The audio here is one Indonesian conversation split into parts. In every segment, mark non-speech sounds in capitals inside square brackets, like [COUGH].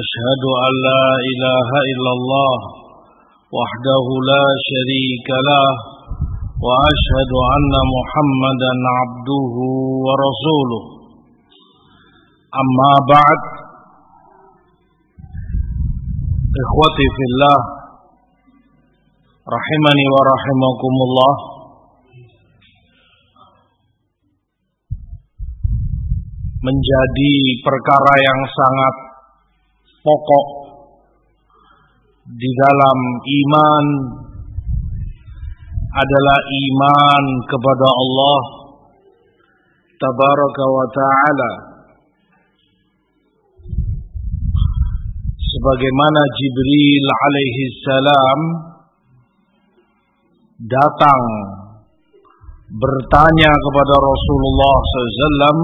أشهد أن لا إله إلا الله وحده لا شريك له وأشهد أن محمدا عبده ورسوله أما بعد إخوتي في الله رحمني ورحمكم الله menjadi perkara yang sangat pokok di dalam iman adalah iman kepada Allah tabaraka wa taala. Sebagaimana Jibril alaihi salam datang bertanya kepada Rasulullah SAW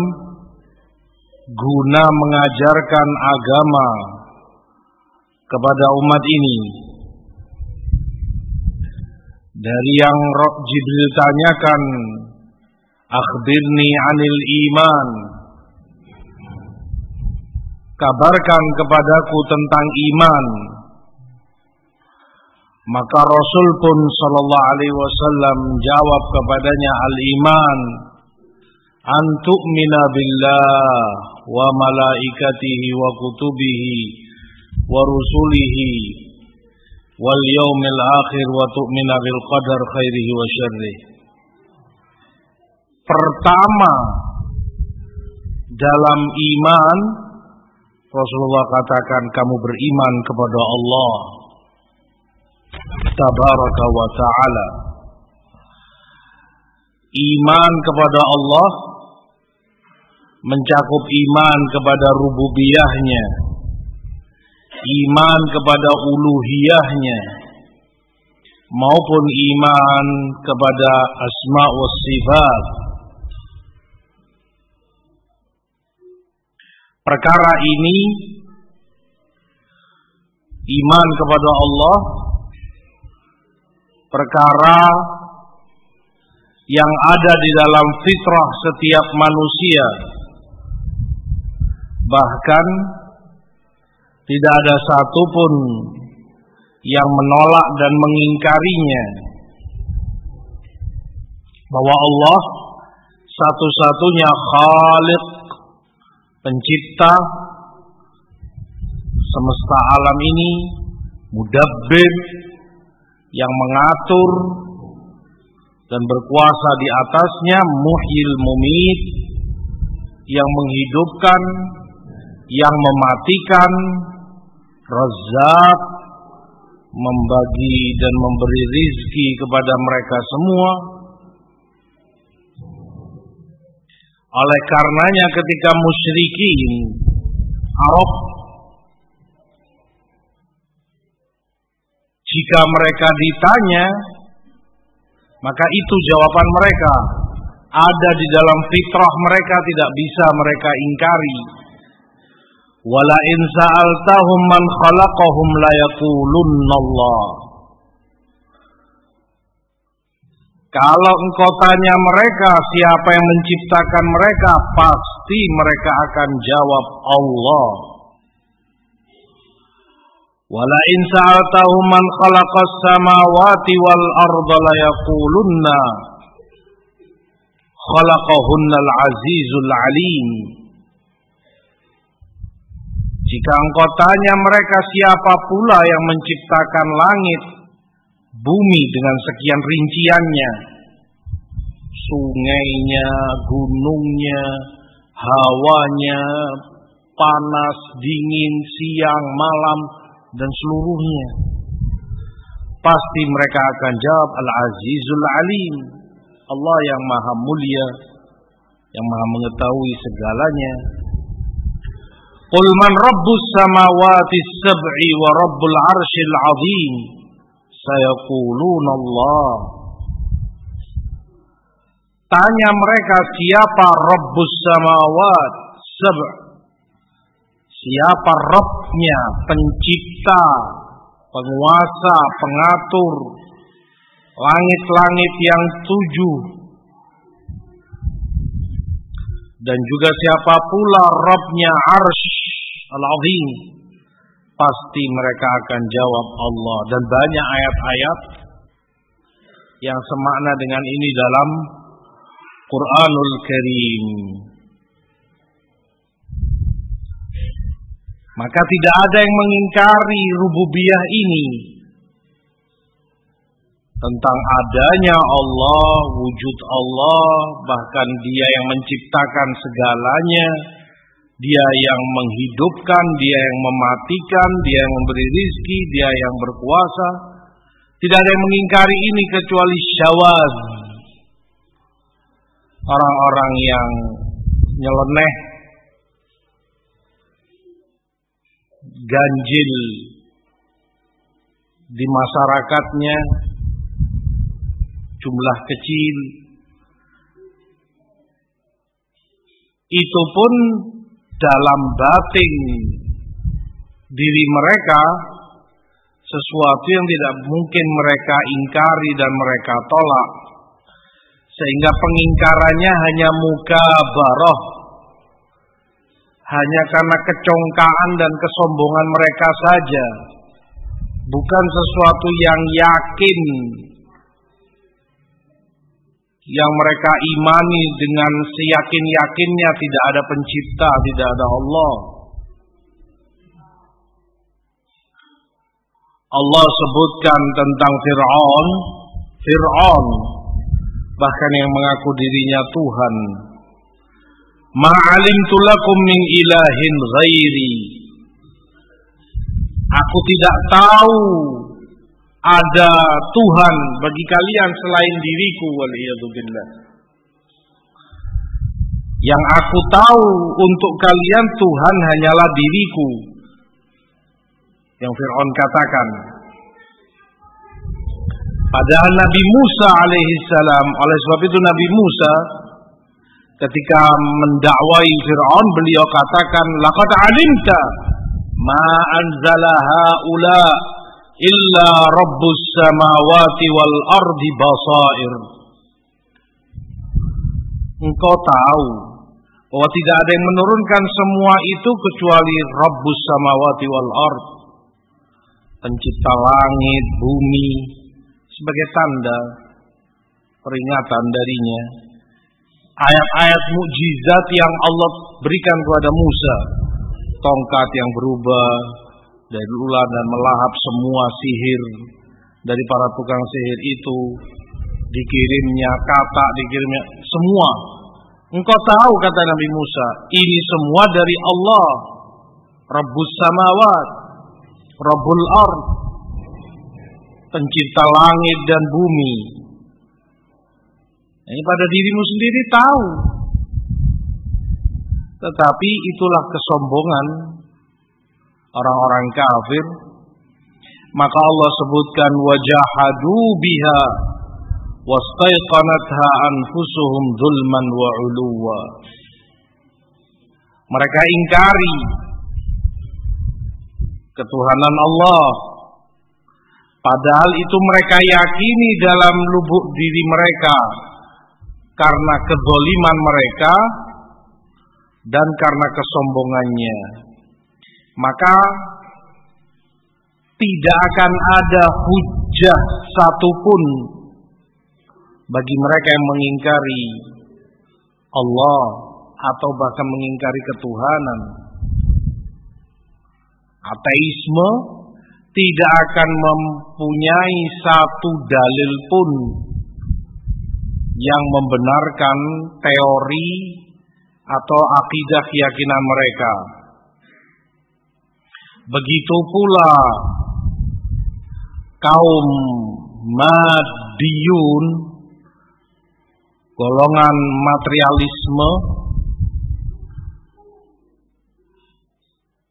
guna mengajarkan agama kepada umat ini. Dari yang Jibril tanyakan, akhbirni anil iman. Kabarkan kepadaku tentang iman. Maka Rasul pun sallallahu alaihi wasallam jawab kepadanya al-iman antu'mina billah wa malaikatihi wa kutubihi wa tu'mina bil qadar khairihi wa syarrih. Pertama dalam iman Rasulullah katakan kamu beriman kepada Allah tabaraka wa taala. Iman kepada Allah mencakup iman kepada rububiyahnya, iman kepada uluhiyahnya, maupun iman kepada asma wa sifat. Perkara ini iman kepada Allah perkara yang ada di dalam fitrah setiap manusia bahkan tidak ada satupun yang menolak dan mengingkarinya. Bahwa Allah satu-satunya Khaliq pencipta semesta alam ini mudabbir yang mengatur dan berkuasa di atasnya muhyil mumit yang menghidupkan yang mematikan Razak membagi dan memberi rizki kepada mereka semua. Oleh karenanya ketika musyrikin Arab jika mereka ditanya maka itu jawaban mereka. Ada di dalam fitrah mereka tidak bisa mereka ingkari wala in sa'altahum man khalaqahum la Allah kalau engkau tanya mereka siapa yang menciptakan mereka pasti mereka akan jawab Allah. Wala in sa'altahum man khalaqas samawati wal arda la yaqulunna. Khalaqahunnal azizul alim Jika engkau tanya mereka siapa pula yang menciptakan langit, bumi dengan sekian rinciannya, sungainya, gunungnya, hawanya, panas, dingin, siang, malam, dan seluruhnya. Pasti mereka akan jawab Al-Azizul Alim. Allah yang maha mulia, yang maha mengetahui segalanya. Qul man rabbus samawati sab'i wa rabbul arshil azim. Sayaquluna Allah. Tanya mereka siapa Rabbus samawat sab' Siapa Rabbnya? Pencipta penguasa pengatur. Langit-langit yang tujuh dan juga siapa pula Rabbnya Arsh Al-Azim? Pasti mereka akan jawab Allah. Dan banyak ayat-ayat yang semakna dengan ini dalam Quranul Karim. Maka tidak ada yang mengingkari rububiyah ini tentang adanya Allah, wujud Allah, bahkan Dia yang menciptakan segalanya, Dia yang menghidupkan, Dia yang mematikan, Dia yang memberi rizki, Dia yang berkuasa. Tidak ada yang mengingkari ini kecuali syawaz. Orang-orang yang nyeleneh, ganjil di masyarakatnya, jumlah kecil. Itu pun dalam batin diri mereka sesuatu yang tidak mungkin mereka ingkari dan mereka tolak. Sehingga pengingkarannya hanya muka baroh hanya karena kecongkaan dan kesombongan mereka saja. Bukan sesuatu yang yakin yang mereka imani dengan seyakin-yakinnya tidak ada pencipta, tidak ada Allah. Allah sebutkan tentang Fir'aun, Fir'aun bahkan yang mengaku dirinya Tuhan. Ma'alimtu lakum min ilahin ghairi. Aku tidak tahu ada Tuhan bagi kalian selain diriku waliyadzubillah. Yang aku tahu untuk kalian Tuhan hanyalah diriku. Yang Fir'aun katakan. Padahal Nabi Musa alaihissalam, oleh sebab itu Nabi Musa ketika mendakwai Fir'aun beliau katakan laqad alimta ma anzala haula illa rabbus samawati wal ardi basair. Engkau tahu bahwa tidak ada yang menurunkan semua itu kecuali Rabbus samawati wal ard. Pencipta langit, bumi sebagai tanda peringatan darinya. Ayat-ayat mukjizat yang Allah berikan kepada Musa, tongkat yang berubah, dari ular dan melahap semua sihir dari para tukang sihir itu dikirimnya kata dikirimnya semua. Engkau tahu kata Nabi Musa ini semua dari Allah. Rabbus samawat Rabbul ard pencipta langit dan bumi. Ini pada dirimu sendiri tahu. Tetapi itulah kesombongan orang-orang kafir maka Allah sebutkan wajahadu biha wastaiqanatha anfusuhum zulman wa uluwa. Mereka ingkari ketuhanan Allah. Padahal itu mereka yakini dalam lubuk diri mereka karena kedoliman mereka dan karena kesombongannya maka tidak akan ada hujah satupun bagi mereka yang mengingkari Allah atau bahkan mengingkari ketuhanan. Ateisme tidak akan mempunyai satu dalil pun yang membenarkan teori atau akidah keyakinan mereka. Begitu pula kaum Madiyun golongan materialisme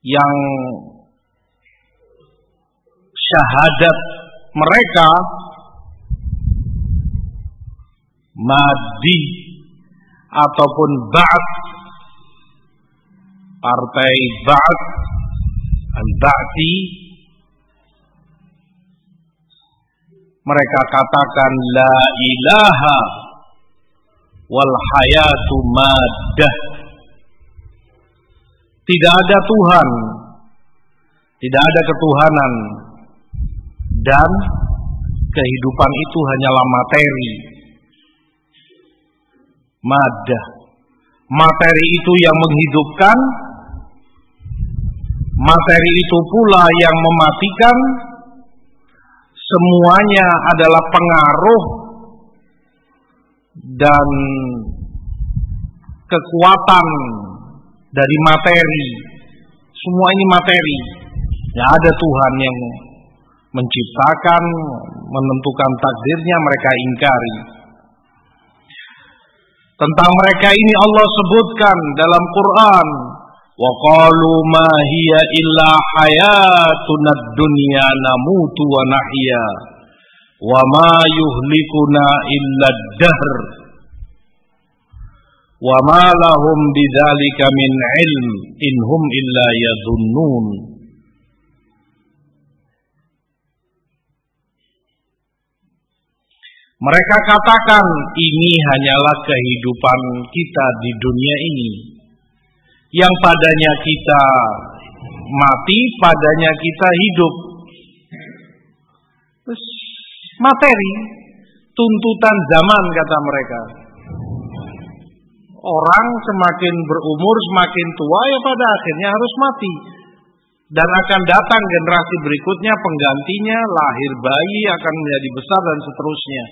yang syahadat mereka Madi ataupun Ba'at partai Ba'at Al-Ba'ti mereka katakan la ilaha wal hayatu maddah. Tidak ada Tuhan. Tidak ada ketuhanan. Dan kehidupan itu hanyalah materi. Madah materi itu yang menghidupkan materi itu pula yang mematikan. Semuanya adalah pengaruh dan kekuatan dari materi. Semua ini materi. Ya ada Tuhan yang menciptakan menentukan takdirnya mereka ingkari. Tentang mereka ini Allah sebutkan dalam Quran wa qalu ma hiya illa hayatuna dunya namutu wa nahya wa ma yuhlikuna illa dahr wa ma lahum bidzalika min ilm in Mereka katakan ini hanyalah kehidupan kita di dunia ini. Yang padanya kita mati, padanya kita hidup. Terus materi, tuntutan zaman kata mereka. Orang semakin berumur, semakin tua ya pada akhirnya harus mati. Dan akan datang generasi berikutnya penggantinya, lahir bayi akan menjadi besar dan seterusnya.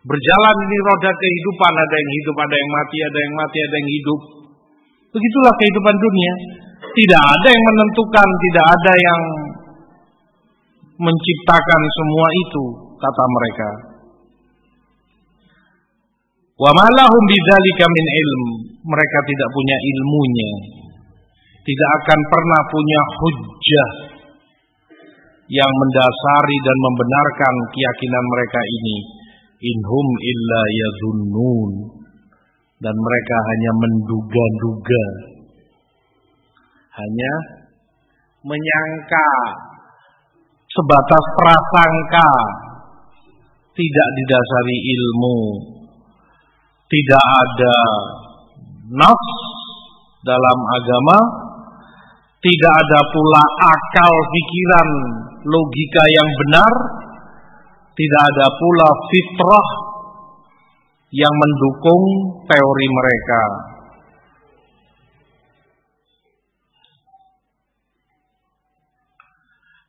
Berjalan di roda kehidupan, ada yang hidup, ada yang mati, ada yang mati, ada yang hidup. Begitulah kehidupan dunia. Tidak ada yang menentukan, tidak ada yang menciptakan semua itu, kata mereka. Wa malahum bidzalika min ilm. Mereka tidak punya ilmunya. Tidak akan pernah punya hujjah yang mendasari dan membenarkan keyakinan mereka ini inhum illa yazunnun dan mereka hanya menduga-duga. Hanya menyangka. Sebatas prasangka. Tidak didasari ilmu. Tidak ada nafs dalam agama. Tidak ada pula akal pikiran logika yang benar. Tidak ada pula fitrah yang mendukung teori mereka.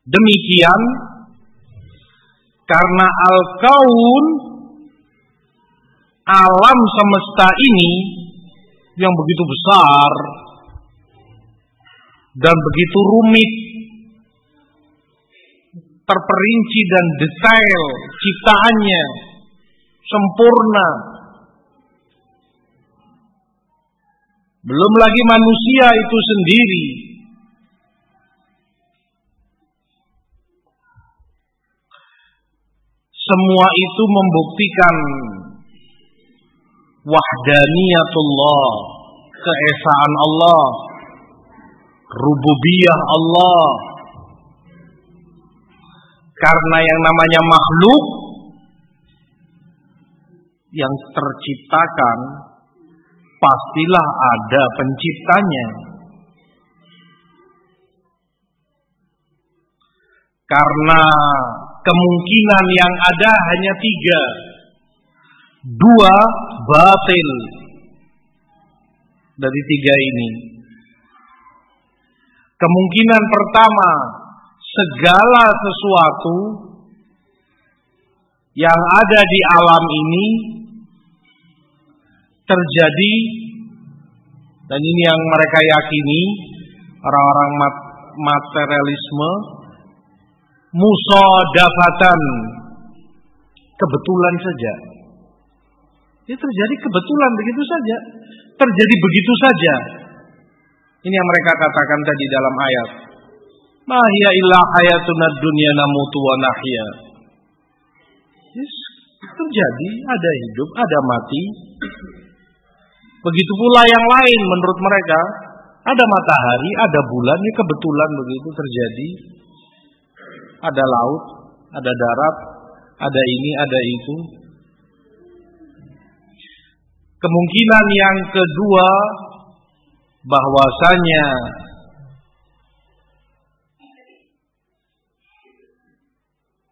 Demikian karena al-kaun alam semesta ini yang begitu besar dan begitu rumit terperinci dan detail ciptaannya sempurna. Belum lagi manusia itu sendiri. Semua itu membuktikan wahdaniyatullah, keesaan Allah, rububiyah Allah, karena yang namanya makhluk yang terciptakan pastilah ada penciptanya. Karena kemungkinan yang ada hanya tiga. Dua batil dari tiga ini. Kemungkinan pertama segala sesuatu yang ada di alam ini terjadi dan ini yang mereka yakini orang-orang materialisme musodafatan kebetulan saja ya terjadi kebetulan begitu saja terjadi begitu saja Ini yang mereka katakan tadi dalam ayat. Mahia illa hayatuna dunya namutu wa nahya. Terjadi, ada hidup, ada mati. Begitu pula yang lain menurut mereka, ada matahari, ada bulan, ini kebetulan begitu terjadi. Ada laut, ada darat, ada ini, ada itu. Kemungkinan yang kedua bahwasanya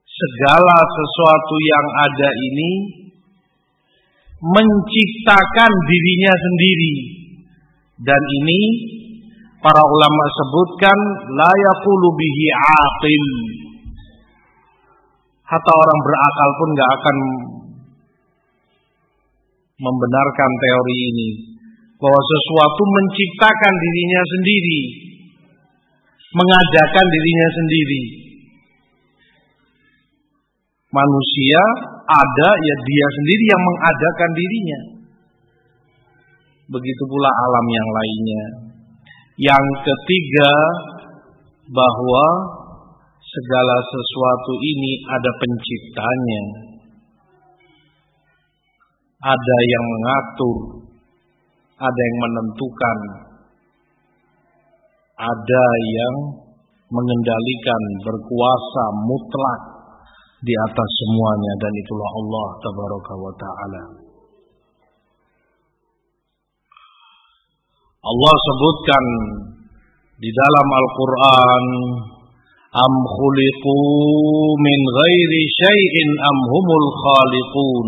segala sesuatu yang ada ini menciptakan dirinya sendiri. Dan ini para ulama sebutkan la yaqulu bihi aqil. Hatta orang berakal pun nggak akan membenarkan teori ini bahwa sesuatu menciptakan dirinya sendiri mengadakan dirinya sendiri manusia ada ya dia sendiri yang mengadakan dirinya. Begitu pula alam yang lainnya. Yang ketiga bahwa segala sesuatu ini ada penciptanya. Ada yang mengatur ada yang menentukan. Ada yang mengendalikan berkuasa mutlak di atas semuanya dan itulah Allah tabaraka wa taala. Allah sebutkan di dalam Al-Qur'an am khuliqu min ghairi syai'in am humul khaliqun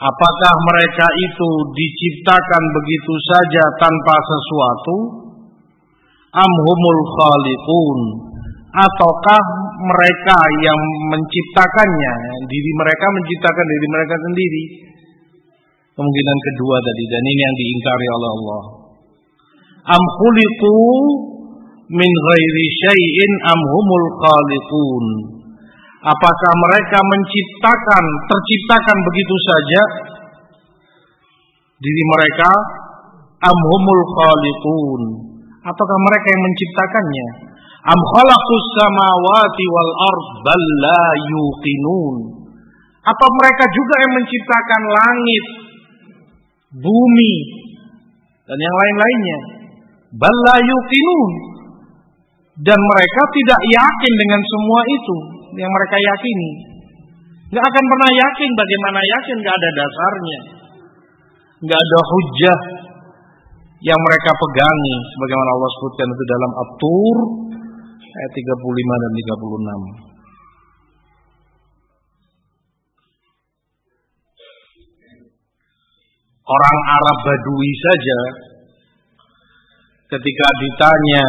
Apakah mereka itu diciptakan begitu saja tanpa sesuatu? Am humul khaliqun ataukah mereka yang menciptakannya, diri mereka menciptakan diri mereka sendiri. Kemungkinan kedua tadi dan ini yang diingkari oleh Allah. Am min ghairi syai'in am humul. Apakah mereka menciptakan, terciptakan begitu saja diri mereka am humul khaliqun ataukah mereka yang menciptakannya? Am khalaqus samawati wal ard bal la yuqinun. Apa mereka juga yang menciptakan langit, bumi dan yang lain-lainnya? Bal la yuqinun. Dan mereka tidak yakin dengan semua itu yang mereka yakini. Gak akan pernah yakin bagaimana yakin gak ada dasarnya. Gak ada hujah yang mereka pegangi sebagaimana Allah sebutkan itu dalam At-Tur ayat 35 dan 36. Orang Arab Badui saja ketika ditanya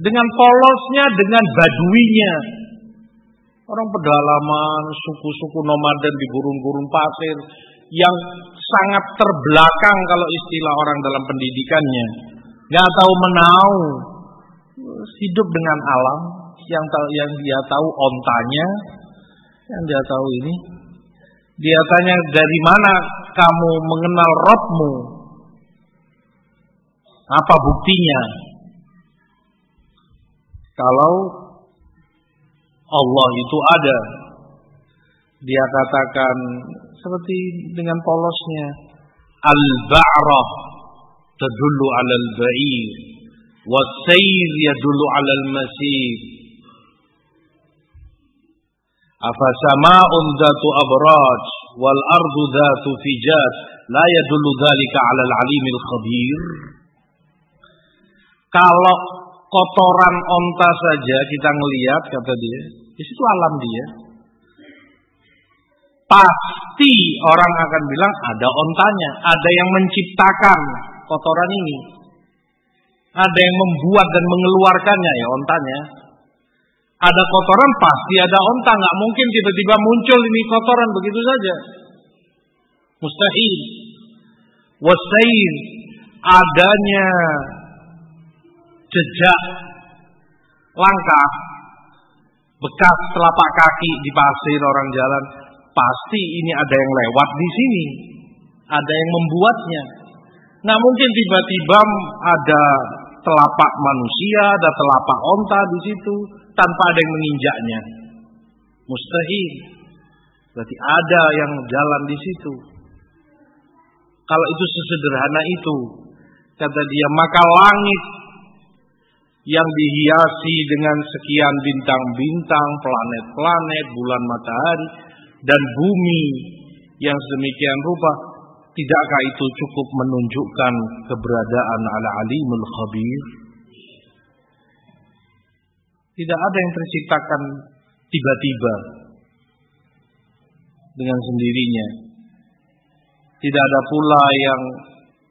dengan polosnya, dengan baduinya, orang pedalaman, suku-suku nomaden di gurun-gurun pasir yang sangat terbelakang kalau istilah orang dalam pendidikannya, nggak tahu menau, hidup dengan alam yang yang dia tahu ontanya yang dia tahu ini. Dia tanya dari mana kamu mengenal Robmu? Apa buktinya? Kalau Allah itu ada dia katakan seperti dengan polosnya al-ba'rah tadullu Wasair yadulu alal masir. Afa sama'un dhatu abraj wal ardu dhatu fijat la yadulu dhalika alal alimil khabir. Kalau kotoran onta saja kita ngelihat kata dia, di situ alam dia. Pasti orang akan bilang ada ontanya, ada yang menciptakan kotoran ini ada yang membuat dan mengeluarkannya ya ontanya. Ada kotoran pasti ada onta, nggak mungkin tiba-tiba muncul ini kotoran begitu saja. Mustahil. Wasain adanya jejak langkah bekas telapak kaki di pasir orang jalan pasti ini ada yang lewat di sini ada yang membuatnya Nah mungkin tiba-tiba ada telapak manusia, ada telapak onta di situ tanpa ada yang menginjaknya. Mustahil. Berarti ada yang jalan di situ. Kalau itu sesederhana itu, kata dia, maka langit yang dihiasi dengan sekian bintang-bintang, planet-planet, bulan matahari, dan bumi yang sedemikian rupa, tidakkah itu cukup menunjukkan keberadaan al-alimul khabir? Tidak ada yang terciptakan tiba-tiba dengan sendirinya. Tidak ada pula yang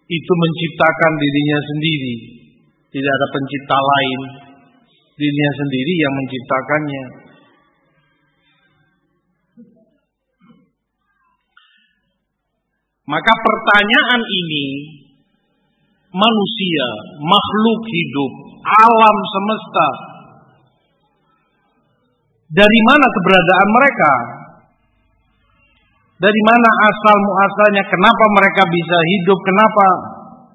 itu menciptakan dirinya sendiri. Tidak ada pencipta lain. Dirinya sendiri yang menciptakannya. Maka pertanyaan ini manusia, makhluk hidup, alam semesta dari mana keberadaan mereka? Dari mana asal muasalnya? Kenapa mereka bisa hidup? Kenapa?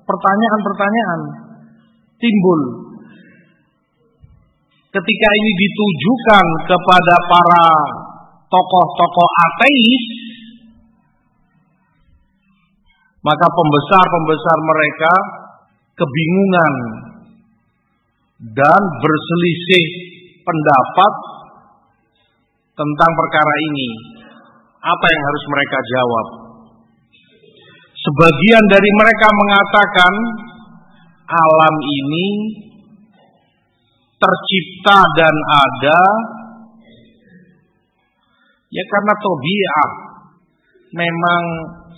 Pertanyaan-pertanyaan timbul. Ketika ini ditujukan kepada para tokoh-tokoh ateis, maka pembesar-pembesar mereka kebingungan dan berselisih pendapat tentang perkara ini. Apa yang harus mereka jawab? Sebagian dari mereka mengatakan alam ini tercipta dan ada ya karena tobiah memang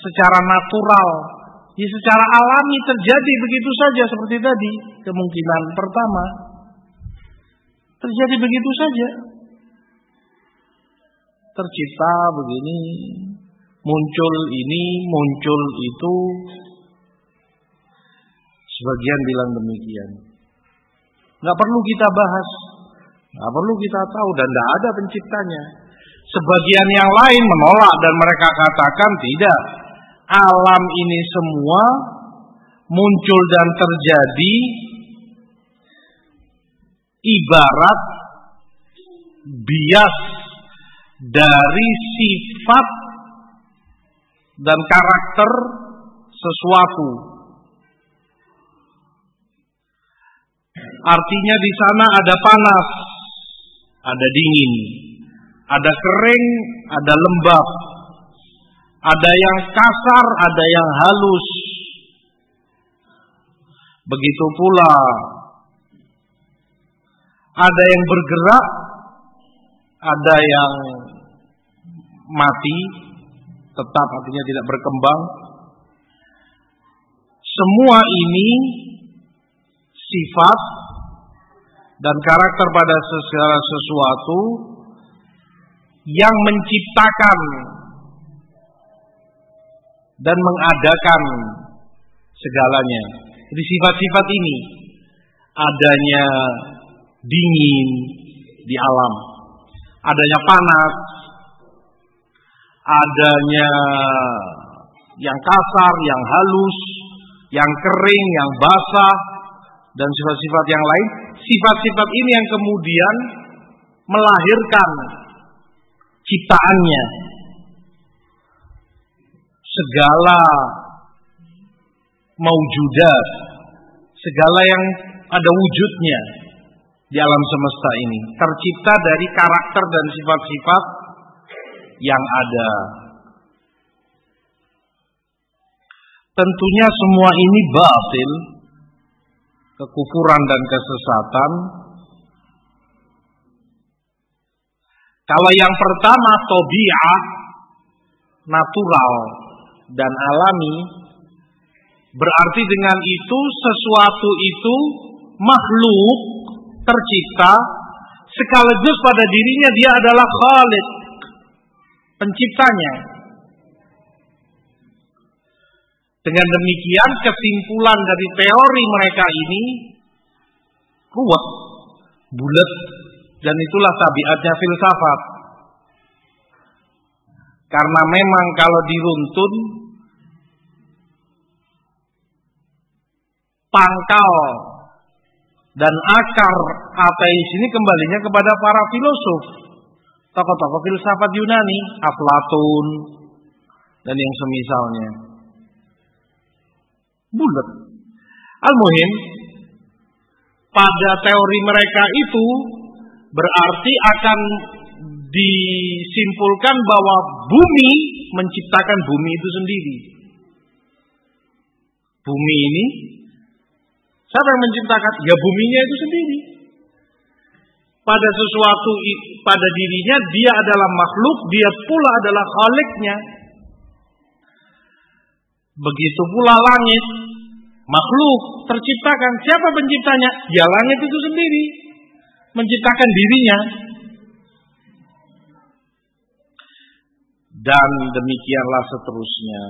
secara natural ya secara alami terjadi begitu saja seperti tadi kemungkinan pertama terjadi begitu saja tercipta begini, muncul ini, muncul itu. Sebagian bilang demikian. Nggak perlu kita bahas, nggak perlu kita tahu dan tidak ada penciptanya. Sebagian yang lain menolak dan mereka katakan tidak. Alam ini semua muncul dan terjadi ibarat bias dari sifat dan karakter sesuatu. Artinya di sana ada panas, ada dingin, ada kering, ada lembab, ada yang kasar, ada yang halus. Begitu pula ada yang bergerak, ada yang mati tetap artinya tidak berkembang semua ini sifat dan karakter pada sesuatu yang menciptakan dan mengadakan segalanya. Jadi sifat-sifat ini adanya dingin di alam, adanya panas, adanya yang kasar, yang halus, yang kering, yang basah, dan sifat-sifat yang lain. Sifat-sifat ini yang kemudian melahirkan ciptaannya. Segala maujudat, segala yang ada wujudnya di alam semesta ini tercipta dari karakter dan sifat-sifat yang ada. Tentunya semua ini batil, kekufuran dan kesesatan. Kalau yang pertama tobiah, natural dan alami, berarti dengan itu sesuatu itu makhluk tercipta sekaligus pada dirinya dia adalah Khalid penciptanya. Dengan demikian kesimpulan dari teori mereka ini kuat, bulat, dan itulah tabiatnya filsafat. Karena memang kalau diruntun pangkal Dan akar ateis ini kembalinya kepada para filosof. Tokoh-tokoh filsafat Yunani, Aflatun, dan yang semisalnya. Bulat. Al-Muhim, pada teori mereka itu berarti akan disimpulkan bahwa bumi menciptakan bumi itu sendiri. Bumi ini siapa yang menciptakan? Ya buminya itu sendiri. Pada sesuatu pada dirinya dia adalah makhluk, dia pula adalah khaliknya. Begitu pula langit, makhluk terciptakan. Siapa penciptanya? Ya langit itu sendiri. Menciptakan dirinya. Dan demikianlah seterusnya.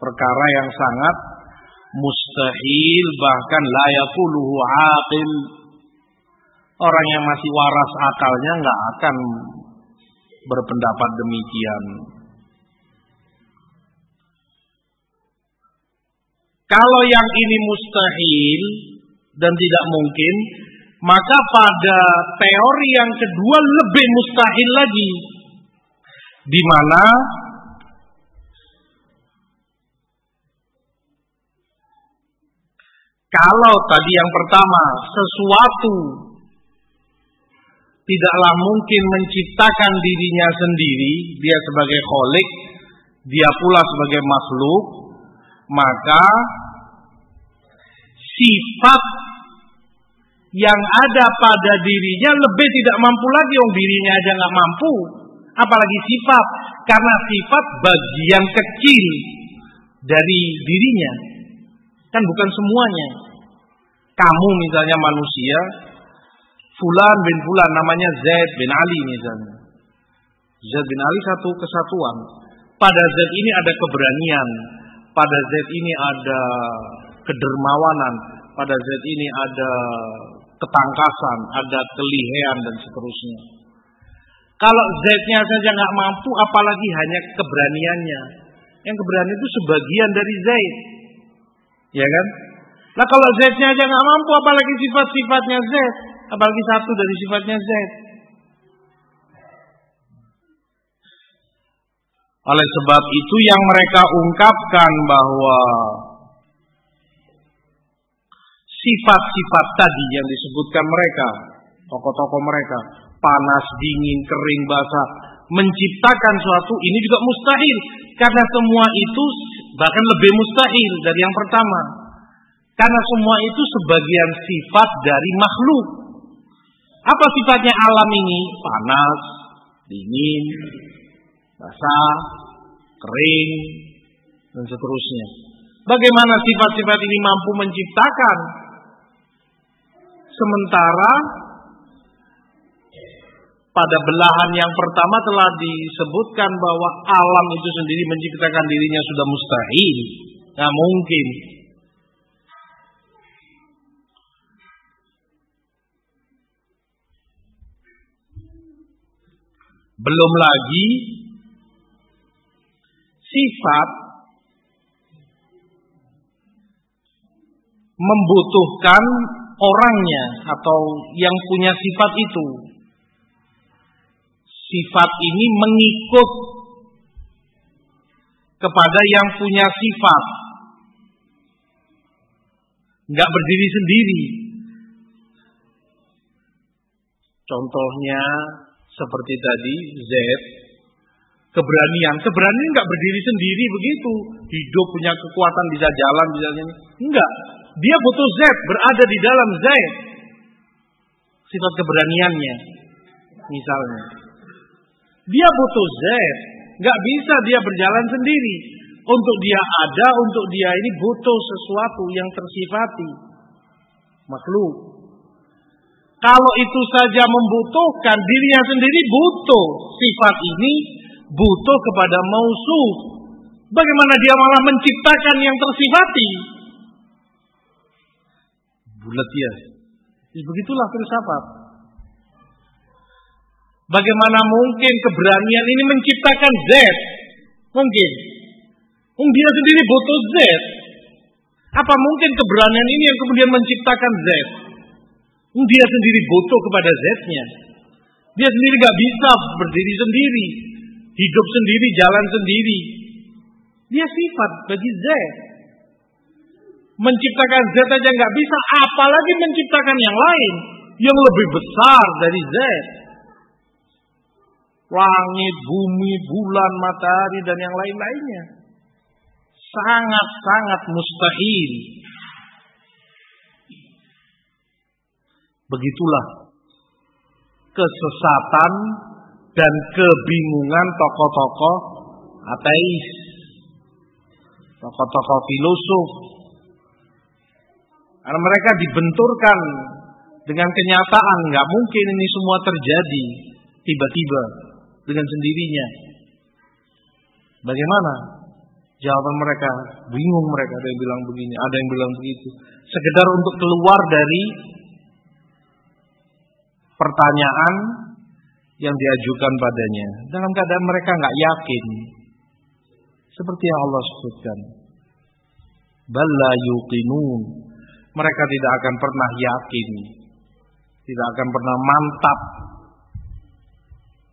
Perkara yang sangat mustahil bahkan layakuluhu aqil. Orang yang masih waras akalnya nggak akan berpendapat demikian. Kalau yang ini mustahil dan tidak mungkin, maka pada teori yang kedua lebih mustahil lagi. Di mana kalau tadi yang pertama sesuatu tidaklah mungkin menciptakan dirinya sendiri, dia sebagai kholik, dia pula sebagai makhluk, maka sifat yang ada pada dirinya lebih tidak mampu lagi, yang dirinya aja nggak mampu, apalagi sifat, karena sifat bagian kecil dari dirinya, kan bukan semuanya. Kamu misalnya manusia, Fulan bin Fulan namanya Zaid bin Ali misalnya. Zaid bin Ali satu kesatuan. Pada Zaid ini ada keberanian, pada Z ini ada kedermawanan, pada Z ini ada ketangkasan, ada kelihean dan seterusnya. Kalau Z-nya saja nggak mampu, apalagi hanya keberaniannya. Yang keberanian itu sebagian dari Z, ya kan? Nah kalau Z-nya aja nggak mampu, apalagi sifat-sifatnya Z, apalagi satu dari sifatnya Z. Oleh sebab itu yang mereka ungkapkan bahwa sifat-sifat tadi yang disebutkan mereka, tokoh-tokoh mereka, panas, dingin, kering, basah, menciptakan suatu ini juga mustahil karena semua itu bahkan lebih mustahil dari yang pertama. Karena semua itu sebagian sifat dari makhluk. Apa sifatnya alam ini? Panas, dingin, basah, kering, dan seterusnya. Bagaimana sifat-sifat ini mampu menciptakan? Sementara pada belahan yang pertama telah disebutkan bahwa alam itu sendiri menciptakan dirinya sudah mustahil. Nah mungkin. Belum lagi sifat membutuhkan orangnya atau yang punya sifat itu. Sifat ini mengikut kepada yang punya sifat. Nggak berdiri sendiri. Contohnya seperti tadi Z keberanian. Keberanian nggak berdiri sendiri begitu. Hidup punya kekuatan bisa jalan bisa ini. Enggak. Dia butuh Z berada di dalam Z. Sifat keberaniannya. Misalnya. Dia butuh Z. Nggak bisa dia berjalan sendiri. Untuk dia ada, untuk dia ini butuh sesuatu yang tersifati. Makhluk. Kalau itu saja membutuhkan, dirinya sendiri butuh sifat ini butuh kepada mausuf. Bagaimana dia malah menciptakan yang tersifati? Bulat ya. Begitulah filsafat. Bagaimana mungkin keberanian ini menciptakan Z? Mungkin. Dia sendiri butuh Z. Apa mungkin keberanian ini yang kemudian menciptakan Z? Dia sendiri butuh kepada Z-nya. Dia sendiri gak bisa berdiri sendiri. Hidup sendiri, jalan sendiri. Dia sifat bagi Z. Menciptakan Z aja nggak bisa, apalagi menciptakan yang lain yang lebih besar dari Z. Langit, bumi, bulan, matahari, dan yang lain-lainnya. Sangat-sangat mustahil. Begitulah kesesatan dan kebingungan tokoh-tokoh ateis, tokoh-tokoh filosof. Karena mereka dibenturkan dengan kenyataan, nggak mungkin ini semua terjadi tiba-tiba dengan sendirinya. Bagaimana? Jawaban mereka bingung mereka ada yang bilang begini, ada yang bilang begitu. Sekedar untuk keluar dari pertanyaan yang diajukan padanya dalam keadaan mereka nggak yakin seperti yang Allah sebutkan balla yuqinun mereka tidak akan pernah yakin tidak akan pernah mantap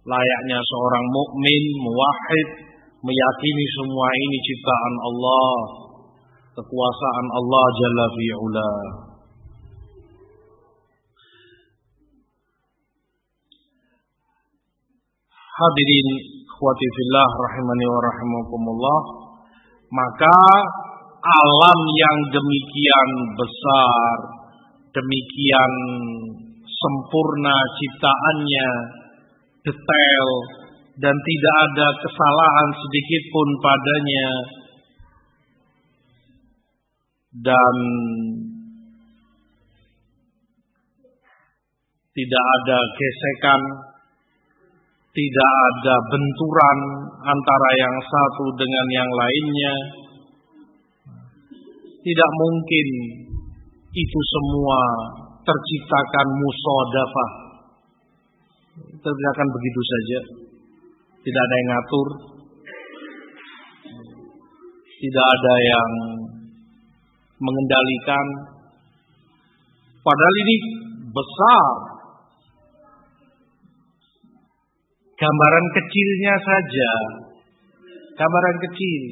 layaknya seorang mukmin muwahhid meyakini semua ini ciptaan Allah kekuasaan Allah jalla fi'ula Hadirin khawati fillah rahimani wa rahimakumullah maka alam yang demikian besar demikian sempurna ciptaannya detail dan tidak ada kesalahan sedikit pun padanya dan tidak ada gesekan tidak ada benturan antara yang satu dengan yang lainnya. Tidak mungkin itu semua terciptakan musodafah. Terciptakan begitu saja. Tidak ada yang ngatur. Tidak ada yang mengendalikan. Padahal ini besar Gambaran kecilnya saja. Gambaran kecil.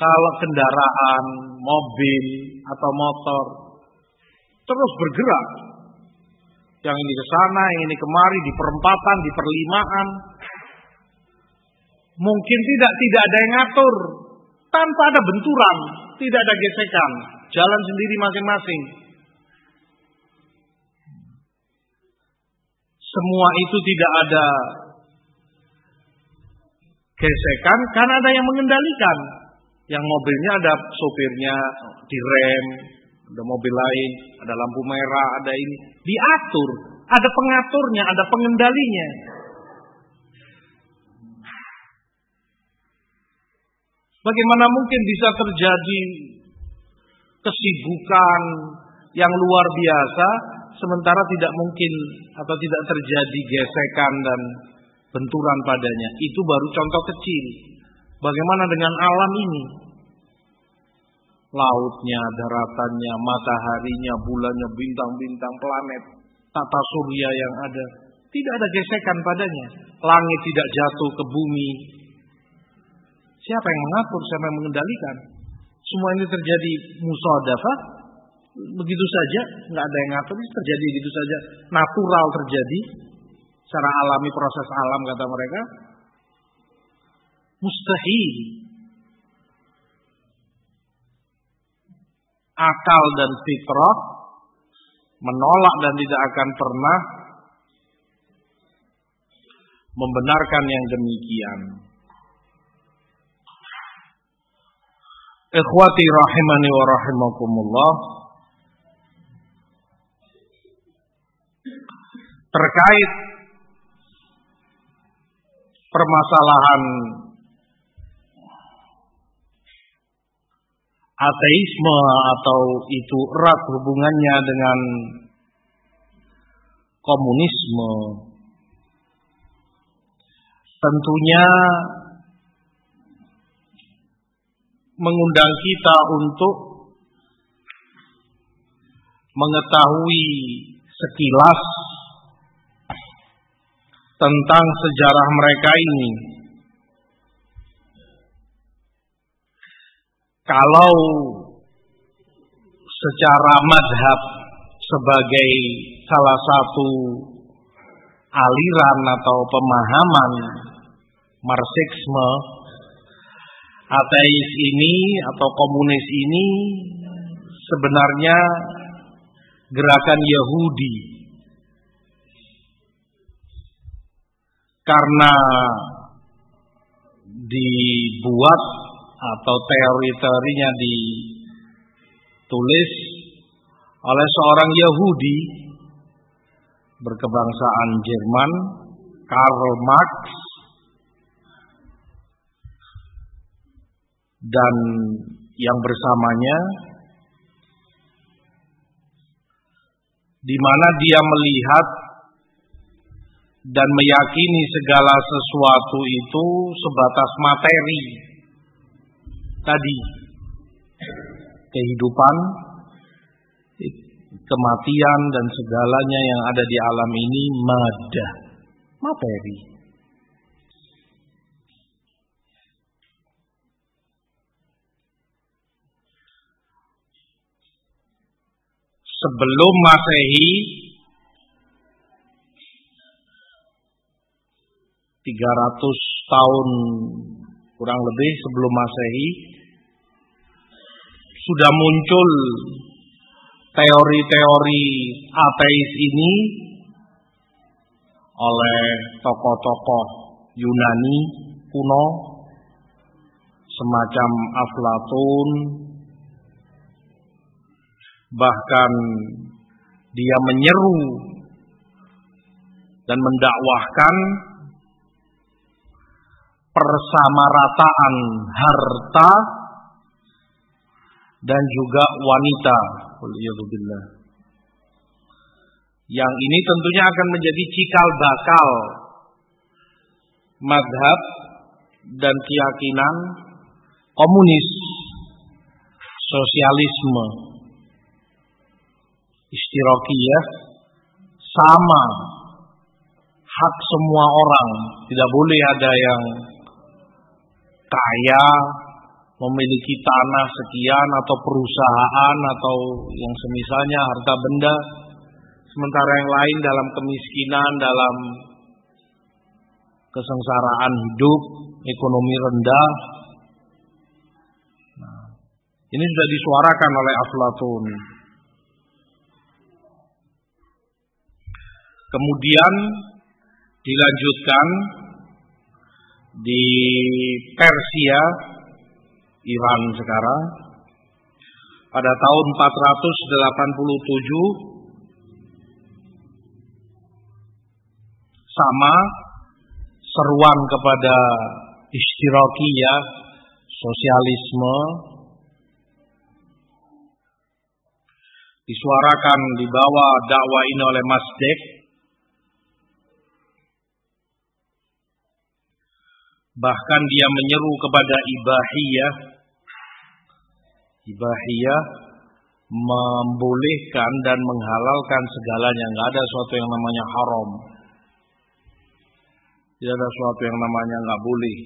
Kalau kendaraan, mobil atau motor terus bergerak. Yang ini ke sana, yang ini kemari, di perempatan, di perlimaan. Mungkin tidak tidak ada yang ngatur. Tanpa ada benturan, tidak ada gesekan. Jalan sendiri masing-masing. semua itu tidak ada gesekan karena ada yang mengendalikan. Yang mobilnya ada sopirnya di rem, ada mobil lain, ada lampu merah, ada ini diatur, ada pengaturnya, ada pengendalinya. Bagaimana mungkin bisa terjadi kesibukan yang luar biasa sementara tidak mungkin atau tidak terjadi gesekan dan benturan padanya. Itu baru contoh kecil. Bagaimana dengan alam ini? Lautnya, daratannya, mataharinya, bulannya, bintang-bintang, planet, tata surya yang ada. Tidak ada gesekan padanya. Langit tidak jatuh ke bumi. Siapa yang mengatur, siapa yang mengendalikan? Semua ini terjadi musadafah begitu saja, nggak ada yang ngatur, terjadi begitu saja, natural terjadi, secara alami proses alam kata mereka, mustahil. Akal dan fitrah menolak dan tidak akan pernah membenarkan yang demikian. Ikhwati rahimani wa rahimakumullah. terkait permasalahan ateisme atau itu erat hubungannya dengan komunisme tentunya mengundang kita untuk mengetahui sekilas tentang sejarah mereka ini. Kalau secara madhab sebagai salah satu aliran atau pemahaman marxisme ateis ini atau komunis ini sebenarnya gerakan Yahudi. Karena dibuat atau teori-teorinya ditulis oleh seorang Yahudi berkebangsaan Jerman Karl Marx dan yang bersamanya di mana dia melihat dan meyakini segala sesuatu itu sebatas materi tadi. Kehidupan kematian dan segalanya yang ada di alam ini mada. Materi. Sebelum Masehi 300 tahun kurang lebih sebelum Masehi sudah muncul teori-teori ateis ini oleh tokoh-tokoh Yunani kuno semacam Aflatun, bahkan dia menyeru dan mendakwahkan persamarataan harta dan juga wanita. Yang ini tentunya akan menjadi cikal bakal madhab dan keyakinan komunis, sosialisme, ya sama hak semua orang. Tidak boleh ada yang kaya memiliki tanah sekian atau perusahaan atau yang semisalnya harta benda sementara yang lain dalam kemiskinan dalam kesengsaraan hidup ekonomi rendah. Nah, ini sudah disuarakan oleh Aflatun. Kemudian dilanjutkan di Persia, Iran sekarang, pada tahun 487 sama seruan kepada ya sosialisme disuarakan di bawah dakwah ini oleh Masdek Bahkan dia menyeru kepada ibahiyah. Ibahiyah membolehkan dan menghalalkan segalanya. Nggak ada sesuatu yang namanya haram. Tidak ada sesuatu yang namanya nggak boleh.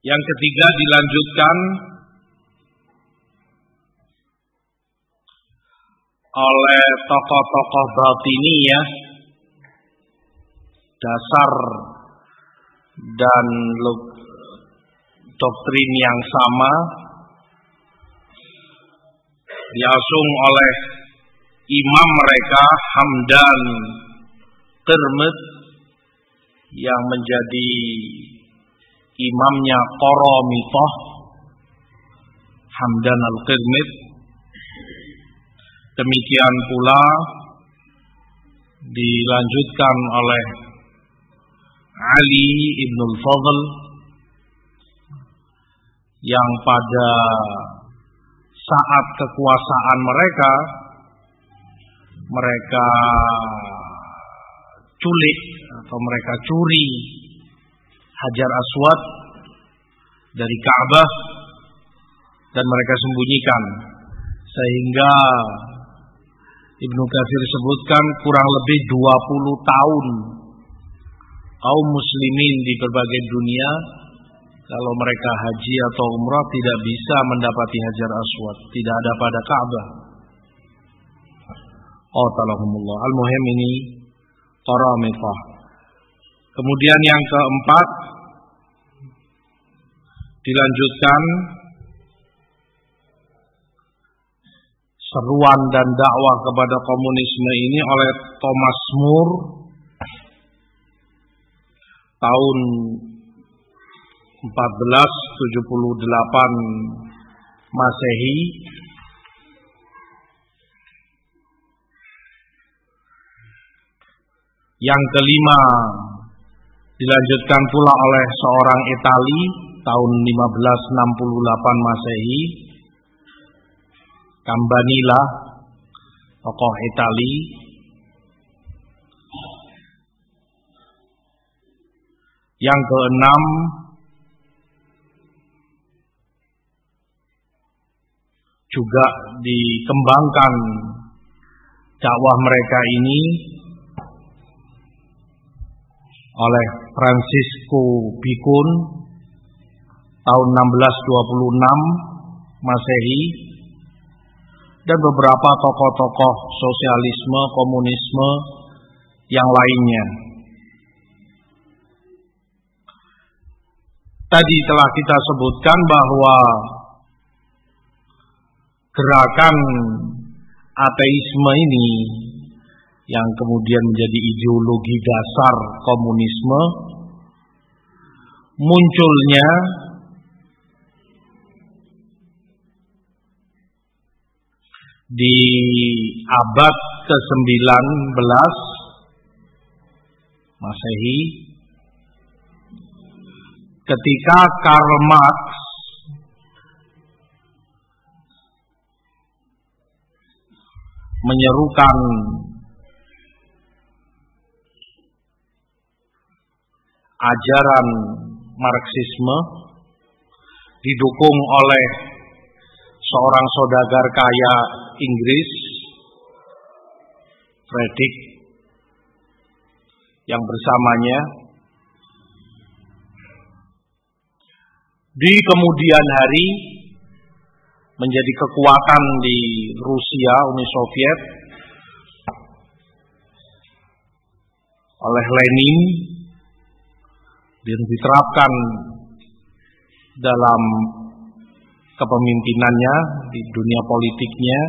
Yang ketiga dilanjutkan oleh tokoh-tokoh batiniyah dasar dan doktrin yang sama diasung oleh imam mereka Hamdan Tirmid yang menjadi imamnya Qoromitoh Hamdan Al-Tirmid demikian pula dilanjutkan oleh Ali ibn Fadl yang pada saat kekuasaan mereka mereka culik atau mereka curi Hajar Aswad dari Ka'bah dan mereka sembunyikan. Sehingga Ibnu Katsir sebutkan kurang lebih 20 tahun kaum muslimin di berbagai dunia kalau mereka haji atau umrah tidak bisa mendapati Hajar Aswad, tidak ada pada Ka'bah. Oh talahumullah. Al-muhim ini qaramithah. Kemudian yang keempat dilanjutkan seruan dan dakwah kepada komunisme ini oleh Thomas More tahun 1478 Masehi. Yang kelima dilanjutkan pula oleh seorang Itali tahun 1568 Masehi. Cambanilla tokoh Itali Yang keenam juga dikembangkan dakwah mereka ini oleh Francisco Bikun tahun 1626 Masehi dan beberapa tokoh-tokoh sosialisme, komunisme yang lainnya. Tadi telah kita sebutkan bahwa gerakan ateisme ini yang kemudian menjadi ideologi dasar komunisme munculnya di abad ke-19 Masehi ketika Karl Marx menyerukan ajaran Marxisme didukung oleh seorang saudagar kaya Inggris Frederick yang bersamanya di kemudian hari menjadi kekuatan di Rusia Uni Soviet oleh Lenin dan diterapkan dalam kepemimpinannya di dunia politiknya.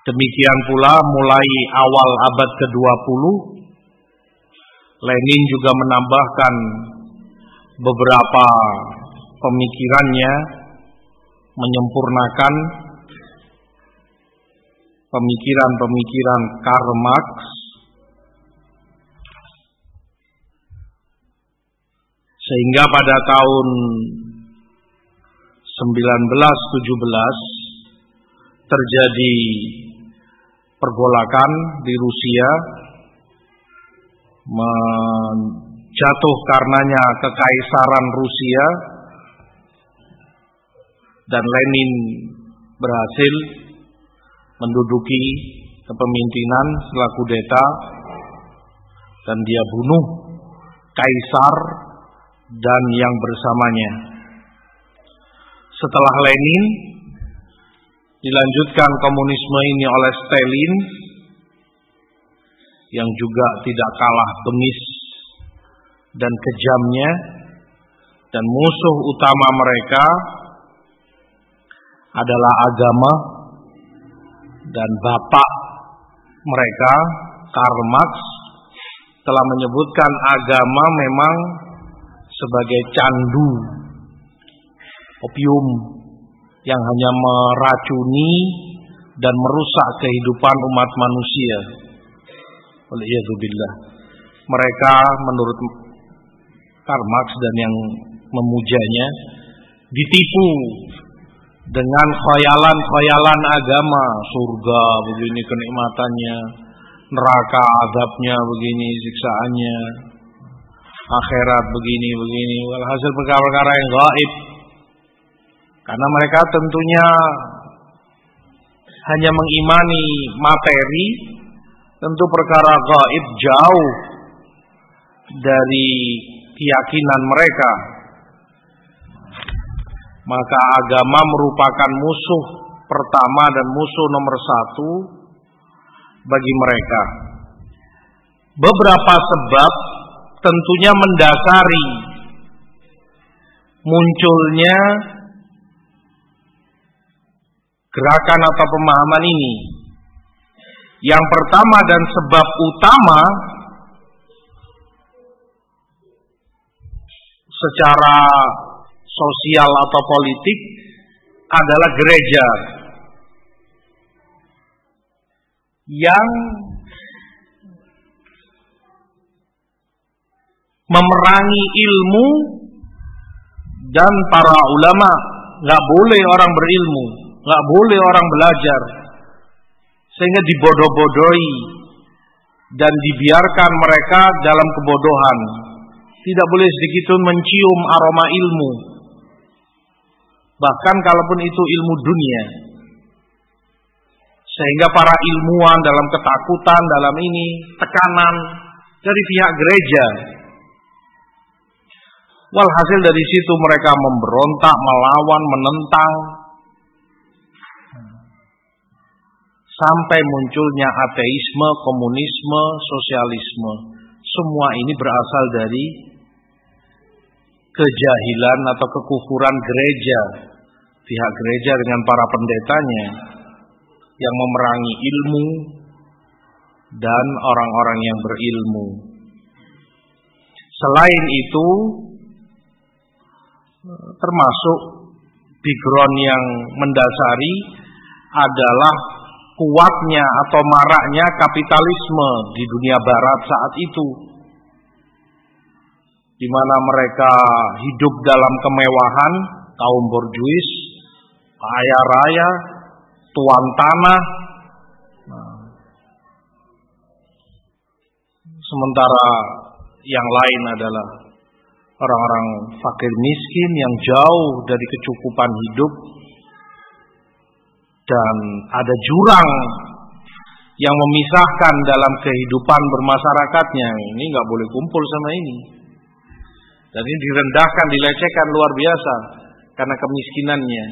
Demikian pula mulai awal abad ke-20 Lenin juga menambahkan beberapa pemikirannya menyempurnakan pemikiran-pemikiran Karl Marx sehingga pada tahun 1917 terjadi pergolakan di Rusia jatuh karenanya kekaisaran Rusia dan Lenin berhasil menduduki kepemimpinan setelah kudeta dan dia bunuh kaisar dan yang bersamanya. Setelah Lenin dilanjutkan komunisme ini oleh Stalin yang juga tidak kalah bengis dan kejamnya dan musuh utama mereka adalah agama dan bapak mereka Karl Marx telah menyebutkan agama memang sebagai candu opium yang hanya meracuni dan merusak kehidupan umat manusia. Waliyadzubillah. Mereka menurut Karl Marx dan yang memujanya ditipu dengan khayalan-khayalan agama, surga begini kenikmatannya, neraka azabnya begini siksaannya, akhirat begini begini. Walhasil perkara-perkara yang gaib Karena mereka tentunya hanya mengimani materi, tentu perkara gaib jauh dari keyakinan mereka. Maka agama merupakan musuh pertama dan musuh nomor satu bagi mereka. Beberapa sebab tentunya mendasari munculnya gerakan atau pemahaman ini. Yang pertama dan sebab utama secara sosial atau politik adalah gereja yang memerangi ilmu dan para ulama. Nggak boleh orang berilmu, nggak boleh orang belajar, sehingga dibodoh-bodohi dan dibiarkan mereka dalam kebodohan. Tidak boleh sedikit pun mencium aroma ilmu. Bahkan kalaupun itu ilmu dunia. Sehingga para ilmuwan dalam ketakutan dalam ini, tekanan dari pihak gereja Walhasil dari situ mereka memberontak, melawan, menentang sampai munculnya ateisme, komunisme, sosialisme. Semua ini berasal dari kejahilan atau kekufuran gereja, pihak gereja dengan para pendetanya yang memerangi ilmu dan orang-orang yang berilmu. Selain itu, termasuk background yang mendasari adalah kuatnya atau maraknya kapitalisme di dunia barat saat itu di mana mereka hidup dalam kemewahan kaum borjuis kaya raya tuan tanah. Nah. sementara yang lain adalah orang-orang fakir miskin yang jauh dari kecukupan hidup. Dan ada jurang yang memisahkan dalam kehidupan bermasyarakatnya. Ini nggak boleh kumpul sama ini dan ini direndahkan dilecehkan luar biasa karena kemiskinannya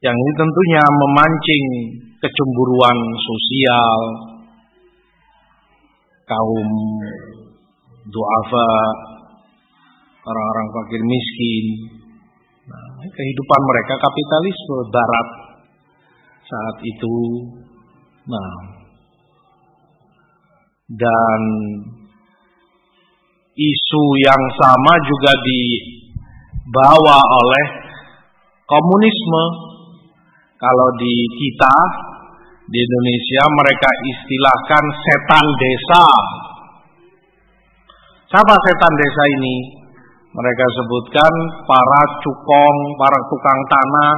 yang ini tentunya memancing kecemburuan sosial kaum duafa, orang-orang fakir miskin. Nah, kehidupan mereka kapitalisme barat saat itu. Nah, dan isu yang sama juga dibawa oleh komunisme. Kalau di kita di Indonesia mereka istilahkan setan desa. Siapa setan desa ini? Mereka sebutkan para cukong, para tukang tanah.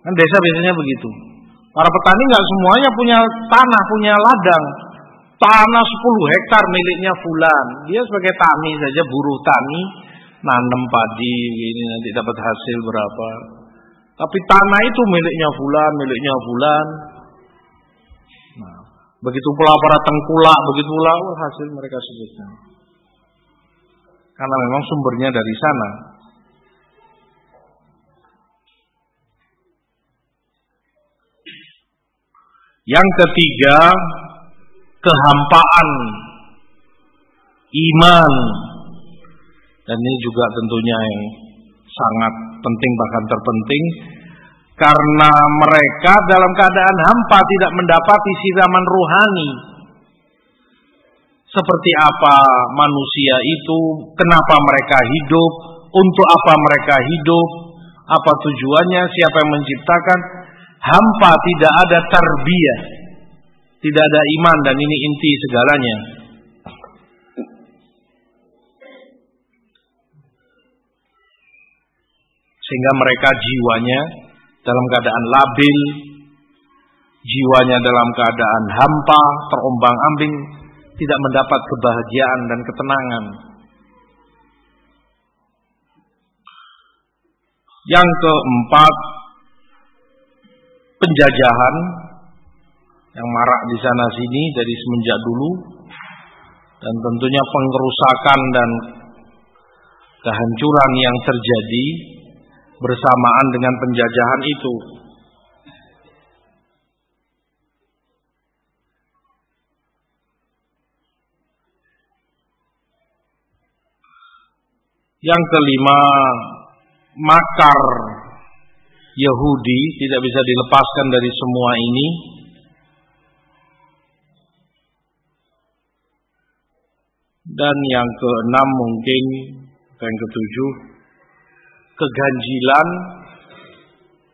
Kan desa biasanya begitu. Para petani nggak semuanya punya tanah, punya ladang. Tanah 10 hektar miliknya fulan. Dia sebagai tani saja, buruh tani, nanam padi, ini nanti dapat hasil berapa. Tapi tanah itu miliknya fulan, miliknya fulan. Begitu pula para tengkulak, begitu pula hasil mereka sebutkan. Karena memang sumbernya dari sana. Yang ketiga, kehampaan iman. Dan ini juga tentunya yang sangat penting bahkan terpenting karena mereka dalam keadaan hampa tidak mendapati siraman rohani. Seperti apa manusia itu, kenapa mereka hidup, untuk apa mereka hidup, apa tujuannya, siapa yang menciptakan. Hampa tidak ada tarbiyah, tidak ada iman dan ini inti segalanya. Sehingga mereka jiwanya dalam keadaan labil, jiwanya dalam keadaan hampa, terombang-ambing, tidak mendapat kebahagiaan dan ketenangan. Yang keempat, penjajahan yang marak di sana sini dari semenjak dulu dan tentunya pengerusakan dan kehancuran yang terjadi bersamaan dengan penjajahan itu. Yang kelima, makar Yahudi tidak bisa dilepaskan dari semua ini. Dan yang keenam mungkin yang ketujuh keganjilan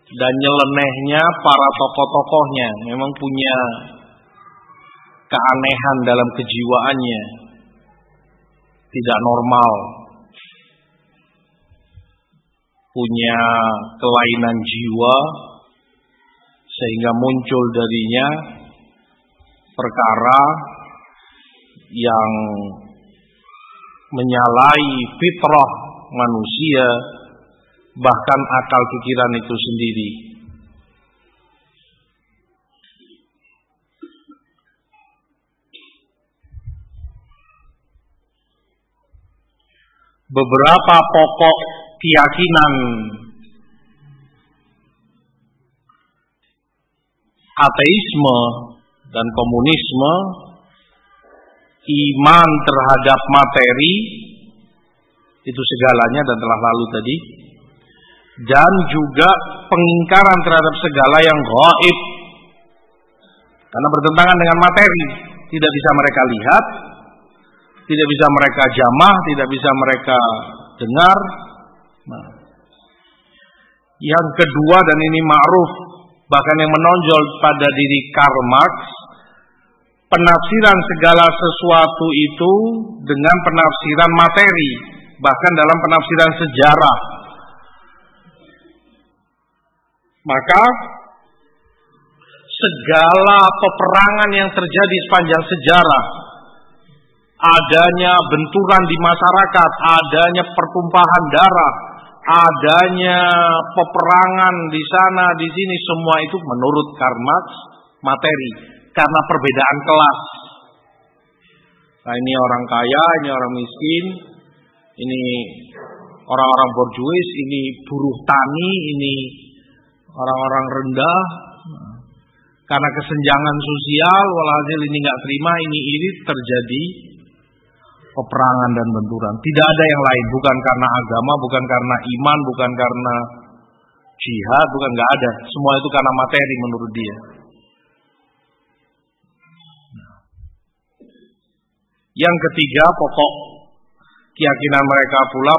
dan nyelenehnya para tokoh-tokohnya. Memang punya keanehan dalam kejiwaannya. Tidak normal. Punya kelainan jiwa sehingga muncul darinya perkara yang menyalahi fitrah manusia bahkan akal pikiran itu sendiri. Beberapa pokok keyakinan ateisme dan komunisme, iman terhadap materi itu segalanya dan telah lalu tadi, dan juga pengingkaran terhadap segala yang gaib karena bertentangan dengan materi, tidak bisa mereka lihat, tidak bisa mereka jamah, tidak bisa mereka dengar, Nah. Yang kedua dan ini ma'ruf bahkan yang menonjol pada diri Karl Marx penafsiran segala sesuatu itu dengan penafsiran materi bahkan dalam penafsiran sejarah. Maka segala peperangan yang terjadi sepanjang sejarah adanya benturan di masyarakat adanya pertumpahan darah adanya peperangan di sana di sini semua itu menurut Karl materi karena perbedaan kelas. Nah ini orang kaya, ini orang miskin, ini orang-orang borjuis, ini buruh tani, ini orang-orang rendah. Karena kesenjangan sosial, walhasil ini nggak terima, ini irit terjadi peperangan dan benturan. Tidak ada yang lain, bukan karena agama, bukan karena iman, bukan karena jihad, bukan nggak ada. Semua itu karena materi menurut dia. Yang ketiga pokok. Keyakinan mereka pula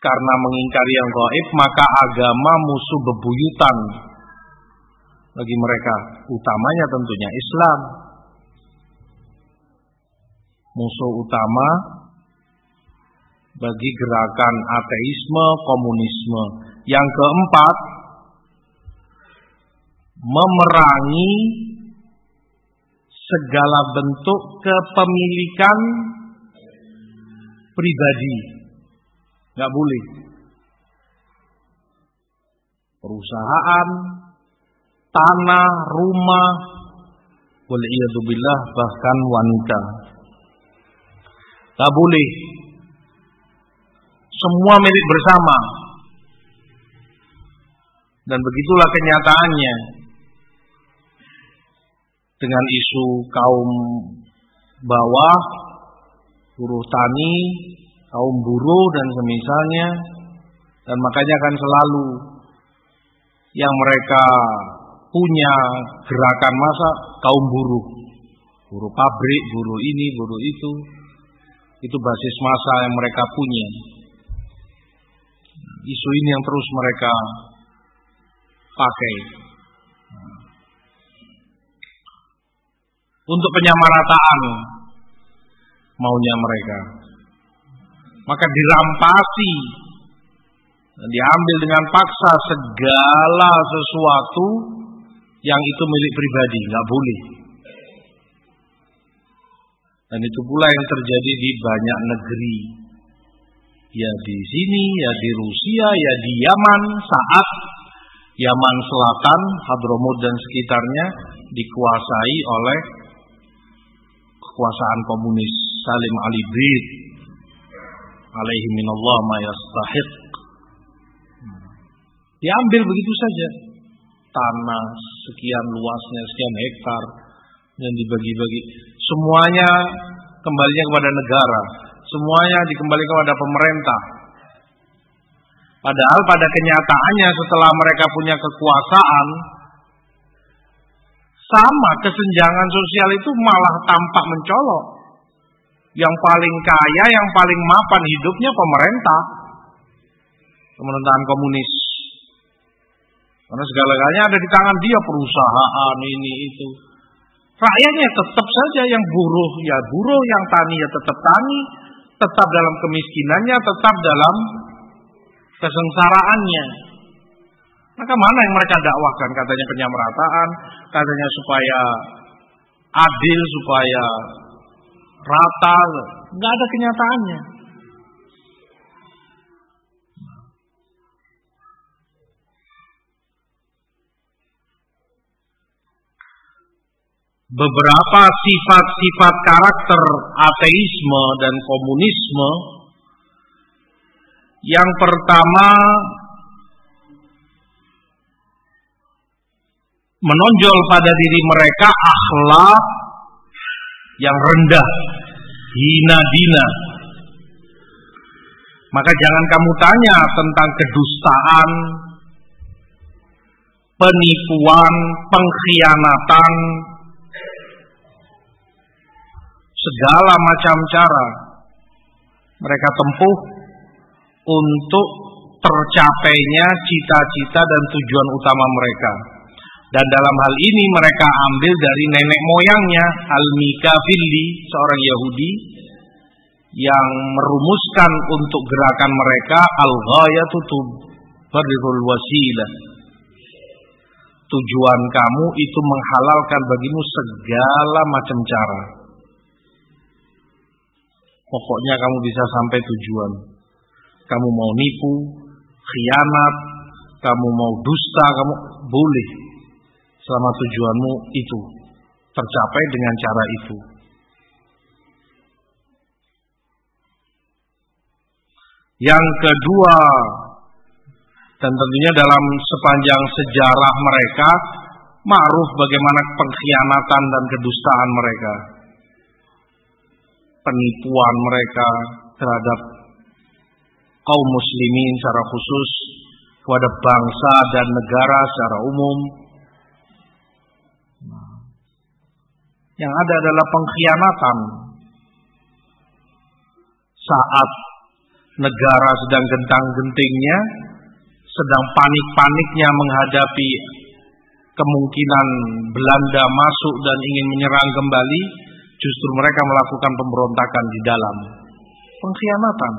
karena mengingkari yang gaib maka agama musuh bebuyutan bagi mereka. Utamanya tentunya Islam. Musuh utama bagi gerakan ateisme komunisme. Yang keempat, memerangi segala bentuk kepemilikan pribadi. Nggak boleh. Perusahaan, tanah, rumah, billah bahkan wanita. Tak boleh. Semua milik bersama. Dan begitulah kenyataannya. Dengan isu kaum bawah, buruh tani, kaum buruh dan semisalnya. Dan makanya akan selalu yang mereka punya gerakan masa kaum buruh. Buruh pabrik, buruh ini, buruh itu itu basis masa yang mereka punya. Isu ini yang terus mereka pakai. Untuk penyamarataan maunya mereka. Maka dirampasi diambil dengan paksa segala sesuatu yang itu milik pribadi, nggak boleh. Dan itu pula yang terjadi di banyak negeri. ya di sini, ya di Rusia, ya di Yaman saat Yaman Selatan, Hadramut dan sekitarnya dikuasai oleh kekuasaan komunis Salim Ali Bid alaihi minallah ma yastahiq. Diambil begitu saja. Tanah sekian luasnya sekian hektar dan dibagi-bagi. Semuanya kembalinya kepada negara. Semuanya dikembalikan kepada pemerintah. Padahal pada kenyataannya setelah mereka punya kekuasaan sama kesenjangan sosial itu malah tampak mencolok. Yang paling kaya, yang paling mapan hidupnya pemerintah. Pemerintahan komunis. Karena segala-galanya ada di tangan dia, perusahaan ini itu. Rakyatnya tetap saja yang buruh ya buruh, yang tani ya tetap tani, tetap dalam kemiskinannya, tetap dalam kesengsaraannya. Maka mana yang mereka dakwahkan? Katanya penyamrataan, katanya supaya adil, supaya rata. Nggak ada kenyataannya. Beberapa sifat-sifat karakter ateisme dan komunisme yang pertama menonjol pada diri mereka akhlak yang rendah, hina dina. Maka jangan kamu tanya tentang kedustaan, penipuan, pengkhianatan, segala macam cara mereka tempuh untuk tercapainya cita-cita dan tujuan utama mereka. Dan dalam hal ini mereka ambil dari nenek moyangnya Al-Mikafili, seorang Yahudi yang merumuskan untuk gerakan mereka al-ghayatu tubarrirul wasilah. Tujuan kamu itu menghalalkan bagimu segala macam cara. Pokoknya kamu bisa sampai tujuan. Kamu mau nipu, khianat, kamu mau dusta, kamu boleh selama tujuanmu itu tercapai dengan cara itu. Yang kedua, dan tentunya dalam sepanjang sejarah mereka, ma'ruf bagaimana pengkhianatan dan kedustaan mereka. Penipuan mereka terhadap kaum muslimin secara khusus, kepada bangsa dan negara secara umum, Yang ada adalah pengkhianatan. Saat negara sedang gentang-gentingnya, sedang panik-paniknya menghadapi kemungkinan Belanda masuk dan ingin menyerang kembali, justru mereka melakukan pemberontakan di dalam. Pengkhianatan.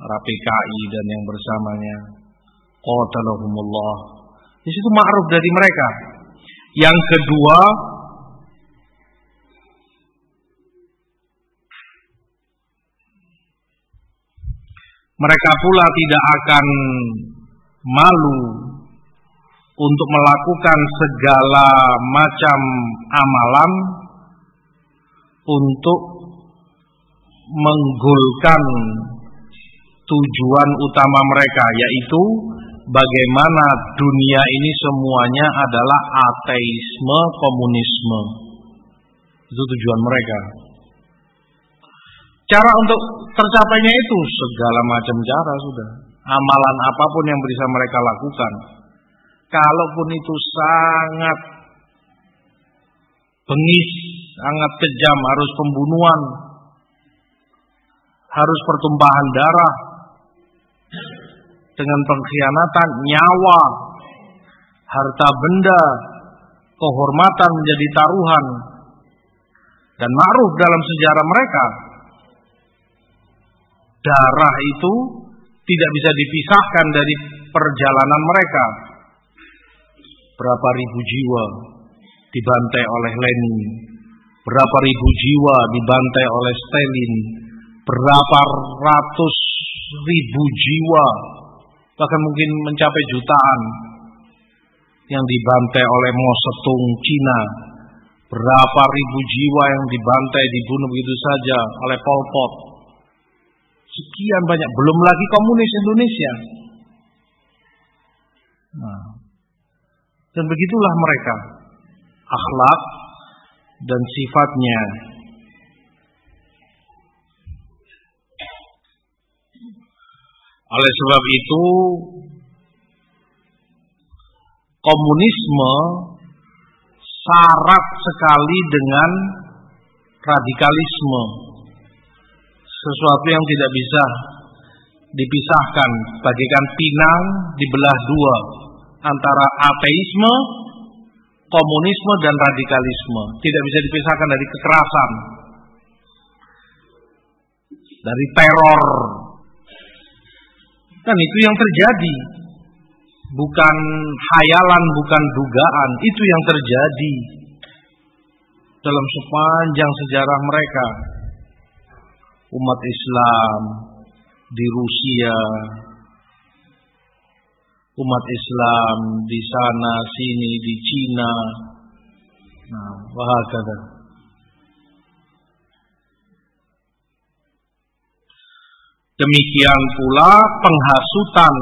RAPKI dan yang bersamanya. Qatalahumullah. Di situ ma'ruf dari mereka. Yang kedua, mereka pula tidak akan malu untuk melakukan segala macam amalan untuk menggolkan tujuan utama mereka yaitu bagaimana dunia ini semuanya adalah ateisme komunisme. Itu tujuan mereka. Cara untuk tercapainya itu segala macam cara sudah. Amalan apa pun yang bisa mereka lakukan. Kalaupun itu sangat bengis, sangat kejam, harus pembunuhan, harus pertumpahan darah, dengan pengkhianatan nyawa, harta benda, kehormatan menjadi taruhan. Dan ma'ruf dalam sejarah mereka, darah itu tidak bisa dipisahkan dari perjalanan mereka. Berapa ribu jiwa dibantai oleh Lenin, berapa ribu jiwa dibantai oleh Stalin, berapa ratus ribu jiwa, bahkan mungkin mencapai jutaan yang dibantai oleh Mosetung Cina. Berapa ribu jiwa yang dibantai, dibunuh begitu saja oleh Pol Pot. Sekian banyak, belum lagi komunis Indonesia. Nah, dan begitulah mereka. Akhlak dan sifatnya Oleh sebab itu komunisme syarat sekali dengan radikalisme. Sesuatu yang tidak bisa dipisahkan bagikan pinang dibelah dua antara ateisme, komunisme dan radikalisme. Tidak bisa dipisahkan dari kekerasan. Dari teror Kan itu yang terjadi. Bukan hayalan, bukan dugaan. Itu yang terjadi dalam sepanjang sejarah mereka. Umat Islam di Rusia, umat Islam di sana sini di Cina. Nah, wahakata. Demikian pula penghasutan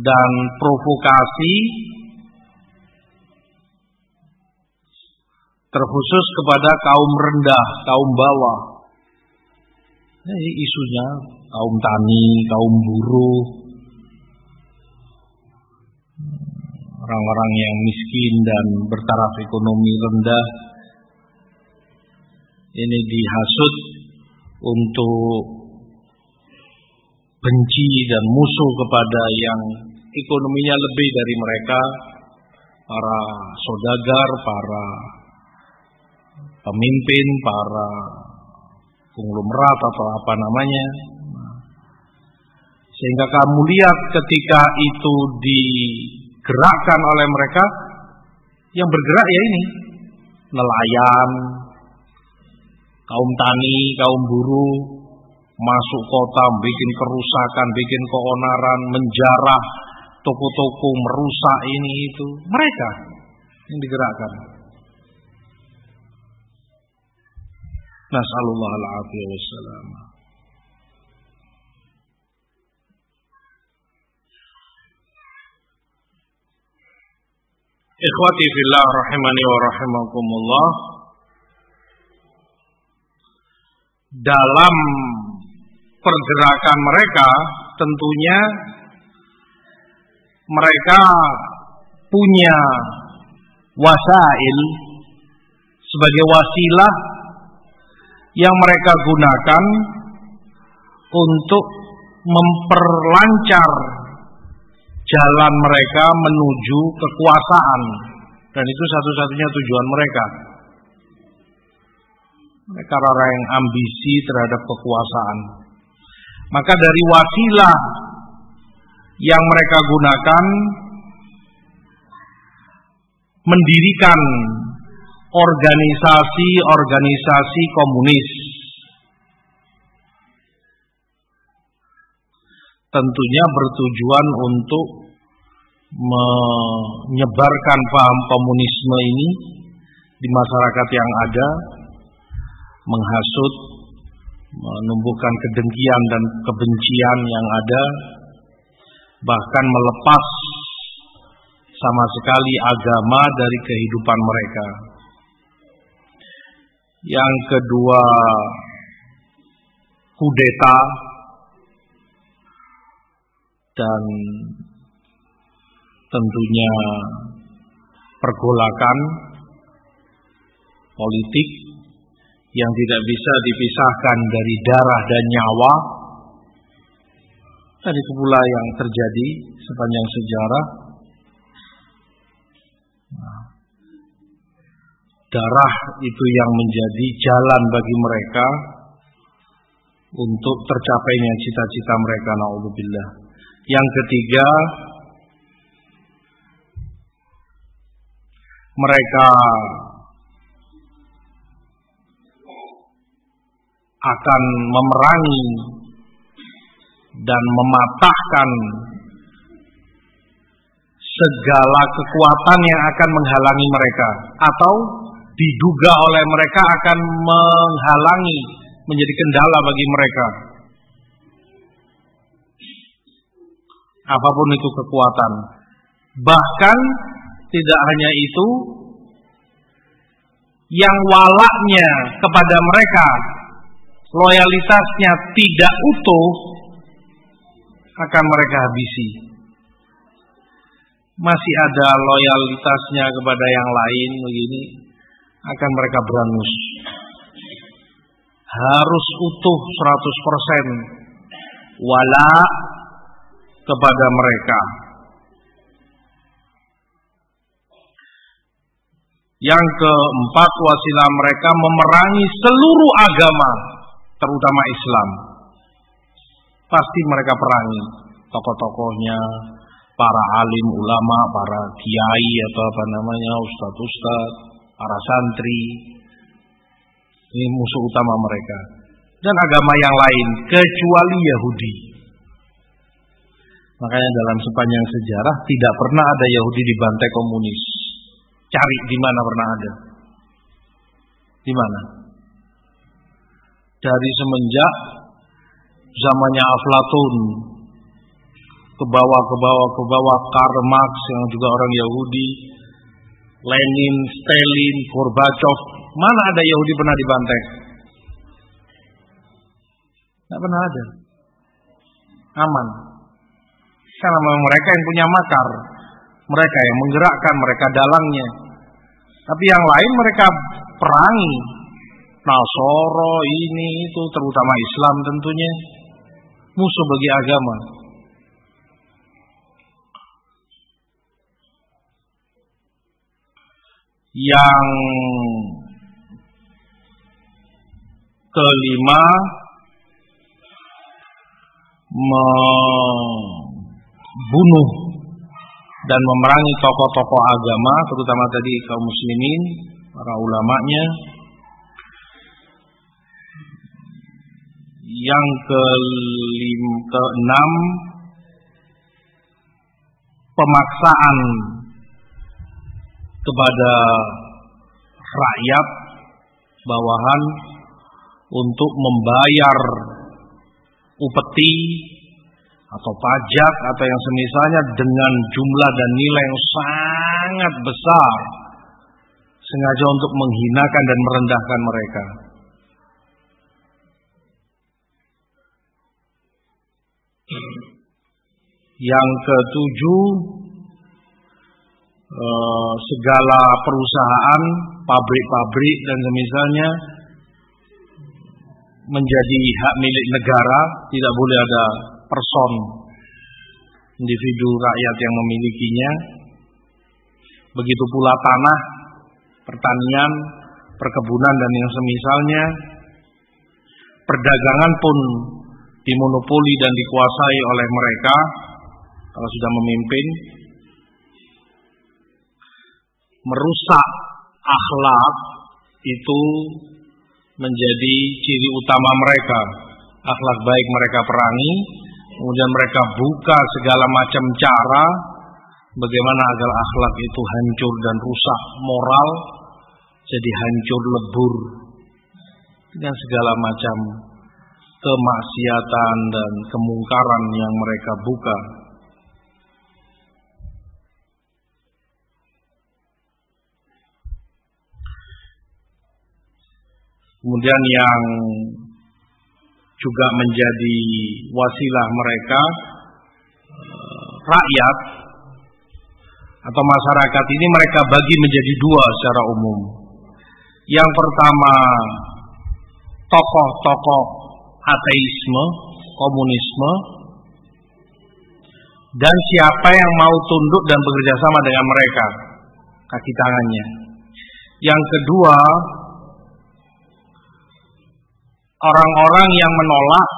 dan provokasi terkhusus kepada kaum rendah, kaum bawah. Ini isunya kaum tani, kaum buruh, orang-orang yang miskin dan bertaraf ekonomi rendah. Ini dihasut untuk benci dan musuh kepada yang ekonominya lebih dari mereka, para saudagar, para pemimpin, para konglomerat atau apa namanya. Sehingga kamu lihat ketika itu digerakkan oleh mereka, yang bergerak ya ini, nelayan, kaum tani, kaum buruh, masuk kota, bikin kerusakan, bikin keonaran, menjarah toko-toko, merusak ini itu. Mereka yang digerakkan. Nasallallahu alaihi wasallam. Ikhwati fillah rahimani wa rahimakumullah. Dalam pergerakan mereka tentunya mereka punya wasail sebagai wasilah yang mereka gunakan untuk memperlancar jalan mereka menuju kekuasaan. Dan itu satu-satunya tujuan mereka. Mereka orang yang ambisi terhadap kekuasaan maka dari wasilah yang mereka gunakan mendirikan organisasi-organisasi komunis. Tentunya bertujuan untuk menyebarkan paham komunisme ini di masyarakat yang ada, menghasut menumbuhkan kedengkian dan kebencian yang ada bahkan melepas sama sekali agama dari kehidupan mereka. Yang kedua, kudeta dan tentunya pergolakan politik yang tidak bisa dipisahkan dari darah dan nyawa. Dan itu pula yang terjadi sepanjang sejarah. Nah, darah itu yang menjadi jalan bagi mereka untuk tercapainya cita-cita mereka. Naudzubillah. Yang ketiga, mereka akan memerangi dan mematahkan segala kekuatan yang akan menghalangi mereka atau diduga oleh mereka akan menghalangi menjadi kendala bagi mereka. Apa pun itu kekuatan. Bahkan tidak hanya itu, yang walaknya kepada mereka, loyalitasnya tidak utuh, akan mereka habisi. Masih ada loyalitasnya kepada yang lain begini, akan mereka berangus. Harus utuh 100% wala kepada mereka. Yang keempat wasilah mereka memerangi seluruh agama, terutama Islam. Pasti mereka perangi tokoh-tokohnya, para alim ulama, para kiai atau apa namanya, ustadz-ustadz, para santri. Ini musuh utama mereka. Dan agama yang lain kecuali Yahudi. Makanya dalam sepanjang sejarah tidak pernah ada Yahudi dibantai komunis. Cari di mana pernah ada. Di mana? Dari semenjak zamannya Aflatun ke bawah ke bawah ke bawah Karl Marx yang juga orang Yahudi, Lenin, Stalin, Gorbachev, mana ada Yahudi pernah dibantai? Tidak pernah ada. Aman. Karena mereka yang punya makar. Mereka yang menggerakkan, mereka dalangnya. Tapi yang lain mereka perangi. Nasoro ini itu terutama Islam tentunya musuh bagi agama. Yang kelima membunuh dan memerangi tokoh-tokoh agama, terutama tadi kaum muslimin, para ulamanya. Yang kelim, keenam pemaksaan kepada rakyat bawahan untuk membayar upeti atau pajak atau yang semisalnya dengan jumlah dan nilai yang sangat besar sengaja untuk menghinakan dan merendahkan mereka. Yang ketujuh eh, segala perusahaan, pabrik-pabrik dan semisalnya menjadi hak milik negara, tidak boleh ada person individu rakyat yang memilikinya. Begitu pula tanah, pertanian, perkebunan dan yang semisalnya. Perdagangan pun dimonopoli dan dikuasai oleh mereka kalau sudah memimpin. Merusak akhlak itu menjadi ciri utama mereka. Akhlak baik mereka perangi, kemudian mereka buka segala macam cara bagaimana agar akhlak itu hancur dan rusak moral jadi hancur lebur dengan segala macam kemaksiatan dan kemungkaran yang mereka buka. Kemudian yang juga menjadi wasilah mereka eh, rakyat atau masyarakat ini mereka bagi menjadi dua secara umum. Yang pertama tokoh-tokoh ateisme, komunisme, dan siapa yang mau tunduk dan bekerja sama dengan mereka, kaki tangannya. Yang kedua, orang-orang yang menolak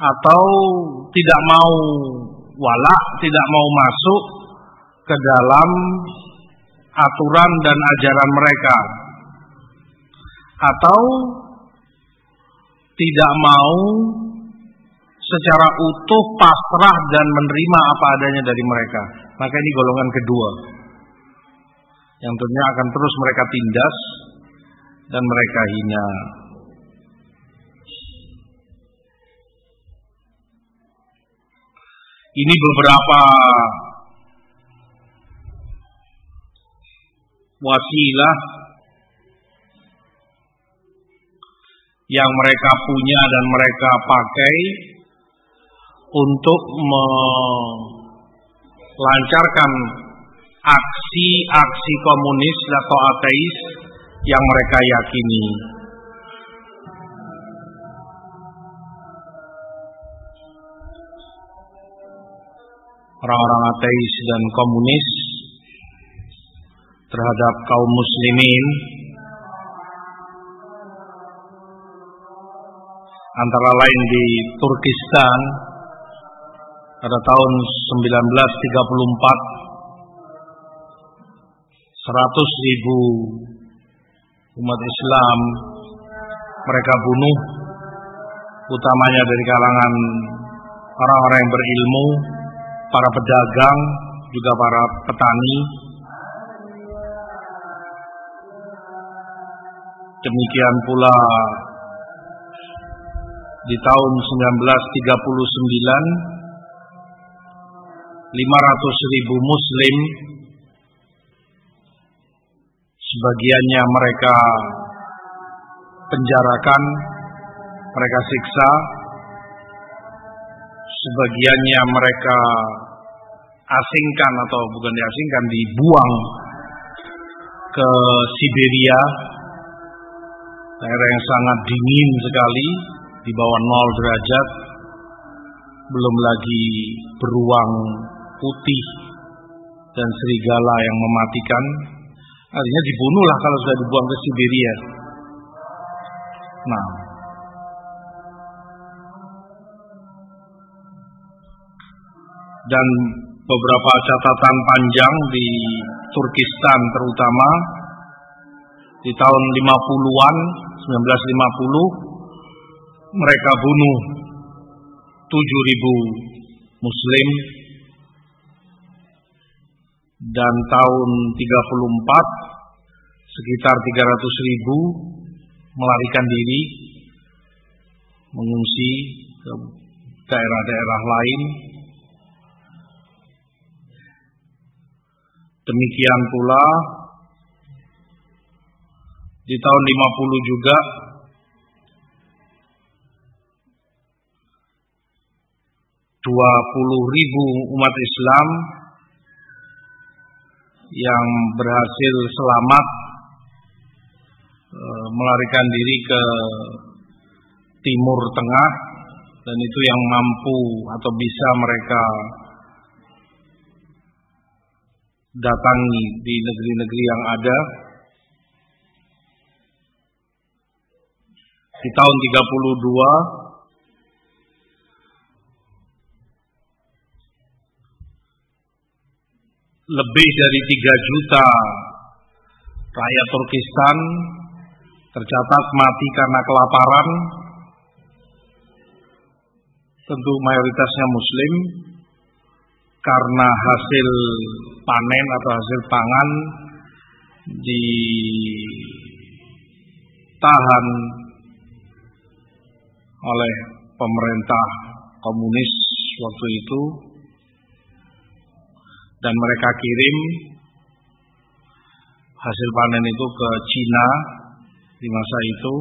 atau tidak mau wala, tidak mau masuk ke dalam aturan dan ajaran mereka atau tidak mau secara utuh pasrah dan menerima apa adanya dari mereka. Maka ini golongan kedua. Yang tentunya akan terus mereka tindas dan mereka hina. Ini beberapa wasilah yang mereka punya dan mereka pakai untuk melancarkan aksi-aksi komunis atau ateis yang mereka yakini. Orang-orang ateis dan komunis terhadap kaum muslimin antara lain di Turkistan pada tahun 1934 100 ribu umat Islam mereka bunuh utamanya dari kalangan orang-orang yang berilmu para pedagang juga para petani. Demikian pula di tahun 1939 500 ribu muslim sebagiannya mereka penjarakan mereka siksa sebagiannya mereka asingkan atau bukan diasingkan dibuang ke Siberia daerah yang sangat dingin sekali di bawah nol derajat belum lagi beruang putih dan serigala yang mematikan. Artinya dibunuhlah kalau sudah dibuang ke Siberia. Nah dan beberapa catatan panjang di Turkistan terutama. Di tahun 50-an 1950 mereka bunuh 7000 muslim. Dan tahun 34 sekitar 300 ribu melarikan diri mengungsi ke daerah-daerah lain demikian pula di tahun 50 juga dua puluh ribu umat Islam yang berhasil selamat e, melarikan diri ke timur tengah dan itu yang mampu atau bisa mereka datangi di negeri-negeri yang ada. Di tahun 32 lebih dari 3 juta rakyat Turkistan tercatat mati karena kelaparan. Tentu mayoritasnya muslim karena hasil panen atau hasil pangan ditahan oleh pemerintah komunis waktu itu dan mereka kirim hasil panen itu ke Cina di masa itu.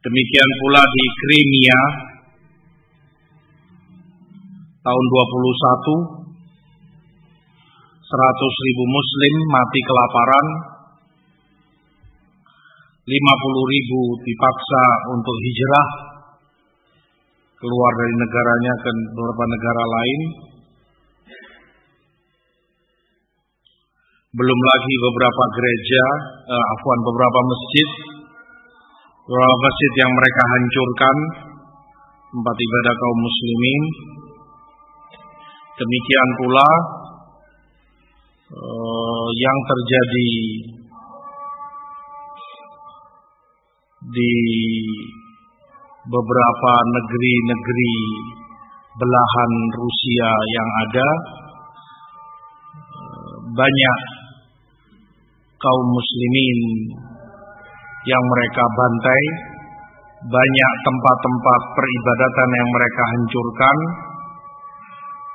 Demikian pula di Crimea tahun 21 100 ribu muslim mati kelaparan 50 ribu dipaksa untuk hijrah keluar dari negaranya ke beberapa negara lain belum lagi beberapa gereja, uh, afwan beberapa masjid, beberapa masjid yang mereka hancurkan, tempat ibadah kaum muslimin. Demikian pula uh, yang terjadi di beberapa negeri-negeri belahan Rusia yang ada banyak kaum muslimin yang mereka bantai, banyak tempat-tempat peribadatan yang mereka hancurkan,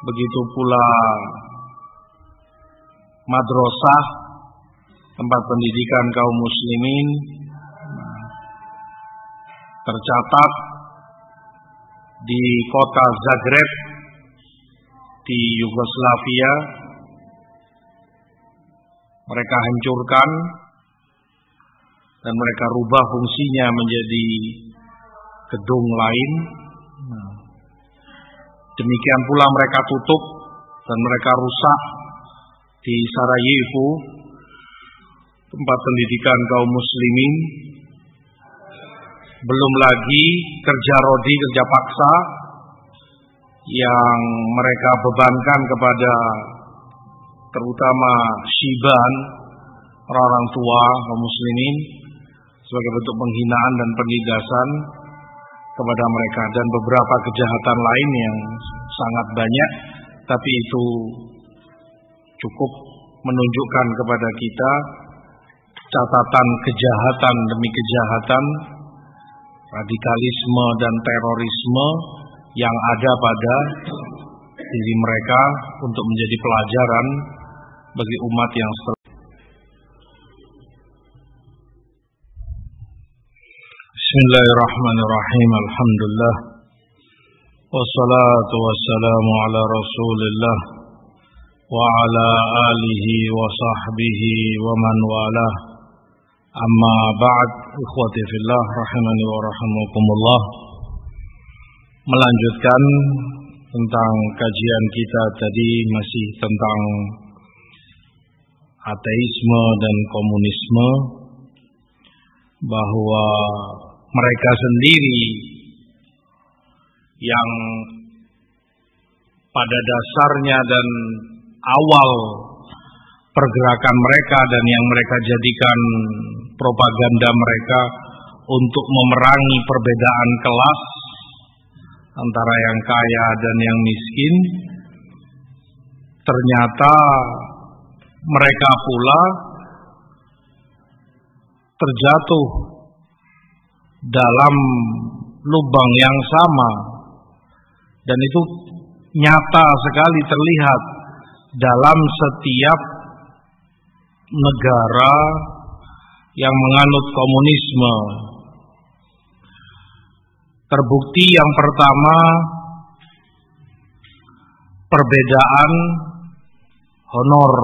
begitu pula madrasah, tempat pendidikan kaum muslimin, tercatat di kota Zagreb di Yugoslavia mereka hancurkan dan mereka rubah fungsinya menjadi gedung lain. Demikian pula mereka tutup dan mereka rusak di Sarajevo tempat pendidikan kaum muslimin. Belum lagi kerja rodi kerja paksa yang mereka bebankan kepada terutama Shiban orang-orang tua kaum muslimin sebagai bentuk penghinaan dan penindasan kepada mereka. Dan beberapa kejahatan lain yang sangat banyak tapi itu cukup menunjukkan kepada kita catatan kejahatan demi kejahatan radikalisme dan terorisme yang ada pada diri mereka untuk menjadi pelajaran bagi umat yang setelah Bismillahirrahmanirrahim. Alhamdulillah. Wassalatu wassalamu ala rasulillah Wa ala alihi wa sahbihi wa man walah. Amma ba'd Ikhwati fillah Rahimani wa rahimakumullah. Melanjutkan tentang kajian kita tadi masih tentang ateisme dan komunisme bahwa mereka sendiri yang pada dasarnya dan awal pergerakan mereka dan yang mereka jadikan propaganda mereka untuk memerangi perbedaan kelas antara yang kaya dan yang miskin ternyata mereka pula terjatuh dalam lubang yang sama. Dan itu nyata sekali terlihat dalam setiap negara yang menganut komunisme. Terbukti yang pertama perbedaan honor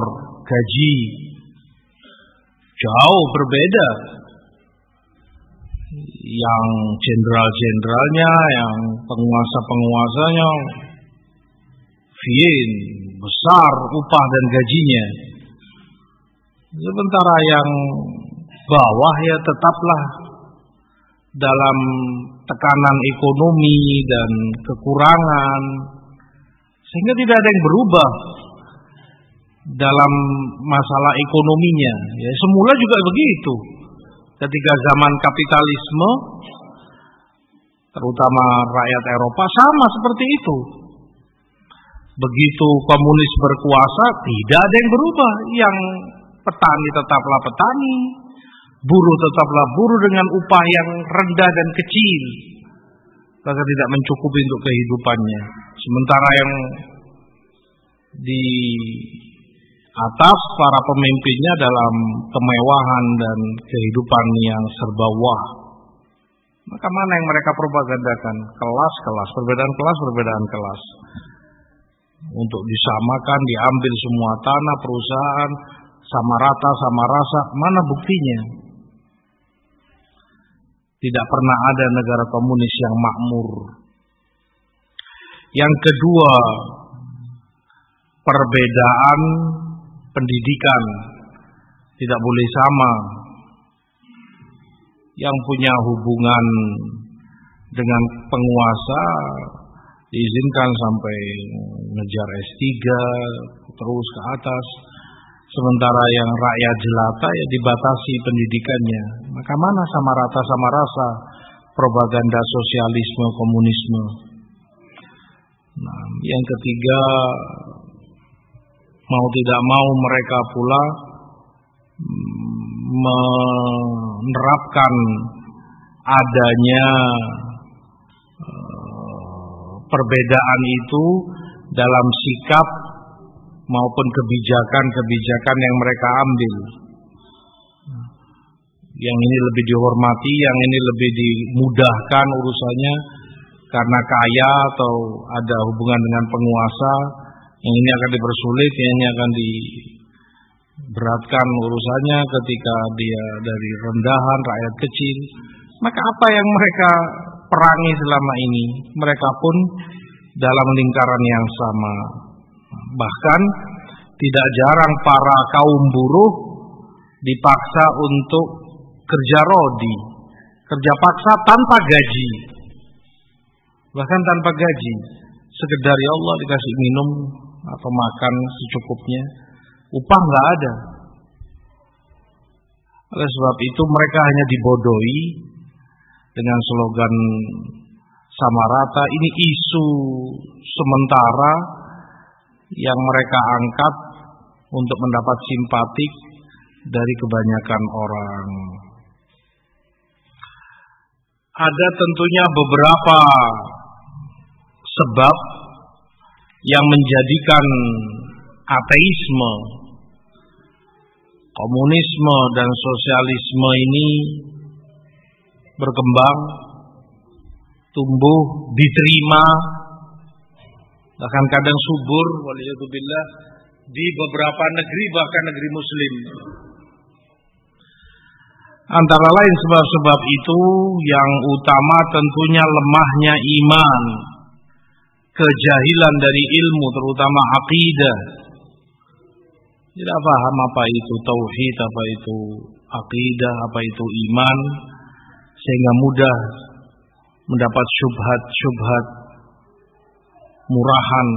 gaji. Jauh berbeda. Yang jenderal-jenderalnya, yang penguasa-penguasanya, Vien besar upah dan gajinya. Sementara yang bawah ya tetaplah dalam tekanan ekonomi dan kekurangan sehingga tidak ada yang berubah dalam masalah ekonominya ya semula juga begitu ketika zaman kapitalisme terutama rakyat Eropa sama seperti itu begitu komunis berkuasa tidak ada yang berubah yang petani tetaplah petani Buruh tetaplah buruh dengan upah yang rendah dan kecil. Maka tidak mencukupi untuk kehidupannya. Sementara yang di atas para pemimpinnya dalam kemewahan dan kehidupan yang serba wah. Maka mana yang mereka propagandakan? Kelas-kelas, perbedaan kelas, perbedaan kelas. Untuk disamakan, diambil semua tanah, perusahaan, sama rata, sama rasa. Mana buktinya? Tidak pernah ada negara komunis yang makmur. Yang kedua, perbedaan pendidikan tidak boleh sama. Yang punya hubungan dengan penguasa diizinkan sampai ngejar S3 terus ke atas sementara yang rakyat jelata ya dibatasi pendidikannya maka mana sama rata sama rasa propaganda sosialisme komunisme. Nah, yang ketiga mau tidak mau mereka pula menerapkan adanya eh, perbedaan itu dalam sikap maupun kebijakan-kebijakan yang mereka ambil. Yang ini lebih dihormati, yang ini lebih dimudahkan urusannya karena kaya atau ada hubungan dengan penguasa, yang ini akan dipersulit, yang ini akan diberatkan urusannya ketika dia dari rendahan rakyat kecil. Maka apa yang mereka perangi selama ini, mereka pun dalam lingkaran yang sama. Bahkan tidak jarang para kaum buruh dipaksa untuk kerja rodi, kerja paksa tanpa gaji. Bahkan tanpa gaji, sekedar ya Allah dikasih minum atau makan secukupnya, upah nggak ada. Oleh sebab itu mereka hanya dibodohi dengan slogan sama rata. Ini isu sementara yang mereka angkat untuk mendapat simpatik dari kebanyakan orang. Ada tentunya beberapa sebab yang menjadikan ateisme, komunisme dan sosialisme ini berkembang, tumbuh, diterima, bahkan kadang subur, waliyatubillah, di beberapa negeri bahkan negeri muslim. Antara lain sebab-sebab itu yang utama tentunya lemahnya iman, kejahilan dari ilmu terutama akidah. Tidak paham apa itu tauhid, apa itu akidah, apa itu iman sehingga mudah mendapat syubhat-syubhat murahan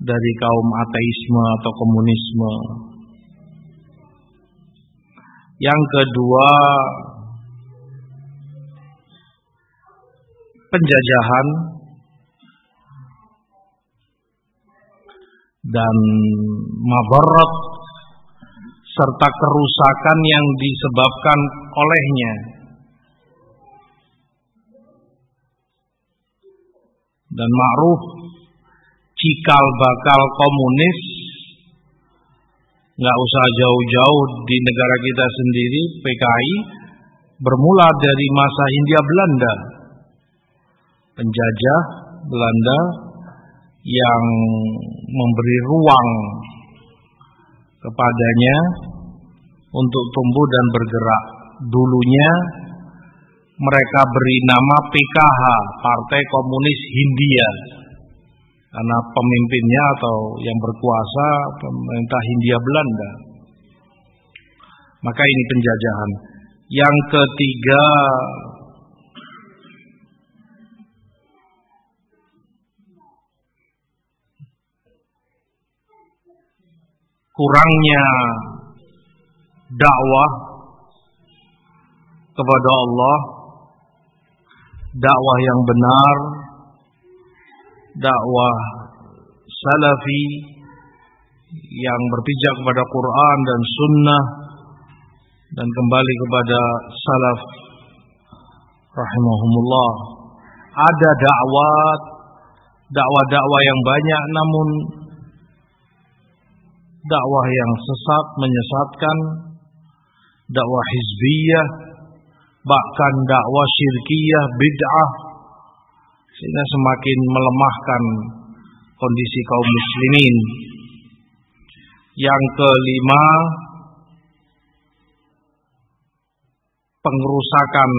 dari kaum ateisme atau komunisme. Yang kedua, penjajahan dan mabarat serta kerusakan yang disebabkan olehnya. Dan ma'ruf cikal bakal komunis nggak usah jauh-jauh di negara kita sendiri PKI bermula dari masa Hindia Belanda penjajah Belanda yang memberi ruang kepadanya untuk tumbuh dan bergerak dulunya mereka beri nama PKH Partai Komunis Hindia karena pemimpinnya atau yang berkuasa pemerintah Hindia Belanda. Maka ini penjajahan. Yang ketiga kurangnya dakwah kepada Allah, dakwah yang benar dakwah salafi yang berpijak kepada Quran dan Sunnah dan kembali kepada salaf rahimahumullah. Ada dakwah dakwah-dakwah yang banyak namun dakwah yang sesat menyesatkan dakwah hizbiyah bahkan dakwah syirkiyah bid'ah sehingga semakin melemahkan kondisi kaum muslimin. Yang kelima, pengerusakan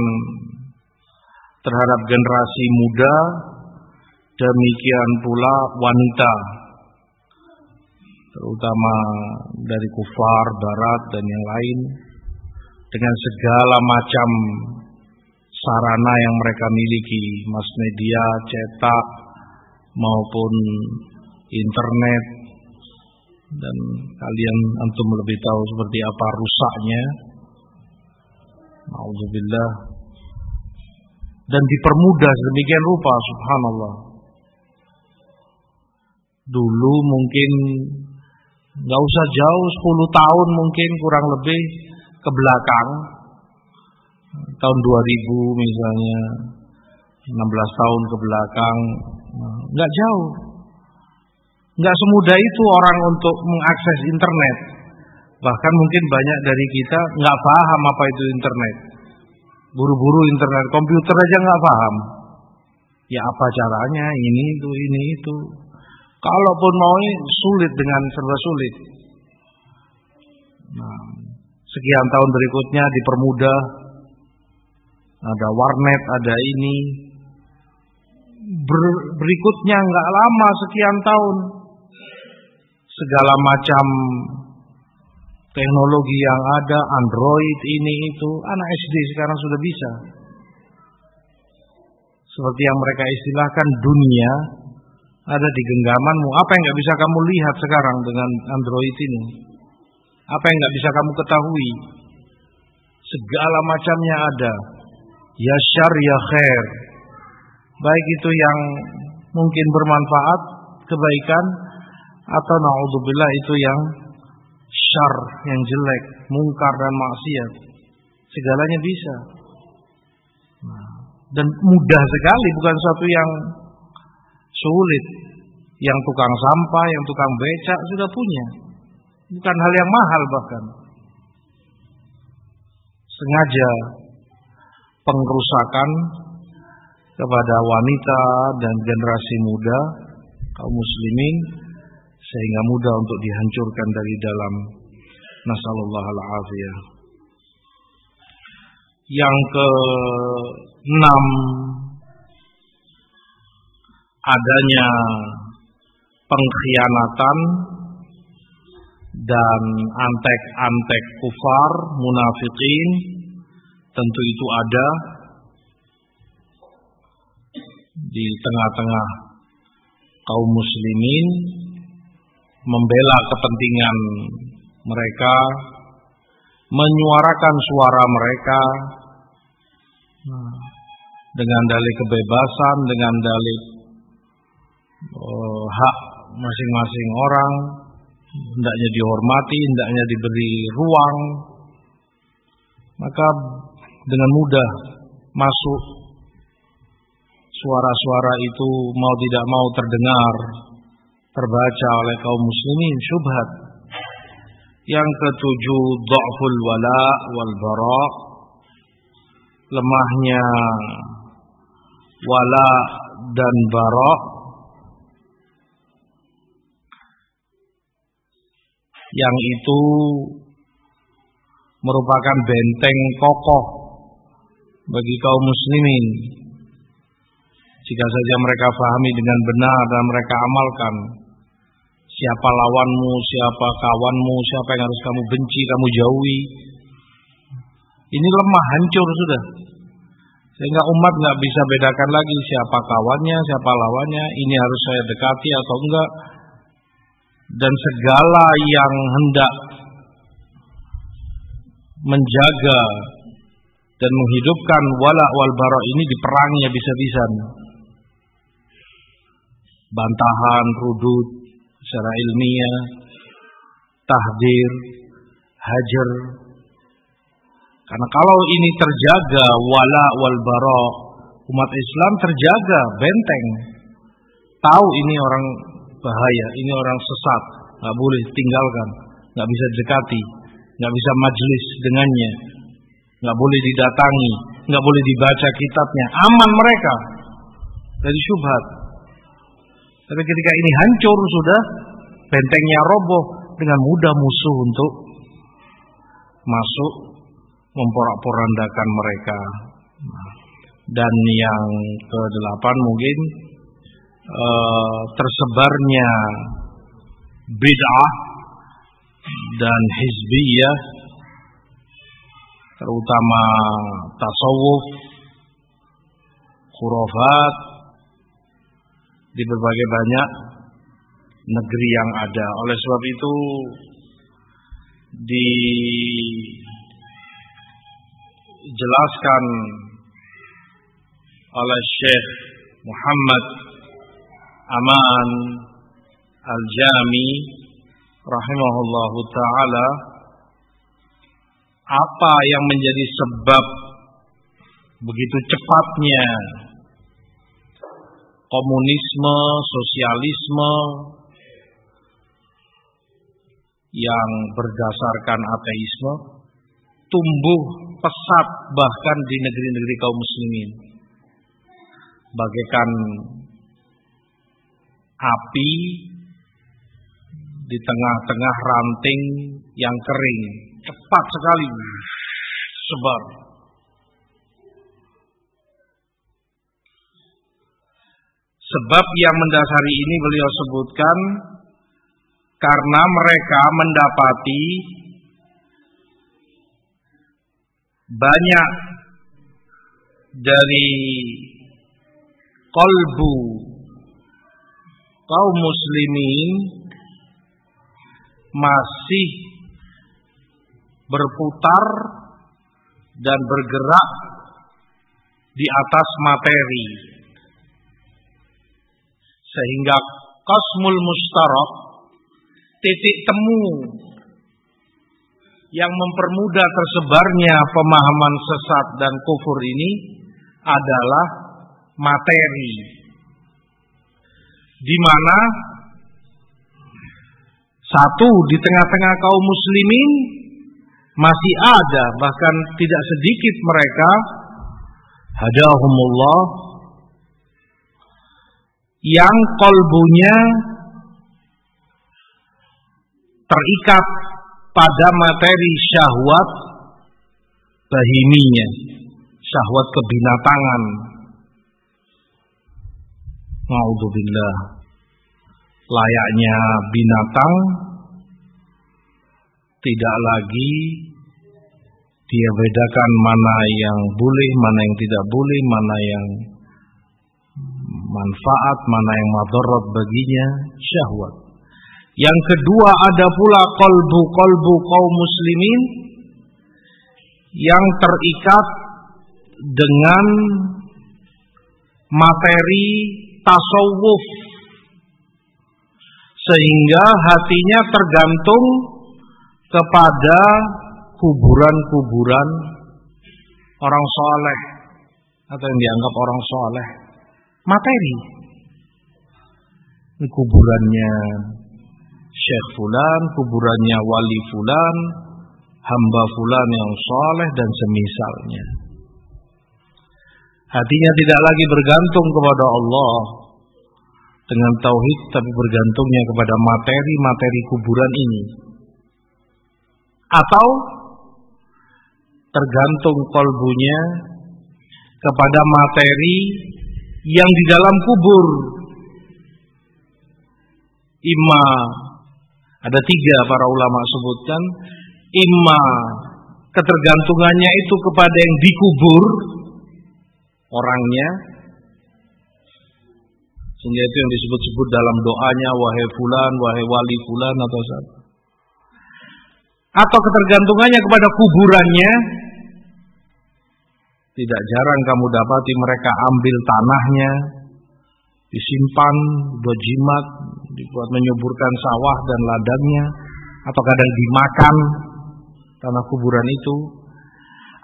terhadap generasi muda, demikian pula wanita, terutama dari kufar, barat, dan yang lain, dengan segala macam sarana yang mereka miliki, mass media, cetak maupun internet dan kalian antum lebih tahu seperti apa rusaknya. Alhamdulillah dan dipermudah sedemikian rupa subhanallah. Dulu mungkin nggak usah jauh 10 tahun mungkin kurang lebih ke belakang. Tahun 2000 misalnya 16 tahun ke belakang. Nggak jauh. Nggak semudah itu orang untuk mengakses internet. Bahkan mungkin banyak dari kita nggak paham apa itu internet. Buru-buru internet komputer aja nggak paham. Ya apa caranya ini itu ini itu kalaupun mau sulit dengan serba sulit. Nah, sekian tahun berikutnya dipermudah. Ada warnet ada ini. Ber, berikutnya nggak lama sekian tahun. Segala macam teknologi yang ada, Android ini itu, anak SD sekarang sudah bisa. Seperti yang mereka istilahkan dunia ada di genggamanmu. Apa yang nggak bisa kamu lihat sekarang dengan Android ini? Apa yang nggak bisa kamu ketahui? Segala macamnya ada. Ya syar ya khair. Baik itu yang mungkin bermanfaat, kebaikan, atau naudzubillah itu yang syar yang jelek, mungkar dan maksiat. Segalanya bisa. Nah, dan mudah sekali, bukan suatu yang sulit. Yang tukang sampah, yang tukang becak sudah punya. Bukan hal yang mahal bahkan. Sengaja pengrusakan kepada wanita dan generasi muda kaum muslimin sehingga mudah untuk dihancurkan dari dalam nasallallahu al-afiyah. Yang ke enam adanya pengkhianatan dan antek-antek kufar munafikin tentu itu ada di tengah-tengah kaum muslimin membela kepentingan mereka, menyuarakan suara mereka dengan dalih kebebasan, dengan dalih uh, hak masing-masing orang, hendaknya dihormati, hendaknya diberi ruang, maka dengan mudah masuk. Suara-suara itu mau tidak mau terdengar terbaca oleh kaum muslimin syubhat. Yang ketujuh dha'ful wala wal bara. Lemahnya wala dan bara yang itu merupakan benteng kokoh bagi kaum muslimin jika saja mereka pahami dengan benar dan mereka amalkan Siapa lawanmu, siapa kawanmu, siapa yang harus kamu benci, kamu jauhi. Ini lemah, hancur sudah. Sehingga umat nggak bisa bedakan lagi siapa kawannya, siapa lawannya, ini harus saya dekati atau enggak. Dan segala yang hendak menjaga dan menghidupkan wala wal bara ini diperangi habis-habisan. Bantahan, rudut, secara ilmiah, tahdir, hajar. Karena kalau ini terjaga wala wal bara, umat Islam terjaga benteng. Tahu ini orang bahaya, ini orang sesat, nggak boleh tinggalkan, nggak bisa dekati, nggak bisa majelis dengannya, nggak boleh didatangi, nggak boleh dibaca kitabnya, aman mereka. Dari syubhat. Tapi ketika ini hancur sudah, bentengnya roboh dengan mudah musuh untuk masuk memporak-porandakan mereka. Dan yang kedelapan mungkin uh, tersebarnya bid'ah dan hizbiyah terutama tasawuf, khurafat di berbagai banyak negeri yang ada. Oleh sebab itu di dijelaskan oleh Syekh Muhammad Aman Al-Jami rahimahullahu taala apa yang menjadi sebab begitu cepatnya komunisme, sosialisme yang berdasarkan ateisme tumbuh pesat bahkan di negeri-negeri kaum muslimin. Bagaikan api di tengah-tengah ranting yang kering, cepat sekali sebar. Sebab yang mendasari ini beliau sebutkan karena mereka mendapati banyak dari kolbu kaum muslimin masih berputar dan bergerak di atas materi. Sehingga kosmul mustarok titik temu yang mempermudah tersebarnya pemahaman sesat dan kufur ini adalah materi di mana satu di tengah-tengah kaum muslimin masih ada bahkan tidak sedikit mereka hadahumullah yang kolbunya terikat pada materi syahwat bahiminya, syahwat kebinatangan. Ma'udzubillah. Layaknya binatang tidak lagi dia bedakan mana yang boleh, mana yang tidak boleh, mana yang manfaat, mana yang madarat baginya, syahwat. Yang kedua ada pula kolbu-kolbu kaum muslimin yang terikat dengan materi tasawuf sehingga hatinya tergantung kepada kuburan-kuburan orang soleh atau yang dianggap orang soleh. Materi. Ini kuburannya Syekh Fulan, kuburannya wali Fulan, hamba Fulan yang soleh dan semisalnya. Hatinya tidak lagi bergantung kepada Allah dengan tauhid, tapi bergantungnya kepada materi-materi kuburan ini. Atau tergantung kolbunya kepada materi yang di dalam kubur. Ima ada tiga para ulama sebutkan. Ima ketergantungannya itu kepada yang dikubur orangnya. Sehingga itu yang disebut-sebut dalam doanya wahai fulan, wahai wali fulan atau siapa. Atau ketergantungannya kepada kuburannya. Tidak jarang kamu dapati mereka ambil tanahnya, disimpan, jimat, dibuat menyuburkan sawah dan ladangnya, atau kadang dimakan tanah kuburan itu.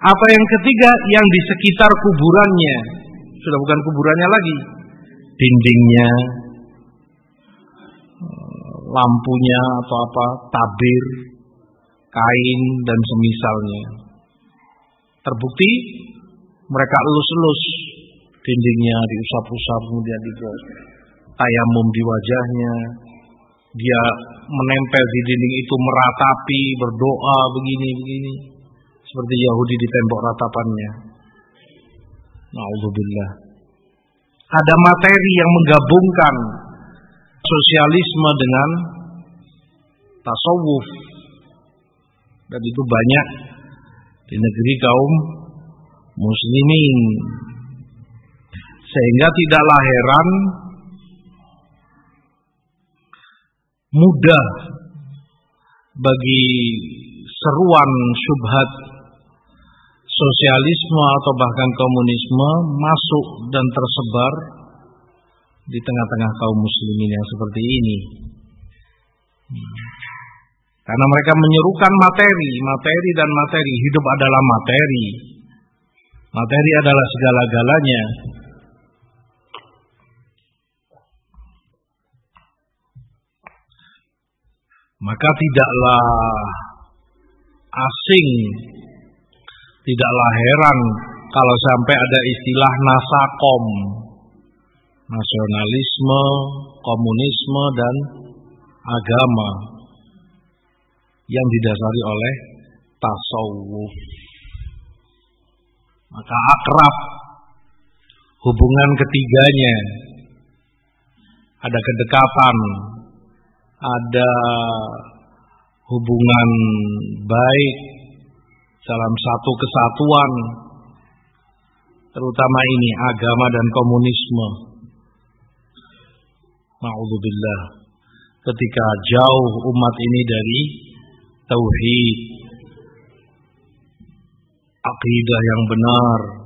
Apa yang ketiga yang di sekitar kuburannya sudah bukan kuburannya lagi, dindingnya, lampunya atau apa, tabir, kain dan semisalnya. Terbukti mereka elus-elus dindingnya diusap-usap kemudian dibuat tayamum di wajahnya. Dia menempel di dinding itu meratapi berdoa begini-begini seperti Yahudi di tembok ratapannya. Nauzubillah ada materi yang menggabungkan sosialisme dengan tasawuf. Dan itu banyak di negeri kaum muslimin. Sehingga tidaklah heran mudah bagi seruan syubhat sosialisme atau bahkan komunisme masuk dan tersebar di tengah-tengah kaum muslimin yang seperti ini. Karena mereka menyerukan materi, materi dan materi. Hidup adalah materi. Materi adalah segala-galanya. Maka tidaklah asing, tidaklah heran kalau sampai ada istilah nasakom, nasionalisme, komunisme dan agama yang didasari oleh tasawuf. Maka akrab hubungan ketiganya ada kedekatan, ada hubungan baik dalam satu kesatuan terutama ini agama dan komunisme. Ma'udzubillah. Ketika jauh umat ini dari tauhid akidah yang benar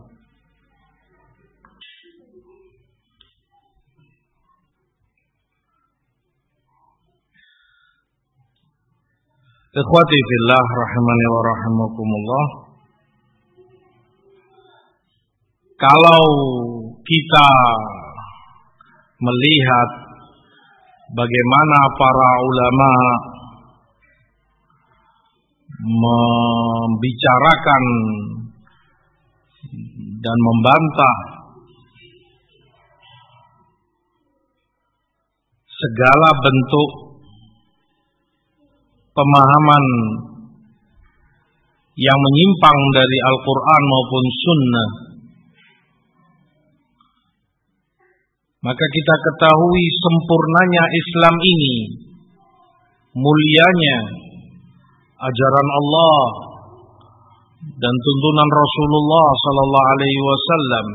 Ikhwati fillah rahimani wa rahimakumullah. Kalau kita melihat bagaimana para ulama membicarakan dan membantah segala bentuk pemahaman yang menyimpang dari Al-Quran maupun Sunnah maka kita ketahui sempurnanya Islam ini mulianya ajaran Allah dan tuntunan Rasulullah sallallahu alaihi wasallam.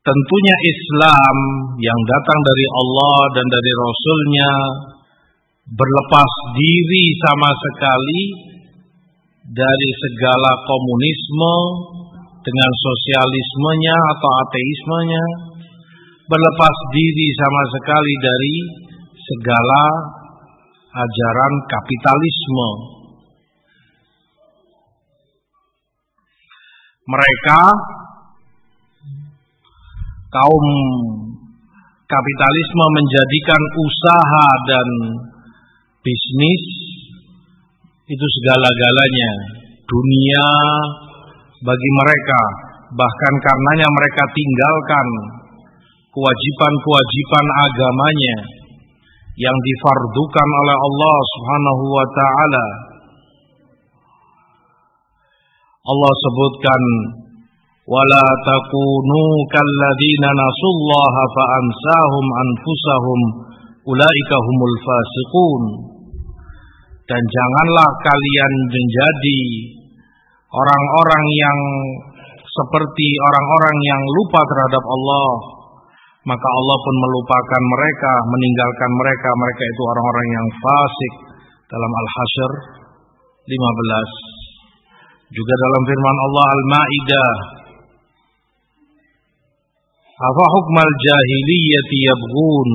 Tentunya Islam yang datang dari Allah dan dari Rasulnya berlepas diri sama sekali dari segala komunisme dengan sosialismenya atau ateismenya berlepas diri sama sekali dari segala ajaran kapitalisme. Mereka kaum kapitalisme menjadikan usaha dan bisnis itu segala-galanya dunia bagi mereka bahkan karenanya mereka tinggalkan kewajiban-kewajiban agamanya yang difardukan oleh Allah Subhanahu wa taala. Allah sebutkan wala takunu kalladzina nasullaha fa ansahum anfusahum ulaika humul fasiqun. Dan janganlah kalian menjadi orang-orang yang seperti orang-orang yang lupa terhadap Allah maka Allah pun melupakan mereka, meninggalkan mereka. Mereka itu orang-orang yang fasik dalam Al-Hasyr 15. Juga dalam firman Allah Al-Maidah Afa hukmal jahiliyati yabghun?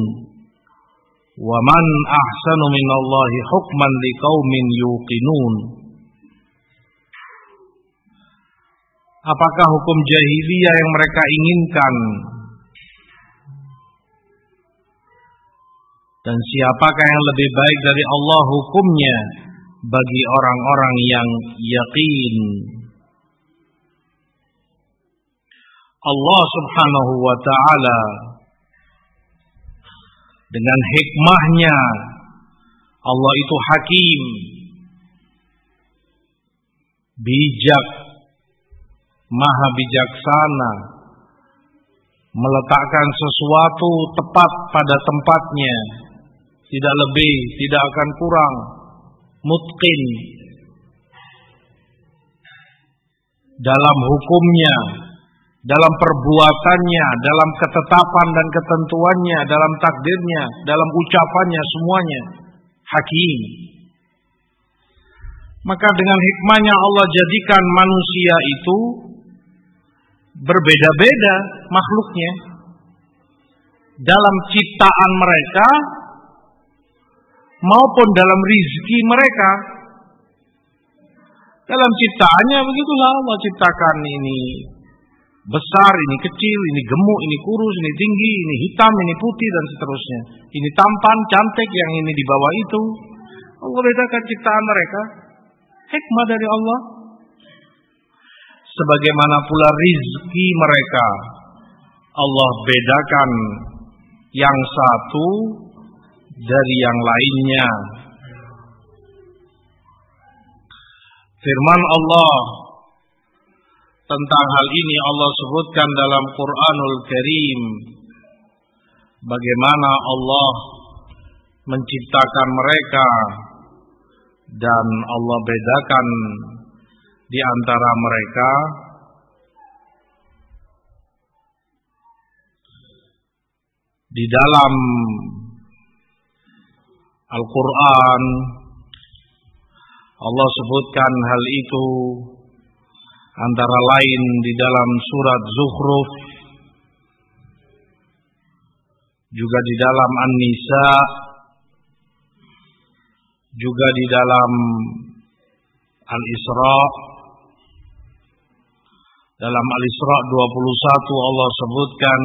Wa man ahsanu minallahi hukman liqaumin yuqinun? Apakah hukum jahiliyah yang mereka inginkan? Dan siapakah yang lebih baik dari Allah hukumnya bagi orang-orang yang yakin. Allah Subhanahu wa taala. Dengan hikmahnya Allah itu hakim bijak maha bijaksana meletakkan sesuatu tepat pada tempatnya. Tidak lebih, tidak akan kurang, mutqin. Dalam hukumnya, dalam perbuatannya, dalam ketetapan dan ketentuannya, dalam takdirnya, dalam ucapannya semuanya hakim. Maka dengan hikmahnya Allah jadikan manusia itu berbeda-beda makhluknya. Dalam ciptaan mereka maupun dalam rizki mereka. Dalam ciptaannya begitulah Allah ciptakan ini besar, ini kecil, ini gemuk, ini kurus, ini tinggi, ini hitam, ini putih dan seterusnya. Ini tampan, cantik, yang ini di bawah itu. Allah bedakan ciptaan mereka. Hikmah dari Allah. Sebagaimana pula rizki mereka. Allah bedakan yang satu dari yang lainnya. Firman Allah tentang hal ini Allah sebutkan dalam Quranul Karim. Bagaimana Allah menciptakan mereka dan Allah bedakan di antara mereka. Di dalam Al-Quran Allah sebutkan hal itu antara lain di dalam surat Zuhruf juga di dalam An-Nisa juga di dalam Al-Isra. Dalam Al-Isra 21 Allah sebutkan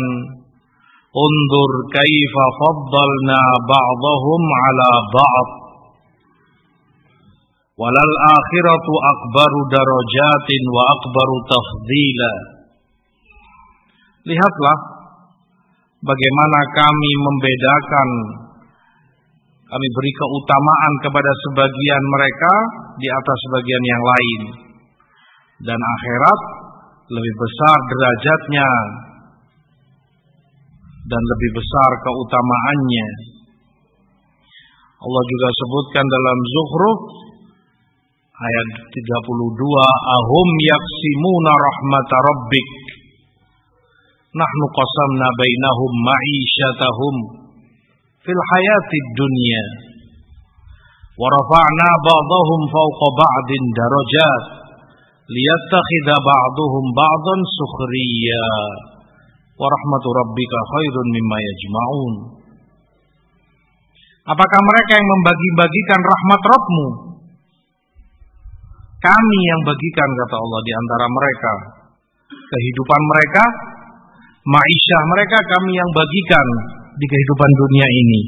Undur kaifa faddalna ba'dahum ala ba'd Walal akhiratu akbaru darajatin wa akbaru tafdila Lihatlah bagaimana kami membedakan kami beri keutamaan kepada sebagian mereka di atas sebagian yang lain dan akhirat lebih besar derajatnya dan lebih besar keutamaannya. Allah juga sebutkan dalam Zuhruf ayat 32 ahum yaksimuna rahmat rabbik nahnu qasamna bainahum ma'isyatahum fil hayatid dunya wa rafa'na ba'dahum fawqa ba'din darajat liyattakhidha ba'duhum ba'dan sukhriya wa rahmatu rabbika khairun mimma yajma'un Apakah mereka yang membagi-bagikan rahmat Rabbmu? Kami yang bagikan kata Allah di antara mereka. Kehidupan mereka, maisha mereka kami yang bagikan di kehidupan dunia ini.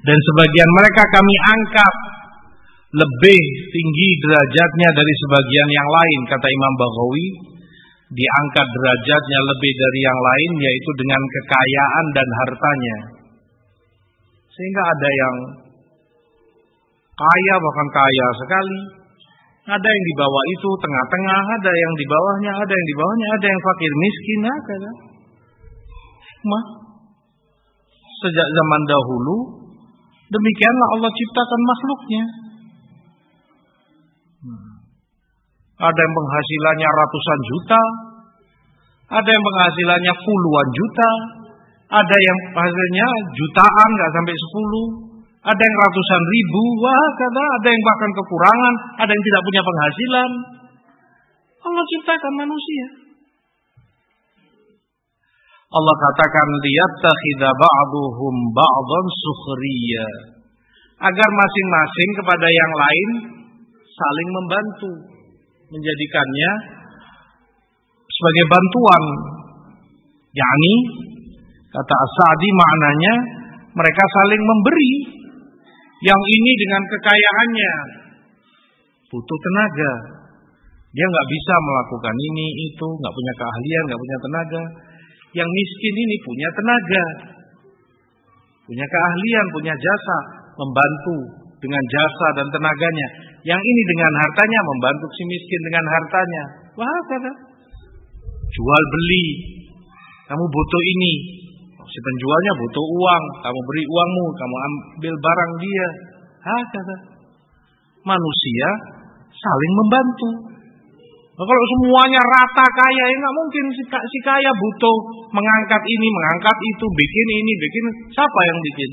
Dan sebagian mereka kami angkat. Lebih tinggi derajatnya dari sebagian yang lain kata Imam Baghawi. Diangkat derajatnya lebih dari yang lain yaitu dengan kekayaan dan hartanya. Sehingga ada yang kaya bahkan kaya sekali ada yang di bawah itu tengah-tengah ada yang di bawahnya ada yang di bawahnya ada yang fakir miskin ada kan? Hikmah sejak zaman dahulu demikianlah Allah ciptakan makhluknya. Ada yang penghasilannya ratusan juta ada yang penghasilannya puluhan juta ada yang hasilnya jutaan nggak sampai sepuluh ada yang ratusan ribu wah kata ada yang bahkan kekurangan ada yang tidak punya penghasilan. Allah ciptakan manusia. Allah katakan liyattakhidha ba'duhum ba'dhan sukhriya. Agar masing-masing kepada yang lain saling membantu menjadikannya sebagai bantuan. Yakni kata As-Sa'di maknanya mereka saling memberi yang ini dengan kekayaannya butuh tenaga dia nggak bisa melakukan ini itu nggak punya keahlian nggak punya tenaga yang miskin ini punya tenaga, punya keahlian, punya jasa, membantu dengan jasa dan tenaganya. Yang ini dengan hartanya membantu si miskin dengan hartanya. Wah, kata. Jual beli. Kamu butuh ini. Si penjualnya butuh uang. Kamu beri uangmu. Kamu ambil barang dia. Hah, kata. Manusia saling membantu. Nah, kalau semuanya rata kaya, ya nggak mungkin si, si kaya butuh mengangkat ini, mengangkat itu, bikin ini, bikin. Siapa yang bikin?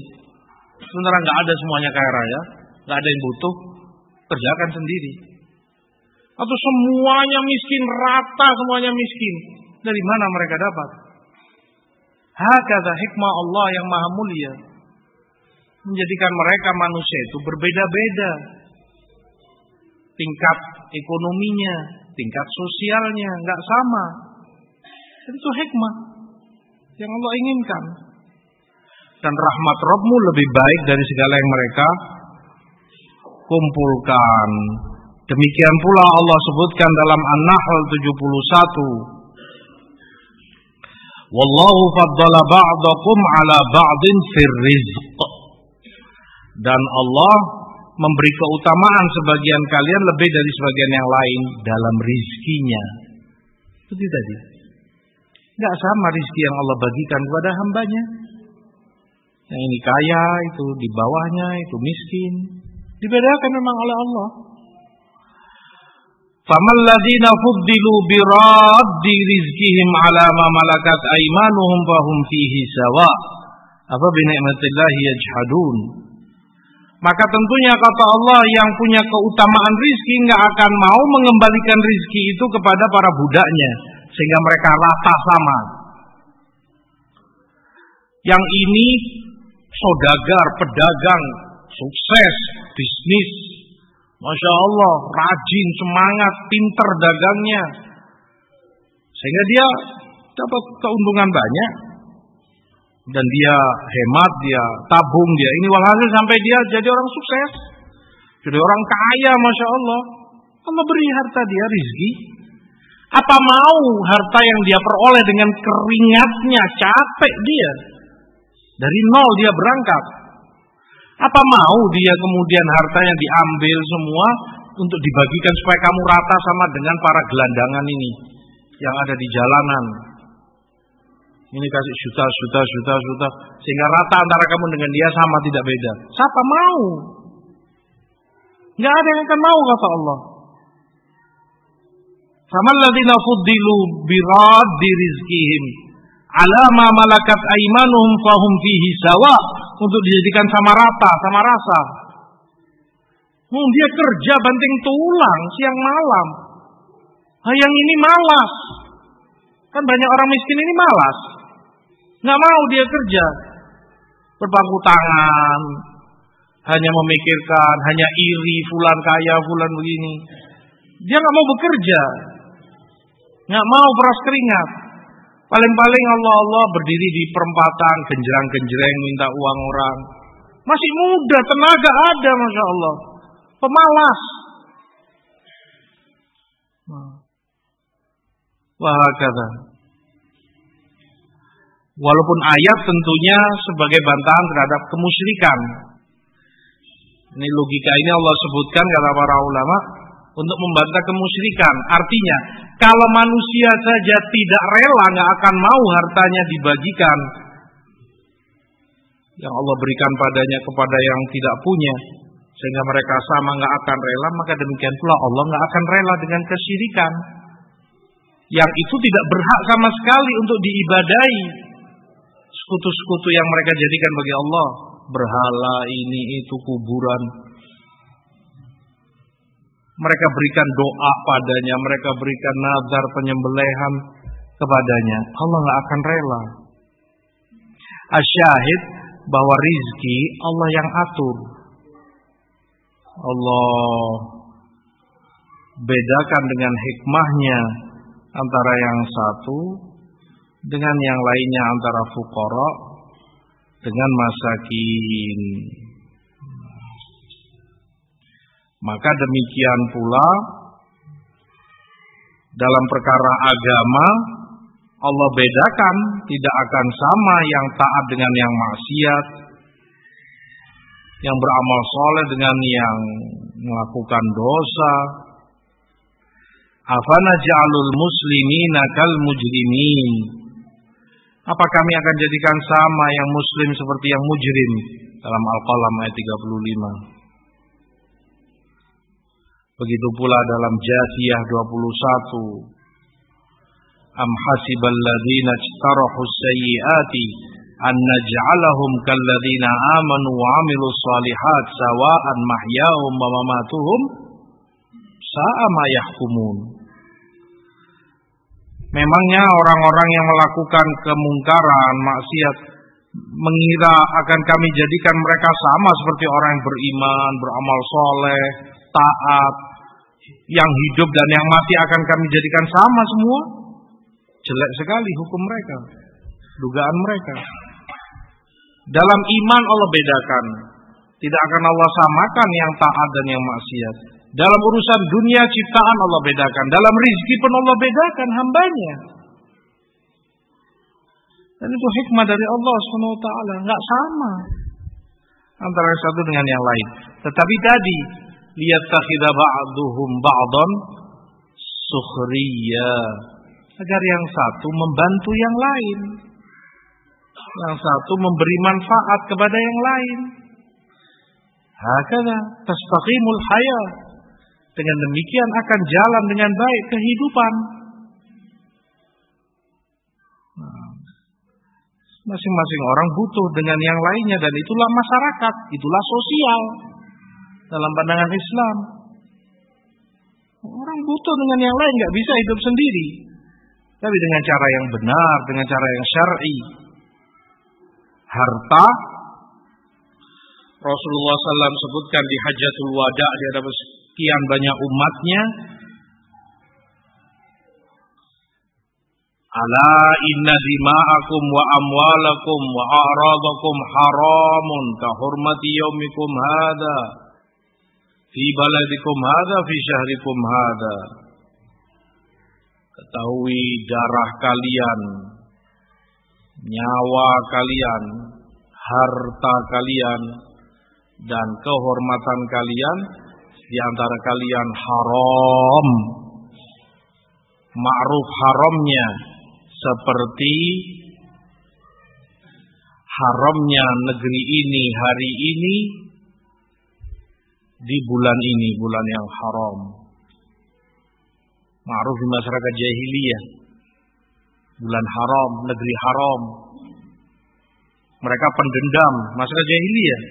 Sementara nggak ada semuanya kaya raya, nggak ada yang butuh, kerjakan sendiri. Atau semuanya miskin, rata semuanya miskin. Dari mana mereka dapat? Hakata hikmah Allah yang maha mulia. Menjadikan mereka manusia itu berbeda-beda. Tingkat ekonominya, tingkat sosialnya, nggak sama. Itu hikmah yang Allah inginkan. Dan rahmat Robmu lebih baik dari segala yang mereka kumpulkan. Demikian pula Allah sebutkan dalam An-Nahl 71. Wallahu faddala ba'dakum ala ba'din fir. Dan Allah memberi keutamaan sebagian kalian lebih dari sebagian yang lain dalam rizkinya. Itu tadi. Gak sama rizki yang Allah bagikan kepada hambanya. Yang ini kaya, itu di bawahnya, itu miskin. Dibedakan memang oleh Allah. Faman ladina fuddilu biraddi rizkihim ala ma malakat aimanuhum fahum fihi sawa. Apa yajhadun. Maka tentunya kata Allah yang punya keutamaan rizki nggak akan mau mengembalikan rizki itu kepada para budaknya sehingga mereka rata sama. Yang ini saudagar, pedagang, sukses, bisnis, masya Allah, rajin, semangat, pinter dagangnya, sehingga dia dapat keuntungan banyak dan dia hemat, dia tabung, dia ini walhasil sampai dia jadi orang sukses, jadi orang kaya, masya Allah. Allah beri harta dia rizki. Apa mau harta yang dia peroleh dengan keringatnya, capek dia. Dari nol dia berangkat. Apa mau dia kemudian harta yang diambil semua untuk dibagikan supaya kamu rata sama dengan para gelandangan ini yang ada di jalanan. Ini kasih juta, juta, juta, juta. Sehingga rata antara kamu dengan dia sama tidak beda. Siapa mau? Nggak ada yang akan mau kata Allah. Sama ladina fuddilu birad di rizkihim alama malakat aimanuhum fahum fihi sawa untuk dijadikan sama rata, sama rasa. Hmm, dia kerja banting tulang siang malam. Nah, yang ini malas. Kan banyak orang miskin ini malas. Nggak mau dia kerja. Berpangku tangan. Hanya memikirkan, hanya iri, fulan kaya, fulan begini. Dia nggak mau bekerja. Nggak mau beras keringat. Paling-paling Allah Allah berdiri di perempatan, genjerang-genjreng minta uang orang. Masih muda, tenaga ada, masya Allah. Pemalas. Wah kata. Walaupun ayat tentunya sebagai bantahan terhadap kemusyrikan. Ini logika ini Allah sebutkan kata para ulama untuk membantah kemusyrikan. Artinya, kalau manusia saja tidak rela, nggak akan mau hartanya dibagikan yang Allah berikan padanya kepada yang tidak punya, sehingga mereka sama nggak akan rela, maka demikian pula Allah nggak akan rela dengan kesyirikan yang itu tidak berhak sama sekali untuk diibadai. Sekutu-sekutu yang mereka jadikan bagi Allah, berhala ini itu kuburan, mereka berikan doa padanya, mereka berikan nazar penyembelihan kepadanya. Allah nggak akan rela. Asyahid bahwa rizki Allah yang atur. Allah bedakan dengan hikmahnya antara yang satu dengan yang lainnya antara fukara dengan masakin. Maka demikian pula dalam perkara agama Allah bedakan tidak akan sama yang taat dengan yang maksiat, yang beramal soleh dengan yang melakukan dosa. Afana ja'alul muslimina kal mujrimin. Apa kami akan jadikan sama yang muslim seperti yang mujrim dalam Al-Qalam ayat 35. Begitu pula dalam Jasiyah 21. Am hasibal ladzina ijtarahu sayyiati an naj'alahum kalladzina amanu wa 'amilus salihat sawa'an mahyahum wa mamatuhum Sa'a yahkumun. Memangnya orang-orang yang melakukan kemungkaran, maksiat, mengira akan kami jadikan mereka sama seperti orang yang beriman, beramal soleh, taat, yang hidup dan yang mati akan kami jadikan sama semua? Jelek sekali hukum mereka, dugaan mereka. Dalam iman Allah bedakan. Tidak akan Allah samakan yang taat dan yang maksiat. Dalam urusan dunia ciptaan Allah bedakan. Dalam rizki pun Allah bedakan hambanya. Dan itu hikmah dari Allah SWT. Nggak sama. Antara satu dengan yang lain. Tetapi tadi. Lihat takhidha ba'duhum ba'don. Sukhriya. Agar yang satu membantu yang lain. Yang satu memberi manfaat kepada yang lain. Hakada tastaqimul haya. Dengan demikian akan jalan dengan baik kehidupan. Nah, masing-masing orang butuh dengan yang lainnya dan itulah masyarakat, itulah sosial dalam pandangan Islam. Orang butuh dengan yang lain nggak bisa hidup sendiri, tapi dengan cara yang benar, dengan cara yang syar'i. Harta Rasulullah SAW sebutkan di Hajatul Wada di hadapan sekian banyak umatnya. Ala inna dima'akum wa amwalakum wa a'radakum haramun ka hurmati yaumikum hada fi baladikum hada fi syahrikum hada. Ketahui darah kalian, nyawa kalian, harta kalian, dan kehormatan kalian di antara kalian haram ma'ruf haramnya seperti haramnya negeri ini hari ini di bulan ini bulan yang haram. Ma'ruf di masyarakat jahiliyah. Bulan haram negeri haram. Mereka pendendam masyarakat jahiliyah.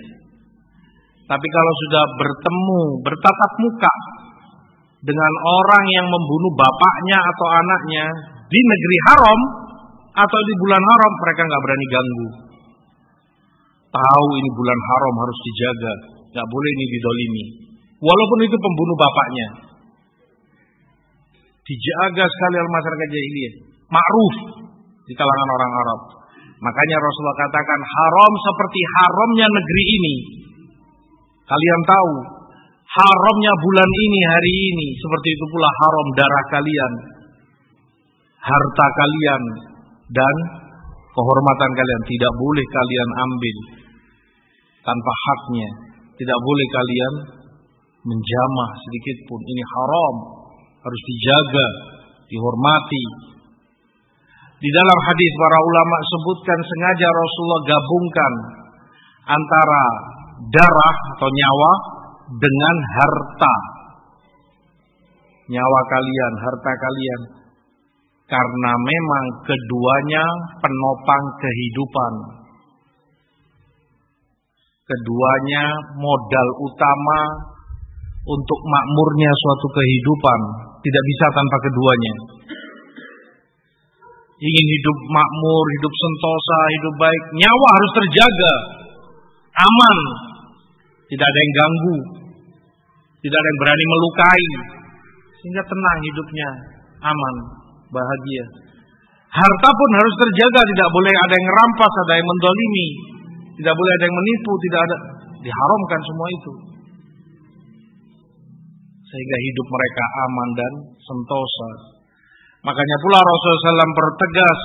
Tapi kalau sudah bertemu, bertatap muka dengan orang yang membunuh bapaknya atau anaknya di negeri haram atau di bulan haram, mereka nggak berani ganggu. Tahu ini bulan haram harus dijaga, nggak boleh ini didolimi. Walaupun itu pembunuh bapaknya, dijaga sekali oleh masyarakat jahiliyah. Ma'ruf di kalangan orang Arab. Makanya Rasulullah katakan haram seperti haramnya negeri ini Kalian tahu haramnya bulan ini hari ini seperti itu pula haram darah kalian, harta kalian dan kehormatan kalian tidak boleh kalian ambil tanpa haknya. Tidak boleh kalian menjamah sedikit pun. Ini haram, harus dijaga, dihormati. Di dalam hadis para ulama sebutkan sengaja Rasulullah gabungkan antara darah atau nyawa dengan harta. Nyawa kalian, harta kalian. Karena memang keduanya penopang kehidupan. Keduanya modal utama untuk makmurnya suatu kehidupan. Tidak bisa tanpa keduanya. Ingin hidup makmur, hidup sentosa, hidup baik, nyawa harus terjaga, aman, tidak ada yang ganggu, tidak ada yang berani melukai, sehingga tenang hidupnya, aman, bahagia. Harta pun harus terjaga, tidak boleh ada yang rampas, ada yang mendolimi, tidak boleh ada yang menipu, tidak ada diharamkan semua itu. Sehingga hidup mereka aman dan sentosa. Makanya pula Rasulullah SAW pertegas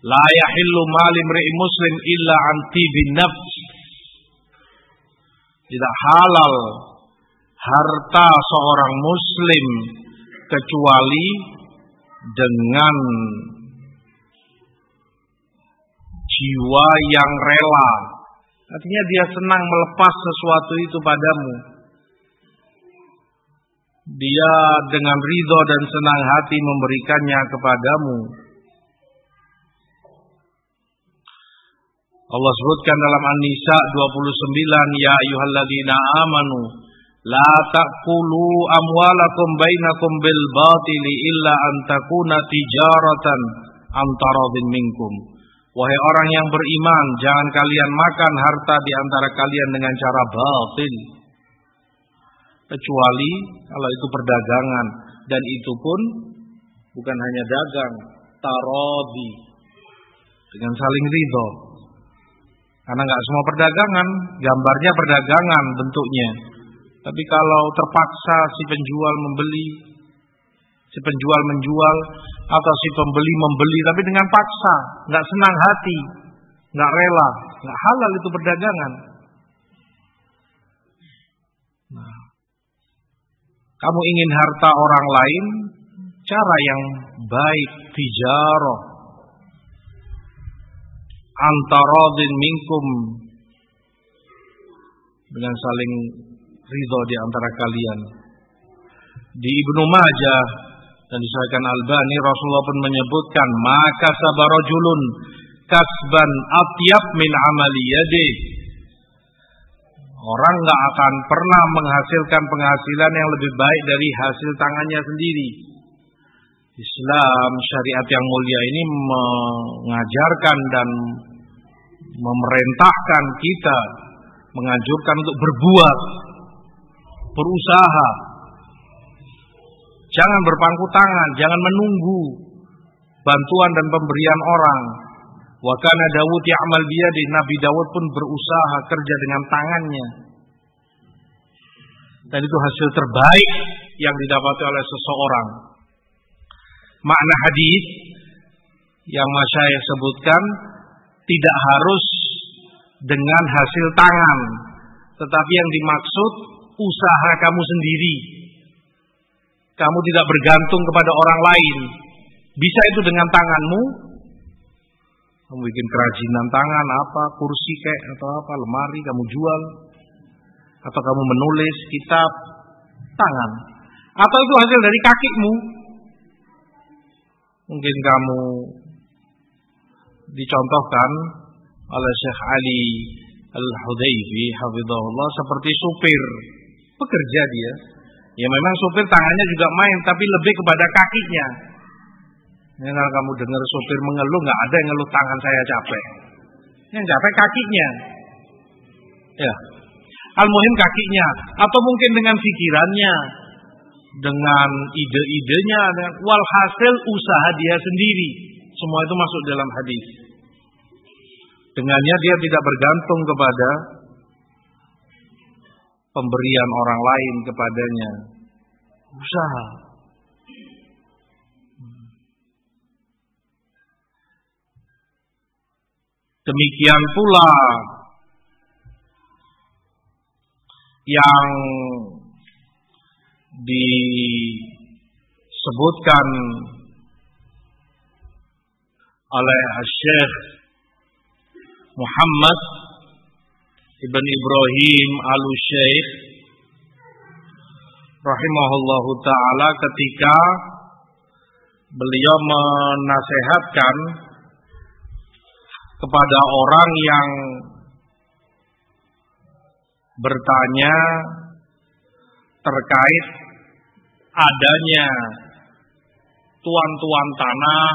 La yahillu malim muslim illa anti bin nafs tidak halal harta seorang muslim kecuali dengan jiwa yang rela. Artinya dia senang melepas sesuatu itu padamu. Dia dengan ridho dan senang hati memberikannya kepadamu. Allah sebutkan dalam An-Nisa 29 ya ayyuhalladzina amanu La ta'kulu amwalakum bainakum bil batili illa an takuna tijaratan antaradin minkum. Wahai orang yang beriman, jangan kalian makan harta di antara kalian dengan cara batil. Kecuali kalau itu perdagangan dan itu pun bukan hanya dagang, tarodi dengan saling ridho. Karena nggak semua perdagangan, gambarnya perdagangan bentuknya. Tapi kalau terpaksa si penjual membeli, si penjual menjual, atau si pembeli membeli, tapi dengan paksa, nggak senang hati, nggak rela, nggak halal itu perdagangan. Nah, kamu ingin harta orang lain, cara yang baik, tijarah, antaradin minkum dengan saling ridho di antara kalian. Di Ibnu Majah dan disahkan Albani Rasulullah pun menyebutkan maka sabarajulun kasban atyab min amali yadi. Orang nggak akan pernah menghasilkan penghasilan yang lebih baik dari hasil tangannya sendiri. Islam syariat yang mulia ini mengajarkan dan memerintahkan kita menganjurkan untuk berbuat, berusaha. Jangan berpangku tangan, jangan menunggu bantuan dan pemberian orang. Wa kana Dawud ya'mal biyadi, Nabi Dawud pun berusaha kerja dengan tangannya. Dan itu hasil terbaik yang didapati oleh seseorang. Makna hadis yang saya sebutkan tidak harus dengan hasil tangan, tetapi yang dimaksud usaha kamu sendiri. Kamu tidak bergantung kepada orang lain. Bisa itu dengan tanganmu. Kamu bikin kerajinan tangan apa, kursi kayak atau apa, lemari kamu jual. Atau kamu menulis kitab tangan. Atau itu hasil dari kakimu. Mungkin kamu dicontohkan oleh Syekh Ali Al-Hudayfi hafizahullah seperti supir pekerja dia ya memang supir tangannya juga main tapi lebih kepada kakinya. Ya, kalau kamu dengar supir mengeluh nggak ada yang ngeluh tangan saya capek. Yang capek kakinya. Ya. Al-muhim kakinya atau mungkin dengan pikirannya dengan ide-idenya walhasil usaha dia sendiri. Semua itu masuk dalam hadis. Dengannya dia tidak bergantung kepada pemberian orang lain kepadanya. Usaha. Demikian pula yang disebutkan oleh Syekh Muhammad Ibn Ibrahim Al-Syekh rahimahullahu taala ketika beliau menasehatkan kepada orang yang bertanya terkait adanya tuan-tuan tanah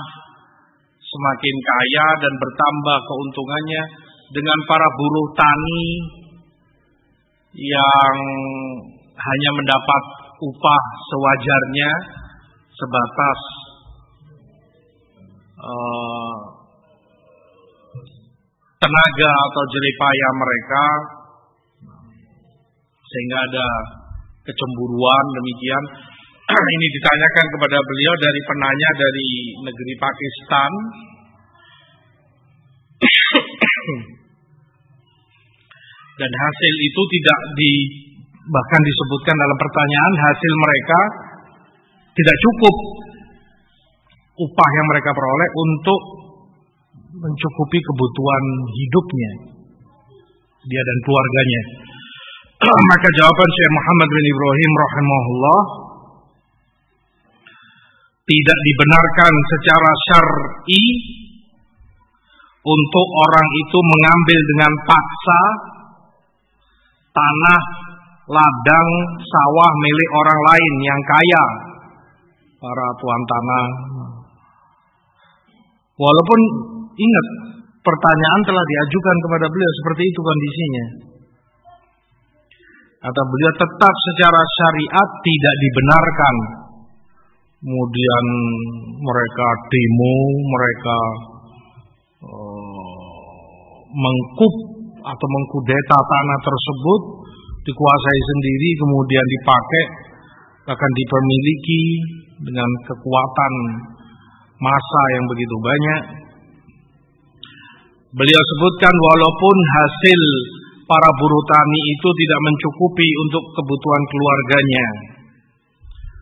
semakin kaya dan bertambah keuntungannya dengan para buruh tani yang hanya mendapat upah sewajarnya sebatas uh, tenaga atau jeripaya mereka sehingga ada kecemburuan demikian [CLEARS THROAT] ini ditanyakan kepada beliau dari penanya dari negeri Pakistan. [CLEARS THROAT] Dan hasil itu tidak di bahkan disebutkan dalam pertanyaan hasil mereka tidak cukup upah yang mereka peroleh untuk mencukupi kebutuhan hidupnya dia dan keluarganya. [CLEARS THROAT] Maka jawaban Syekh Muhammad bin Ibrahim rahimahullah tidak dibenarkan secara syar'i untuk orang itu mengambil dengan paksa tanah ladang sawah milik orang lain yang kaya, para tuan tanah. Walaupun ingat pertanyaan telah diajukan kepada beliau seperti itu kondisinya. Kata beliau tetap secara syariat tidak dibenarkan. Kemudian mereka demo, mereka uh, mengkup atau mengkudeta tanah tersebut dikuasai sendiri kemudian dipakai akan dipermiliki dengan kekuatan masa yang begitu banyak. Beliau sebutkan walaupun hasil para buruh tani itu tidak mencukupi untuk kebutuhan keluarganya.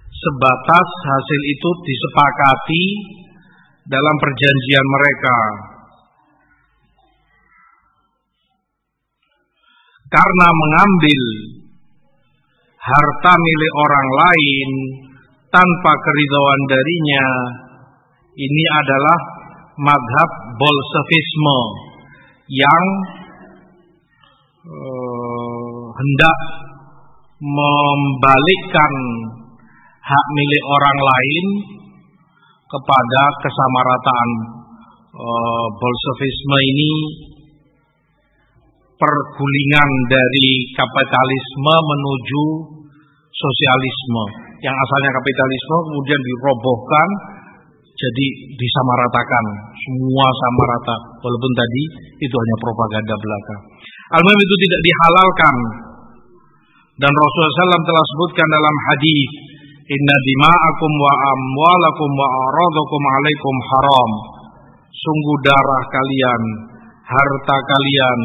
Sebatas hasil itu disepakati dalam perjanjian mereka. Karena mengambil harta milik orang lain tanpa keridhaan darinya, ini adalah madhab bolsevisme yang uh, hendak membalikkan hak milik orang lain kepada kesamarataan uh, Bolshevisme ini pergulingan dari kapitalisme menuju sosialisme. Yang asalnya kapitalisme kemudian dirobohkan jadi disamaratakan. Semua sama rata walaupun tadi itu hanya propaganda belaka. Al itu tidak dihalalkan. Dan Rasulullah SAW telah sebutkan dalam hadis Inna dima'akum wa amwalakum wa aradakum alaikum haram. Sungguh darah kalian, harta kalian,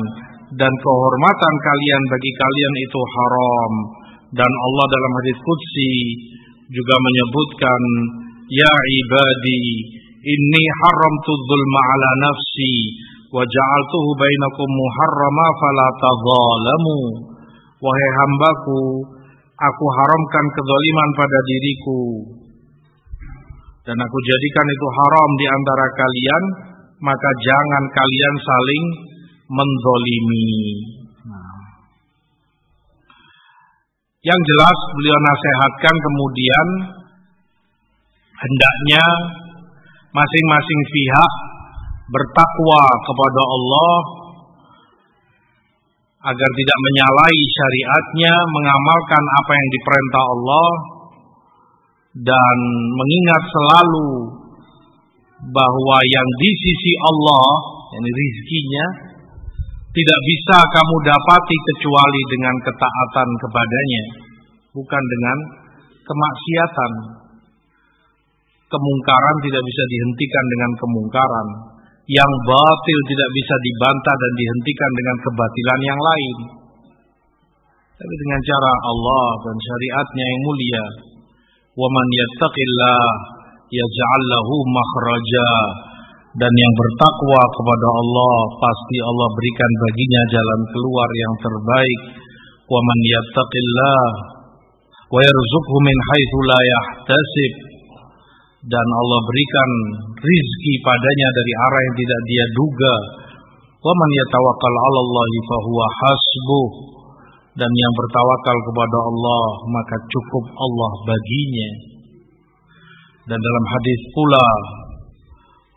dan kehormatan kalian bagi kalian itu haram. Dan Allah dalam hadis Qudsi juga menyebutkan Ya ibadi inni haramtu dzulma ala nafsi wa ja'altuhu bainakum muharrama fala tadzalamu wahai hambaku aku haramkan kezaliman pada diriku dan aku jadikan itu haram di antara kalian maka jangan kalian saling menzolimi nah. yang jelas beliau nasihatkan kemudian hendaknya masing-masing pihak bertakwa kepada Allah agar tidak menyalahi syariatnya, mengamalkan apa yang diperintah Allah dan mengingat selalu bahwa yang di sisi Allah, ini rizkinya, tidak bisa kamu dapati kecuali dengan ketaatan kepadanya, bukan dengan kemaksiatan kemungkaran tidak bisa dihentikan dengan kemungkaran. Yang batil tidak bisa dibantah dan dihentikan dengan kebatilan yang lain. Tapi dengan cara Allah dan syariatnya yang mulia. وَمَنْ يَتَّقِ اللَّهِ يَجْعَلْ لَهُ مَخْرَجًا dan yang bertakwa kepada Allah pasti Allah berikan baginya jalan keluar yang terbaik. Wa man yattaqillah wa yarzuqhu min haitsu la yahtasib dan Allah berikan rizki padanya dari arah yang tidak dia duga. Wa man yatawakkal 'ala Allah fahuwa hasbuh. Dan yang bertawakal kepada Allah maka cukup Allah baginya. Dan dalam hadis pula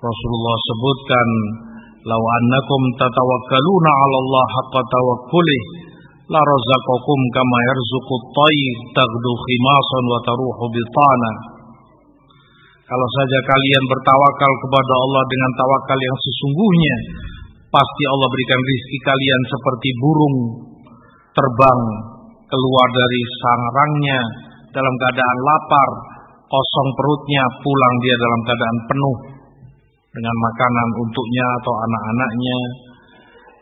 Rasulullah sebutkan Lau annakum tatawakkaluna 'ala Allah haqqa tawakkulih la razaqakum kama yarzuqu at-tayr taghdu khimasan wa taruhu bitana. Kalau saja kalian bertawakal kepada Allah dengan tawakal yang sesungguhnya, pasti Allah berikan rizki kalian seperti burung terbang keluar dari sarangnya dalam keadaan lapar, kosong perutnya, pulang dia dalam keadaan penuh dengan makanan untuknya atau anak-anaknya.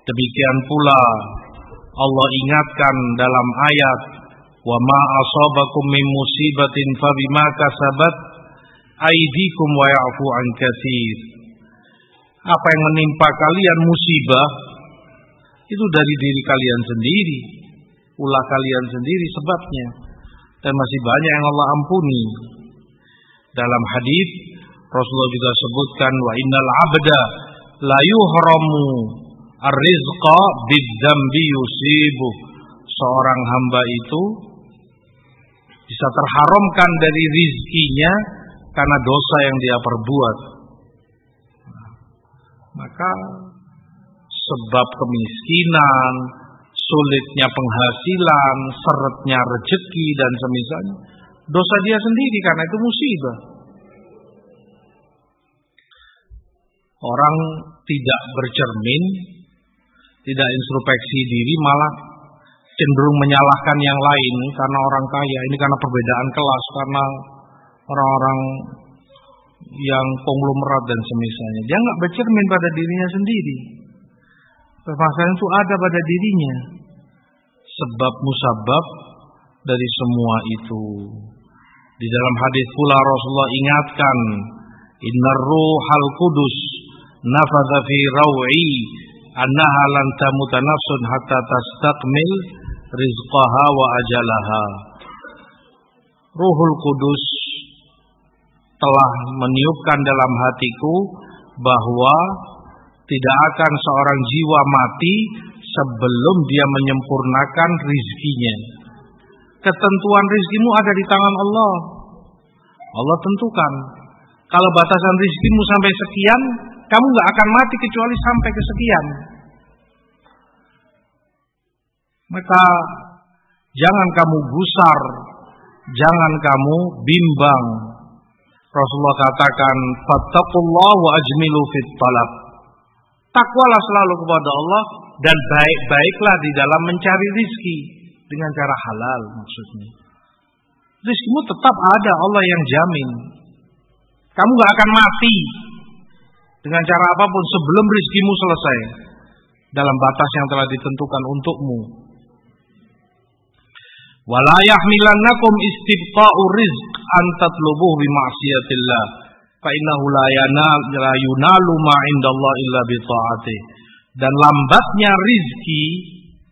Demikian pula Allah ingatkan dalam ayat wa ma asabakum min musibatin fabima kasabat aidikum wa ya'fu an katsir. Apa yang menimpa kalian musibah itu dari diri kalian sendiri, ulah kalian sendiri sebabnya. Dan masih banyak yang Allah ampuni. Dalam hadis Rasulullah juga sebutkan wa innal abda la yuhramu ar-rizqa bidzambi yusibu. seorang hamba itu bisa terharamkan dari rizkinya karena dosa yang dia perbuat. Maka sebab kemiskinan, sulitnya penghasilan, seretnya rezeki dan semisalnya, dosa dia sendiri karena itu musibah. Orang tidak bercermin, tidak introspeksi diri, malah cenderung menyalahkan yang lain karena orang kaya. Ini karena perbedaan kelas, karena orang-orang yang konglomerat dan semisalnya. Dia nggak bercermin pada dirinya sendiri. Permasalahan itu ada pada dirinya. Sebab musabab dari semua itu. Di dalam hadis pula Rasulullah ingatkan, Innar ruhal kudus nafadha fi raw'i annaha lan tamuta nafsun hatta tastakmil rizqaha wa ajalaha. Ruhul Kudus telah meniupkan dalam hatiku bahwa tidak akan seorang jiwa mati sebelum dia menyempurnakan rizkinya. Ketentuan rizkimu ada di tangan Allah. Allah tentukan. Kalau batasan rizkimu sampai sekian, kamu nggak akan mati kecuali sampai kesekian. Maka jangan kamu gusar, jangan kamu bimbang. Rasulullah katakan, "Fattaqullah wa ajmilu fit talab." Takwalah selalu kepada Allah dan baik-baiklah di dalam mencari rizki dengan cara halal maksudnya. Rizkimu tetap ada, Allah yang jamin. Kamu gak akan mati dengan cara apa pun sebelum rizkimu selesai dalam batas yang telah ditentukan untukmu. Rizq. Dan lambatnya rizki,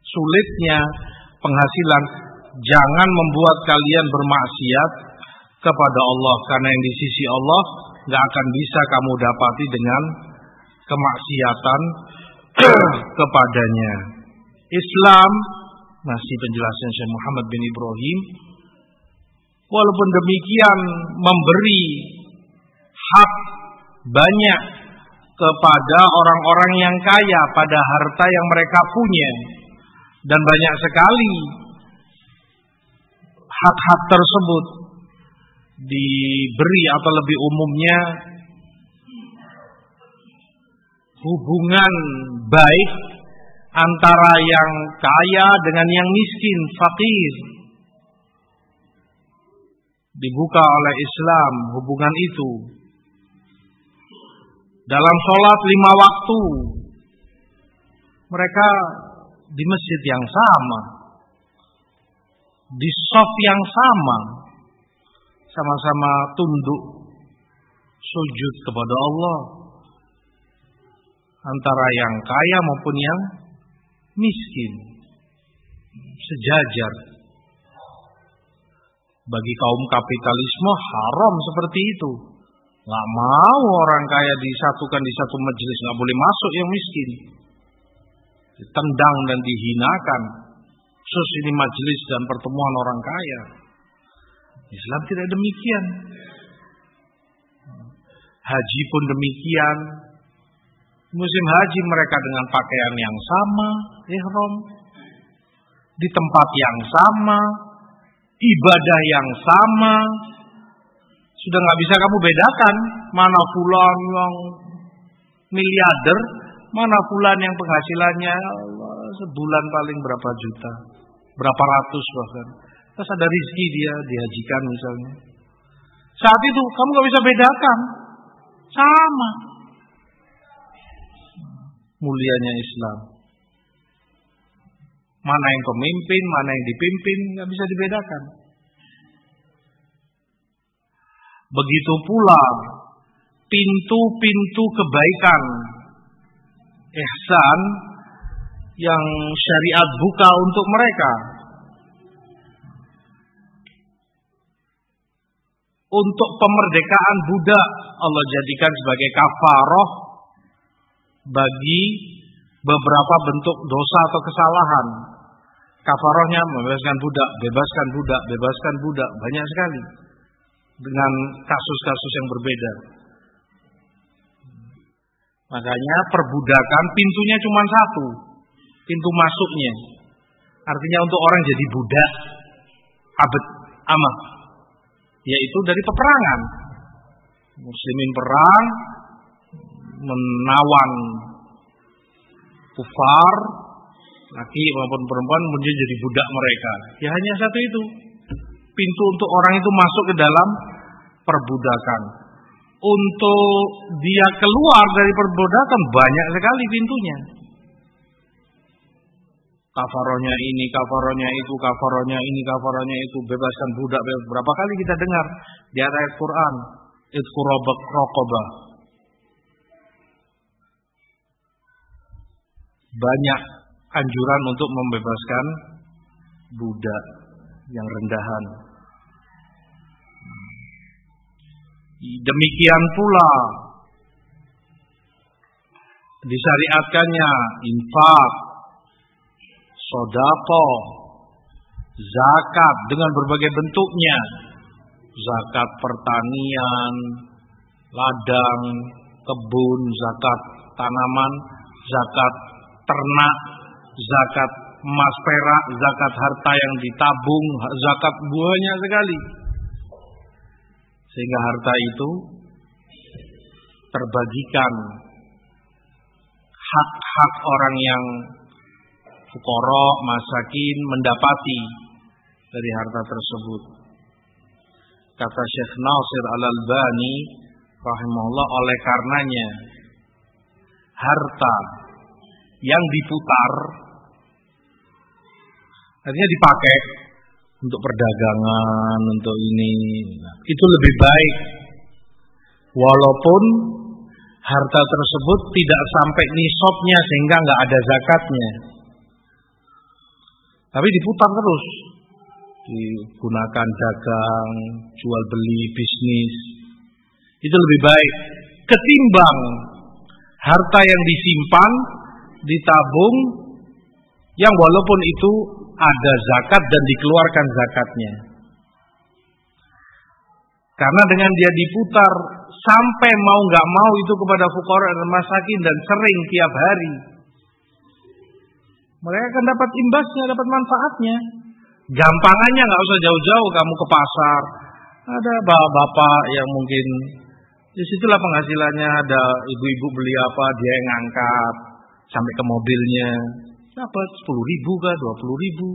sulitnya penghasilan jangan membuat kalian bermaksiat kepada Allah karena yang di sisi Allah nggak akan bisa kamu dapati dengan kemaksiatan [CLEARS THROAT] kepadanya. Islam masih penjelasan Syekh Muhammad bin Ibrahim walaupun demikian memberi hak banyak kepada orang-orang yang kaya pada harta yang mereka punya dan banyak sekali hak-hak tersebut diberi atau lebih umumnya hubungan baik antara yang kaya dengan yang miskin, fakir. Dibuka oleh Islam hubungan itu. Dalam sholat lima waktu, mereka di masjid yang sama, di soft yang sama, sama-sama tunduk sujud kepada Allah. Antara yang kaya maupun yang miskin sejajar. Bagi kaum kapitalisme haram seperti itu. Nggak mau orang kaya disatukan di satu majelis nggak boleh masuk yang miskin. Ditendang dan dihinakan. Sus ini majelis dan pertemuan orang kaya Islam tidak demikian. Haji pun demikian. Musim haji mereka dengan pakaian yang sama, ihram. Di tempat yang sama, ibadah yang sama. Sudah nggak bisa kamu bedakan mana fulan yang miliarder, mana fulan yang penghasilannya Allah, sebulan paling berapa juta, berapa ratus bahkan. Terus ada rizki dia dihajikan misalnya. Saat itu kamu gak bisa bedakan. Sama. Mulianya Islam. Mana yang pemimpin, mana yang dipimpin, gak bisa dibedakan. Begitu pula pintu-pintu kebaikan, ihsan yang syariat buka untuk mereka untuk pemerdekaan budak Allah jadikan sebagai kafaroh bagi beberapa bentuk dosa atau kesalahan. Kafarohnya membebaskan budak, bebaskan budak, bebaskan budak, banyak sekali. Dengan kasus-kasus yang berbeda. Makanya perbudakan pintunya cuma satu. Pintu masuknya. Artinya untuk orang jadi budak, abad, amah. Yaitu dari peperangan. Muslimin perang, menawan kufar, laki maupun perempuan kemudian jadi budak mereka. Ya hanya satu itu. Pintu untuk orang itu masuk ke dalam perbudakan. Untuk dia keluar dari perbudakan banyak sekali pintunya. Kafaronya ini, kafaronya itu, kafaronya ini, kafaronya itu, bebaskan budak. Berapa kali kita dengar di ayat Quran, itu rokobah. Banyak anjuran untuk membebaskan budak yang rendahan. Demikian pula disyariatkannya infak, sodako, zakat dengan berbagai bentuknya, zakat pertanian, ladang, kebun, zakat tanaman, zakat ternak, zakat emas perak, zakat harta yang ditabung, zakat buahnya sekali. Sehingga harta itu terbagikan hak-hak orang yang fukoro, masakin mendapati dari harta tersebut. Kata Syekh Nasir Al-Albani rahimahullah oleh karenanya harta yang diputar artinya dipakai untuk perdagangan, untuk ini. Itu lebih baik. Walaupun harta tersebut tidak sampai nisabnya sehingga nggak ada zakatnya. Tapi diputar terus. Digunakan dagang, jual beli, bisnis. Itu lebih baik ketimbang harta yang disimpan ditabung yang walaupun itu ada zakat dan dikeluarkan zakatnya. Karena dengan dia diputar sampai mau nggak mau itu kepada fukara dan masakin dan sering tiap hari. Mereka akan dapat imbasnya, dapat manfaatnya. Gampangannya nggak usah jauh-jauh kamu ke pasar. Ada bapak-bapak yang mungkin di situlah penghasilannya ada ibu-ibu beli apa dia yang ngangkat sampai ke mobilnya. Dapat sepuluh ribu kah dua puluh ribu.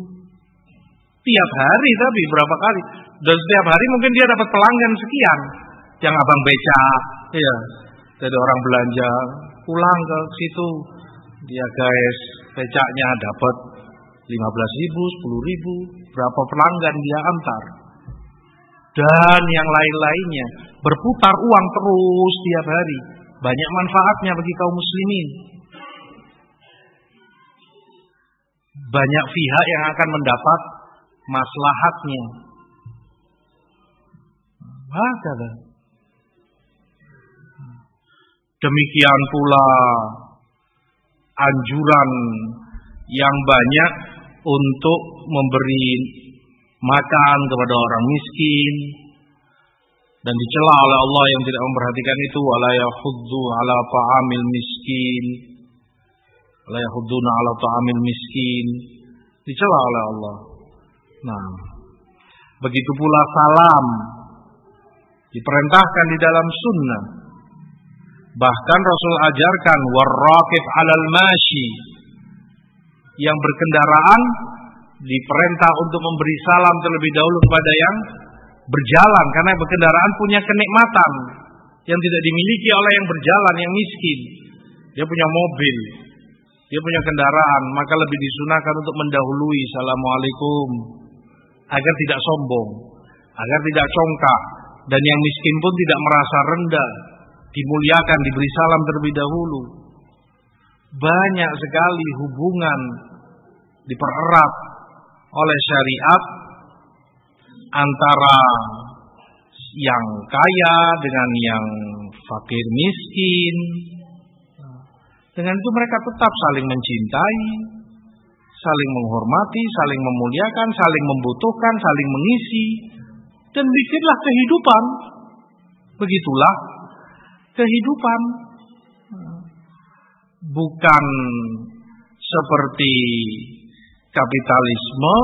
Tiap hari tapi berapa kali. Dan setiap hari mungkin dia dapat pelanggan sekian. Yang abang beca ya dari orang belanja pulang ke situ. Dia guys becaknya dapat lima belas ribu sepuluh ribu berapa pelanggan dia antar dan yang lain-lainnya berputar uang terus tiap hari banyak manfaatnya bagi kaum muslimin banyak pihak yang akan mendapat maslahatnya. Hakada. Demikian pula anjuran yang banyak untuk memberi makan kepada orang miskin dan dicela oleh Allah yang tidak memperhatikan itu wala yahuddu ala ta'amil miskin la yahudduna ala ta'amil miskin dicela oleh Allah. Nah, begitu pula salam diperintahkan di dalam sunnah. Bahkan Rasul ajarkan warraqib alal mashi yang berkendaraan diperintah untuk memberi salam terlebih dahulu kepada yang berjalan karena berkendaraan punya kenikmatan yang tidak dimiliki oleh yang berjalan yang miskin. Dia punya mobil, dia punya kendaraan, maka lebih disunahkan untuk mendahului Assalamualaikum agar tidak sombong, agar tidak congkak dan yang miskin pun tidak merasa rendah, dimuliakan, diberi salam terlebih dahulu. Banyak sekali hubungan dipererat oleh syariat antara yang kaya dengan yang fakir miskin, dengan itu mereka tetap saling mencintai, saling menghormati, saling memuliakan, saling membutuhkan, saling mengisi, dan bikinlah kehidupan. Begitulah kehidupan. Bukan seperti kapitalisme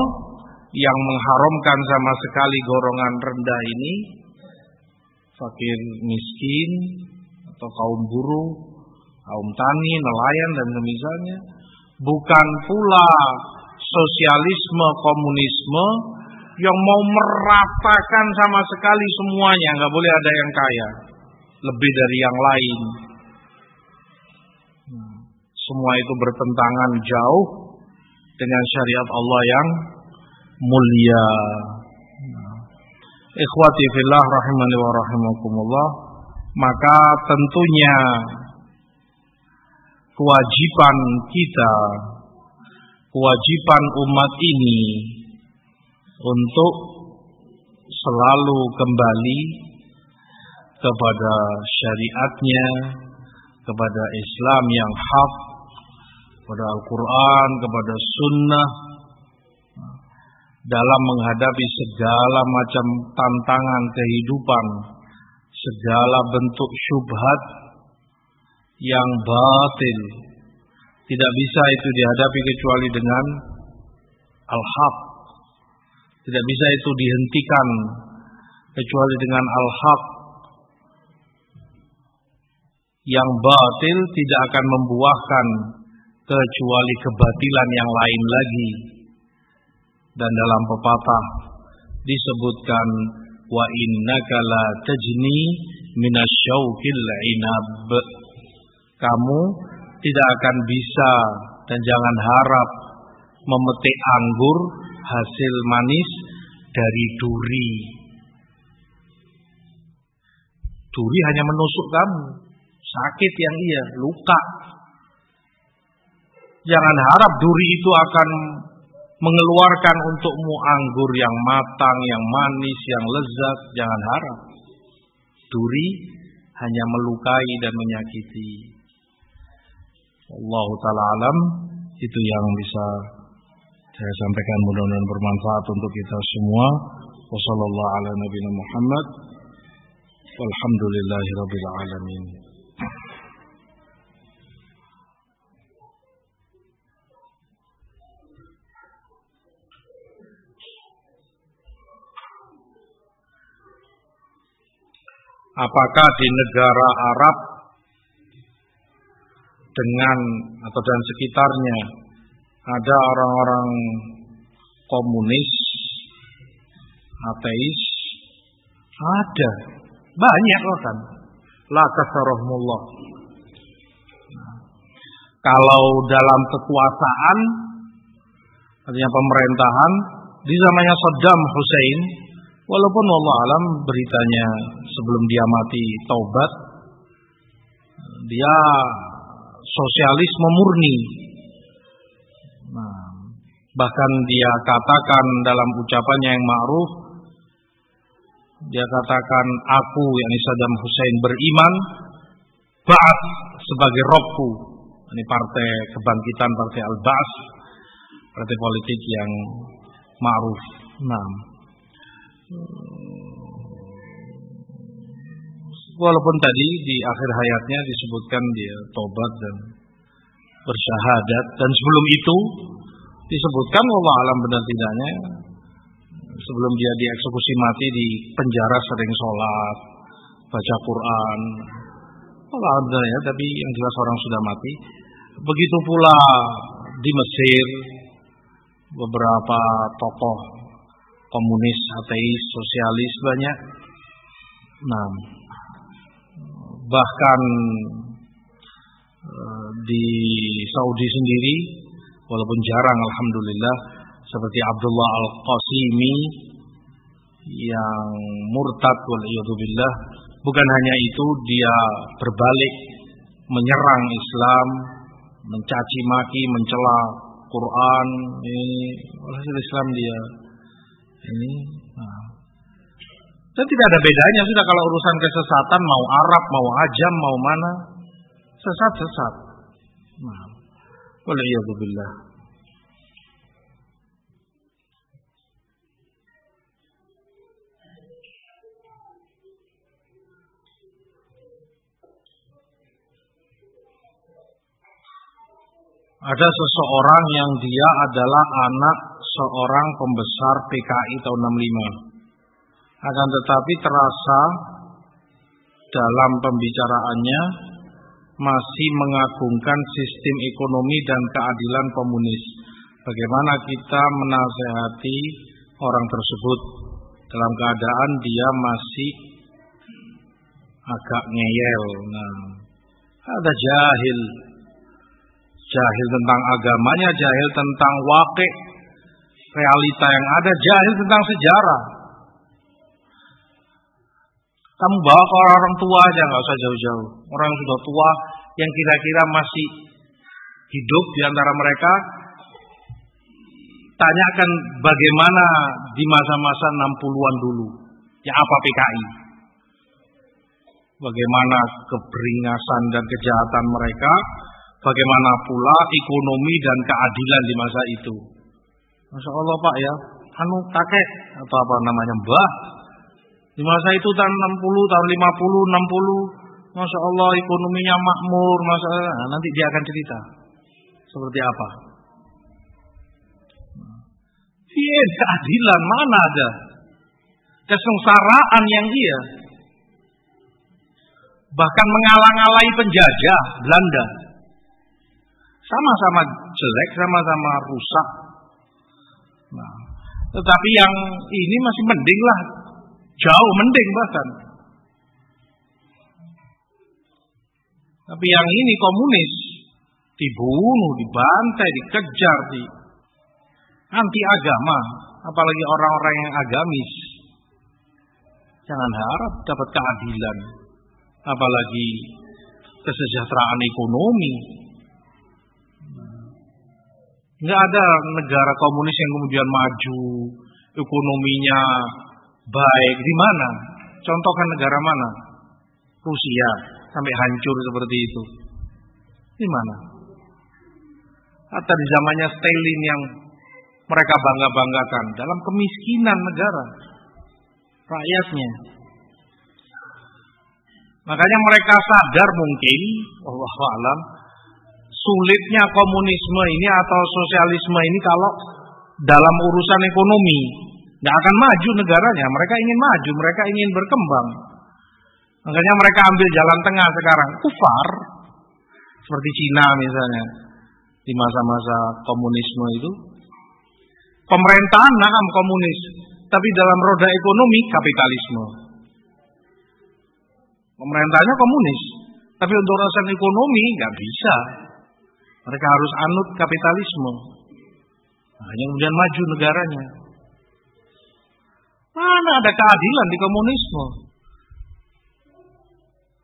yang mengharamkan sama sekali golongan rendah ini, fakir miskin, atau kaum buruh, kaum tani, nelayan, dan semisalnya. Bukan pula sosialisme, komunisme yang mau meratakan sama sekali semuanya, nggak boleh ada yang kaya, lebih dari yang lain. Semua itu bertentangan jauh dengan syariat Allah yang mulia. Ikhwati fillah rahimani wa rahimakumullah, maka tentunya kewajiban kita, kewajiban umat ini untuk selalu kembali kepada syariatnya, kepada Islam yang hak, kepada Al-Quran, kepada Sunnah, dalam menghadapi segala macam tantangan kehidupan, segala bentuk syubhat yang batil. Tidak bisa itu dihadapi kecuali dengan al-haq. Tidak bisa itu dihentikan kecuali dengan al-haq. Yang batil tidak akan membuahkan kecuali kebatilan yang lain lagi. Dan dalam pepatah disebutkan wa innaka la tajni minasyauqil inab. Kamu tidak akan bisa dan jangan harap memetik anggur hasil manis dari duri. Duri hanya menusuk kamu, sakit yang iya, luka. Jangan harap duri itu akan mengeluarkan untukmu anggur yang matang, yang manis, yang lezat. Jangan harap. Duri hanya melukai dan menyakiti. Allah taala alam itu yang bisa saya sampaikan mudah-mudahan bermanfaat untuk kita semua. Wassalamualaikum ala nabiyina Muhammad. Alamin. Apakah di negara Arab dengan atau dan sekitarnya ada orang-orang komunis, ateis, ada banyak loh kan. La kasarahumullah. Kalau dalam kekuasaan artinya pemerintahan di zamannya Saddam Hussein Walaupun Allah alam beritanya sebelum dia mati taubat, dia sosialisme murni. Nah, bahkan dia katakan dalam ucapannya yang ma'ruf, dia katakan aku yang Saddam Hussein beriman, Ba'at sebagai robku. Ini partai kebangkitan, partai Al-Ba'as, partai politik yang ma'ruf. Nah, Walaupun tadi di akhir hayatnya disebutkan dia tobat dan bersyahadat dan sebelum itu disebutkan Allah alam benar tidaknya sebelum dia dieksekusi mati di penjara sering sholat baca Quran Allah alam benar ya tapi yang jelas orang sudah mati. Begitu pula di Mesir beberapa tokoh komunis, ateis, sosialis banyak. Nah, bahkan eh, di Saudi sendiri, walaupun jarang, alhamdulillah, seperti Abdullah Al Qasimi yang murtad billah bukan hanya itu dia berbalik menyerang Islam mencaci maki mencela Quran ini hasil Islam dia ini nah. Dan tidak ada bedanya sudah kalau urusan kesesatan mau Arab, mau ajam, mau mana. Sesat-sesat. Nah. Waliyahzubillah. Ada seseorang yang dia adalah anak seorang pembesar PKI tahun 65. Akan tetapi terasa dalam pembicaraannya masih mengagungkan sistem ekonomi dan keadilan komunis. Bagaimana kita menasehati orang tersebut dalam keadaan dia masih agak ngeyel. Nah, ada jahil. Jahil tentang agamanya, jahil tentang wakil realita yang ada, jahil tentang sejarah. Kamu bawa ke orang-orang tua aja, nggak usah jauh-jauh. Orang yang sudah tua, yang kira-kira masih hidup di antara mereka, tanyakan bagaimana di masa-masa 60-an dulu. Ya apa PKI? Bagaimana keberingasan dan kejahatan mereka, bagaimana pula ekonomi dan keadilan di masa itu. Masya Allah Pak ya, anu kakek atau apa namanya mbah. Di masa itu tahun 60, tahun 50, 60, Masya Allah ekonominya makmur, masa nah, nanti dia akan cerita seperti apa. Iya, keadilan mana ada? Kesengsaraan yang dia. Bahkan mengalang-alai penjajah Belanda. Sama-sama jelek, sama-sama rusak, Nah, tetapi yang ini masih mending lah, jauh mending bahkan. Tapi yang ini komunis, dibunuh, dibantai, dikejar, di anti agama, apalagi orang-orang yang agamis. Jangan harap dapat keadilan, apalagi kesejahteraan ekonomi, Nggak ada negara komunis yang kemudian maju, ekonominya baik. Di mana? Contohkan negara mana? Rusia sampai hancur seperti itu. Di mana? Atau di zamannya Stalin yang mereka bangga-banggakan dalam kemiskinan negara rakyatnya. Makanya mereka sadar mungkin, Allah alam, sulitnya komunisme ini atau sosialisme ini kalau dalam urusan ekonomi nggak akan maju negaranya. Mereka ingin maju, mereka ingin berkembang. Makanya mereka ambil jalan tengah sekarang, kufar seperti Cina misalnya di masa-masa komunisme itu. Pemerintahan naam komunis, tapi dalam roda ekonomi kapitalisme. Pemerintahnya komunis, tapi untuk urusan ekonomi nggak bisa. Mereka harus anut kapitalisme. Nah, yang kemudian maju negaranya. Mana ada keadilan di komunisme?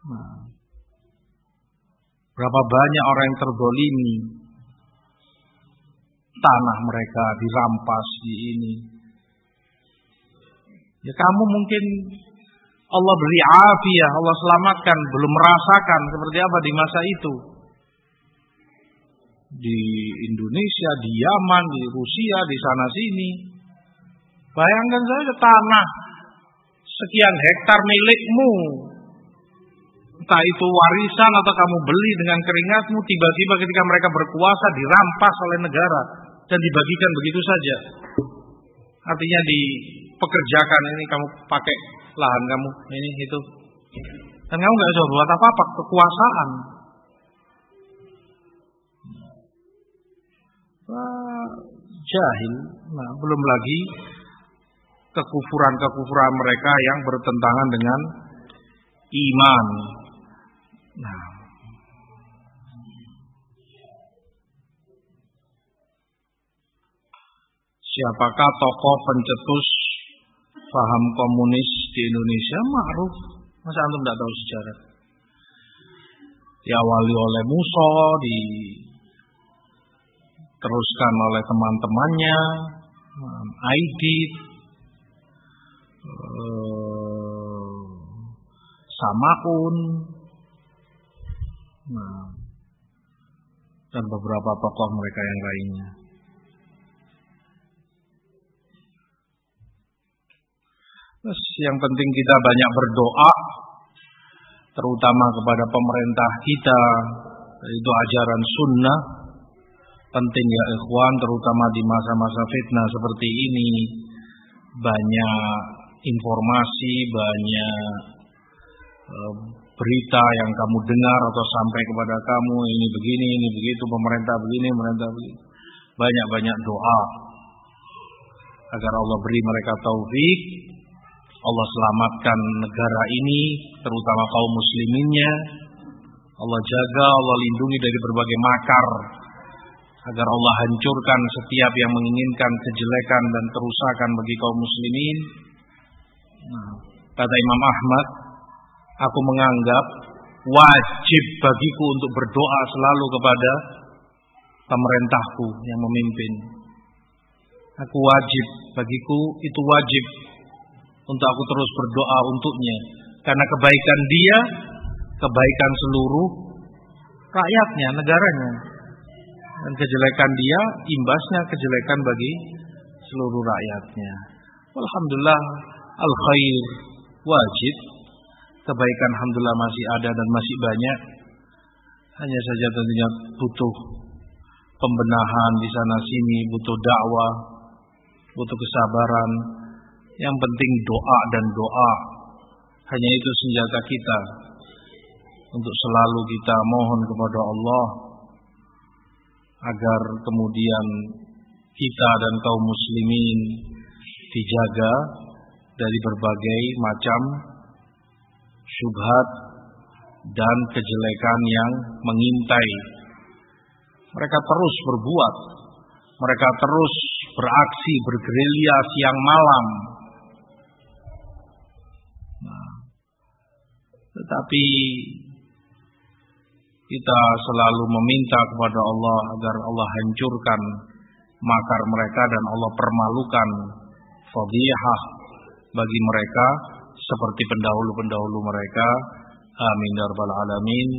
Nah, berapa banyak orang yang terbolimi tanah mereka dirampas di ini. Ya kamu mungkin Allah beri afiah, Allah selamatkan, belum merasakan seperti apa di masa itu di Indonesia, di Yaman, di Rusia, di sana sini. Bayangkan saja tanah sekian hektar milikmu. Entah itu warisan atau kamu beli dengan keringatmu, tiba-tiba ketika mereka berkuasa dirampas oleh negara dan dibagikan begitu saja. Artinya dipekerjakan ini kamu pakai lahan kamu ini itu. Dan kamu nggak bisa buat apa-apa kekuasaan. Jahil, nah, belum lagi kekufuran-kekufuran mereka yang bertentangan dengan iman. Nah, siapakah tokoh pencetus paham komunis di Indonesia? Ma'ruf. Masa antum tidak tahu sejarah? Diawali oleh Muso, di diteruskan oleh teman-temannya, Aidit, eh, Samaun, nah, dan beberapa tokoh mereka yang lainnya. Terus yang penting kita banyak berdoa, terutama kepada pemerintah kita, itu ajaran sunnah, penting ya ikhwan terutama di masa-masa fitnah seperti ini banyak informasi, banyak uh, berita yang kamu dengar atau sampai kepada kamu ini begini, ini begitu, pemerintah begini, pemerintah begini. Banyak-banyak doa agar Allah beri mereka taufik, Allah selamatkan negara ini, terutama kaum musliminnya. Allah jaga, Allah lindungi dari berbagai makar agar Allah hancurkan setiap yang menginginkan kejelekan dan kerusakan bagi kaum muslimin. Nah, kata Imam Ahmad, aku menganggap wajib bagiku untuk berdoa selalu kepada pemerintahku yang memimpin. Aku wajib bagiku itu wajib untuk aku terus berdoa untuknya karena kebaikan dia, kebaikan seluruh rakyatnya, negaranya. Dan kejelekan dia imbasnya kejelekan bagi seluruh rakyatnya. Alhamdulillah al khair wajib kebaikan alhamdulillah masih ada dan masih banyak. Hanya saja tentunya butuh pembenahan di sana sini, butuh dakwah, butuh kesabaran. Yang penting doa dan doa. Hanya itu senjata kita untuk selalu kita mohon kepada Allah agar kemudian kita dan kaum muslimin dijaga dari berbagai macam syubhat dan kejelekan yang mengintai. Mereka terus berbuat, mereka terus beraksi, bergerilya siang malam. Nah, tetapi kita selalu meminta kepada Allah agar Allah hancurkan makar mereka dan Allah permalukan fadihah bagi mereka seperti pendahulu-pendahulu mereka. Amin ya rabbal alamin.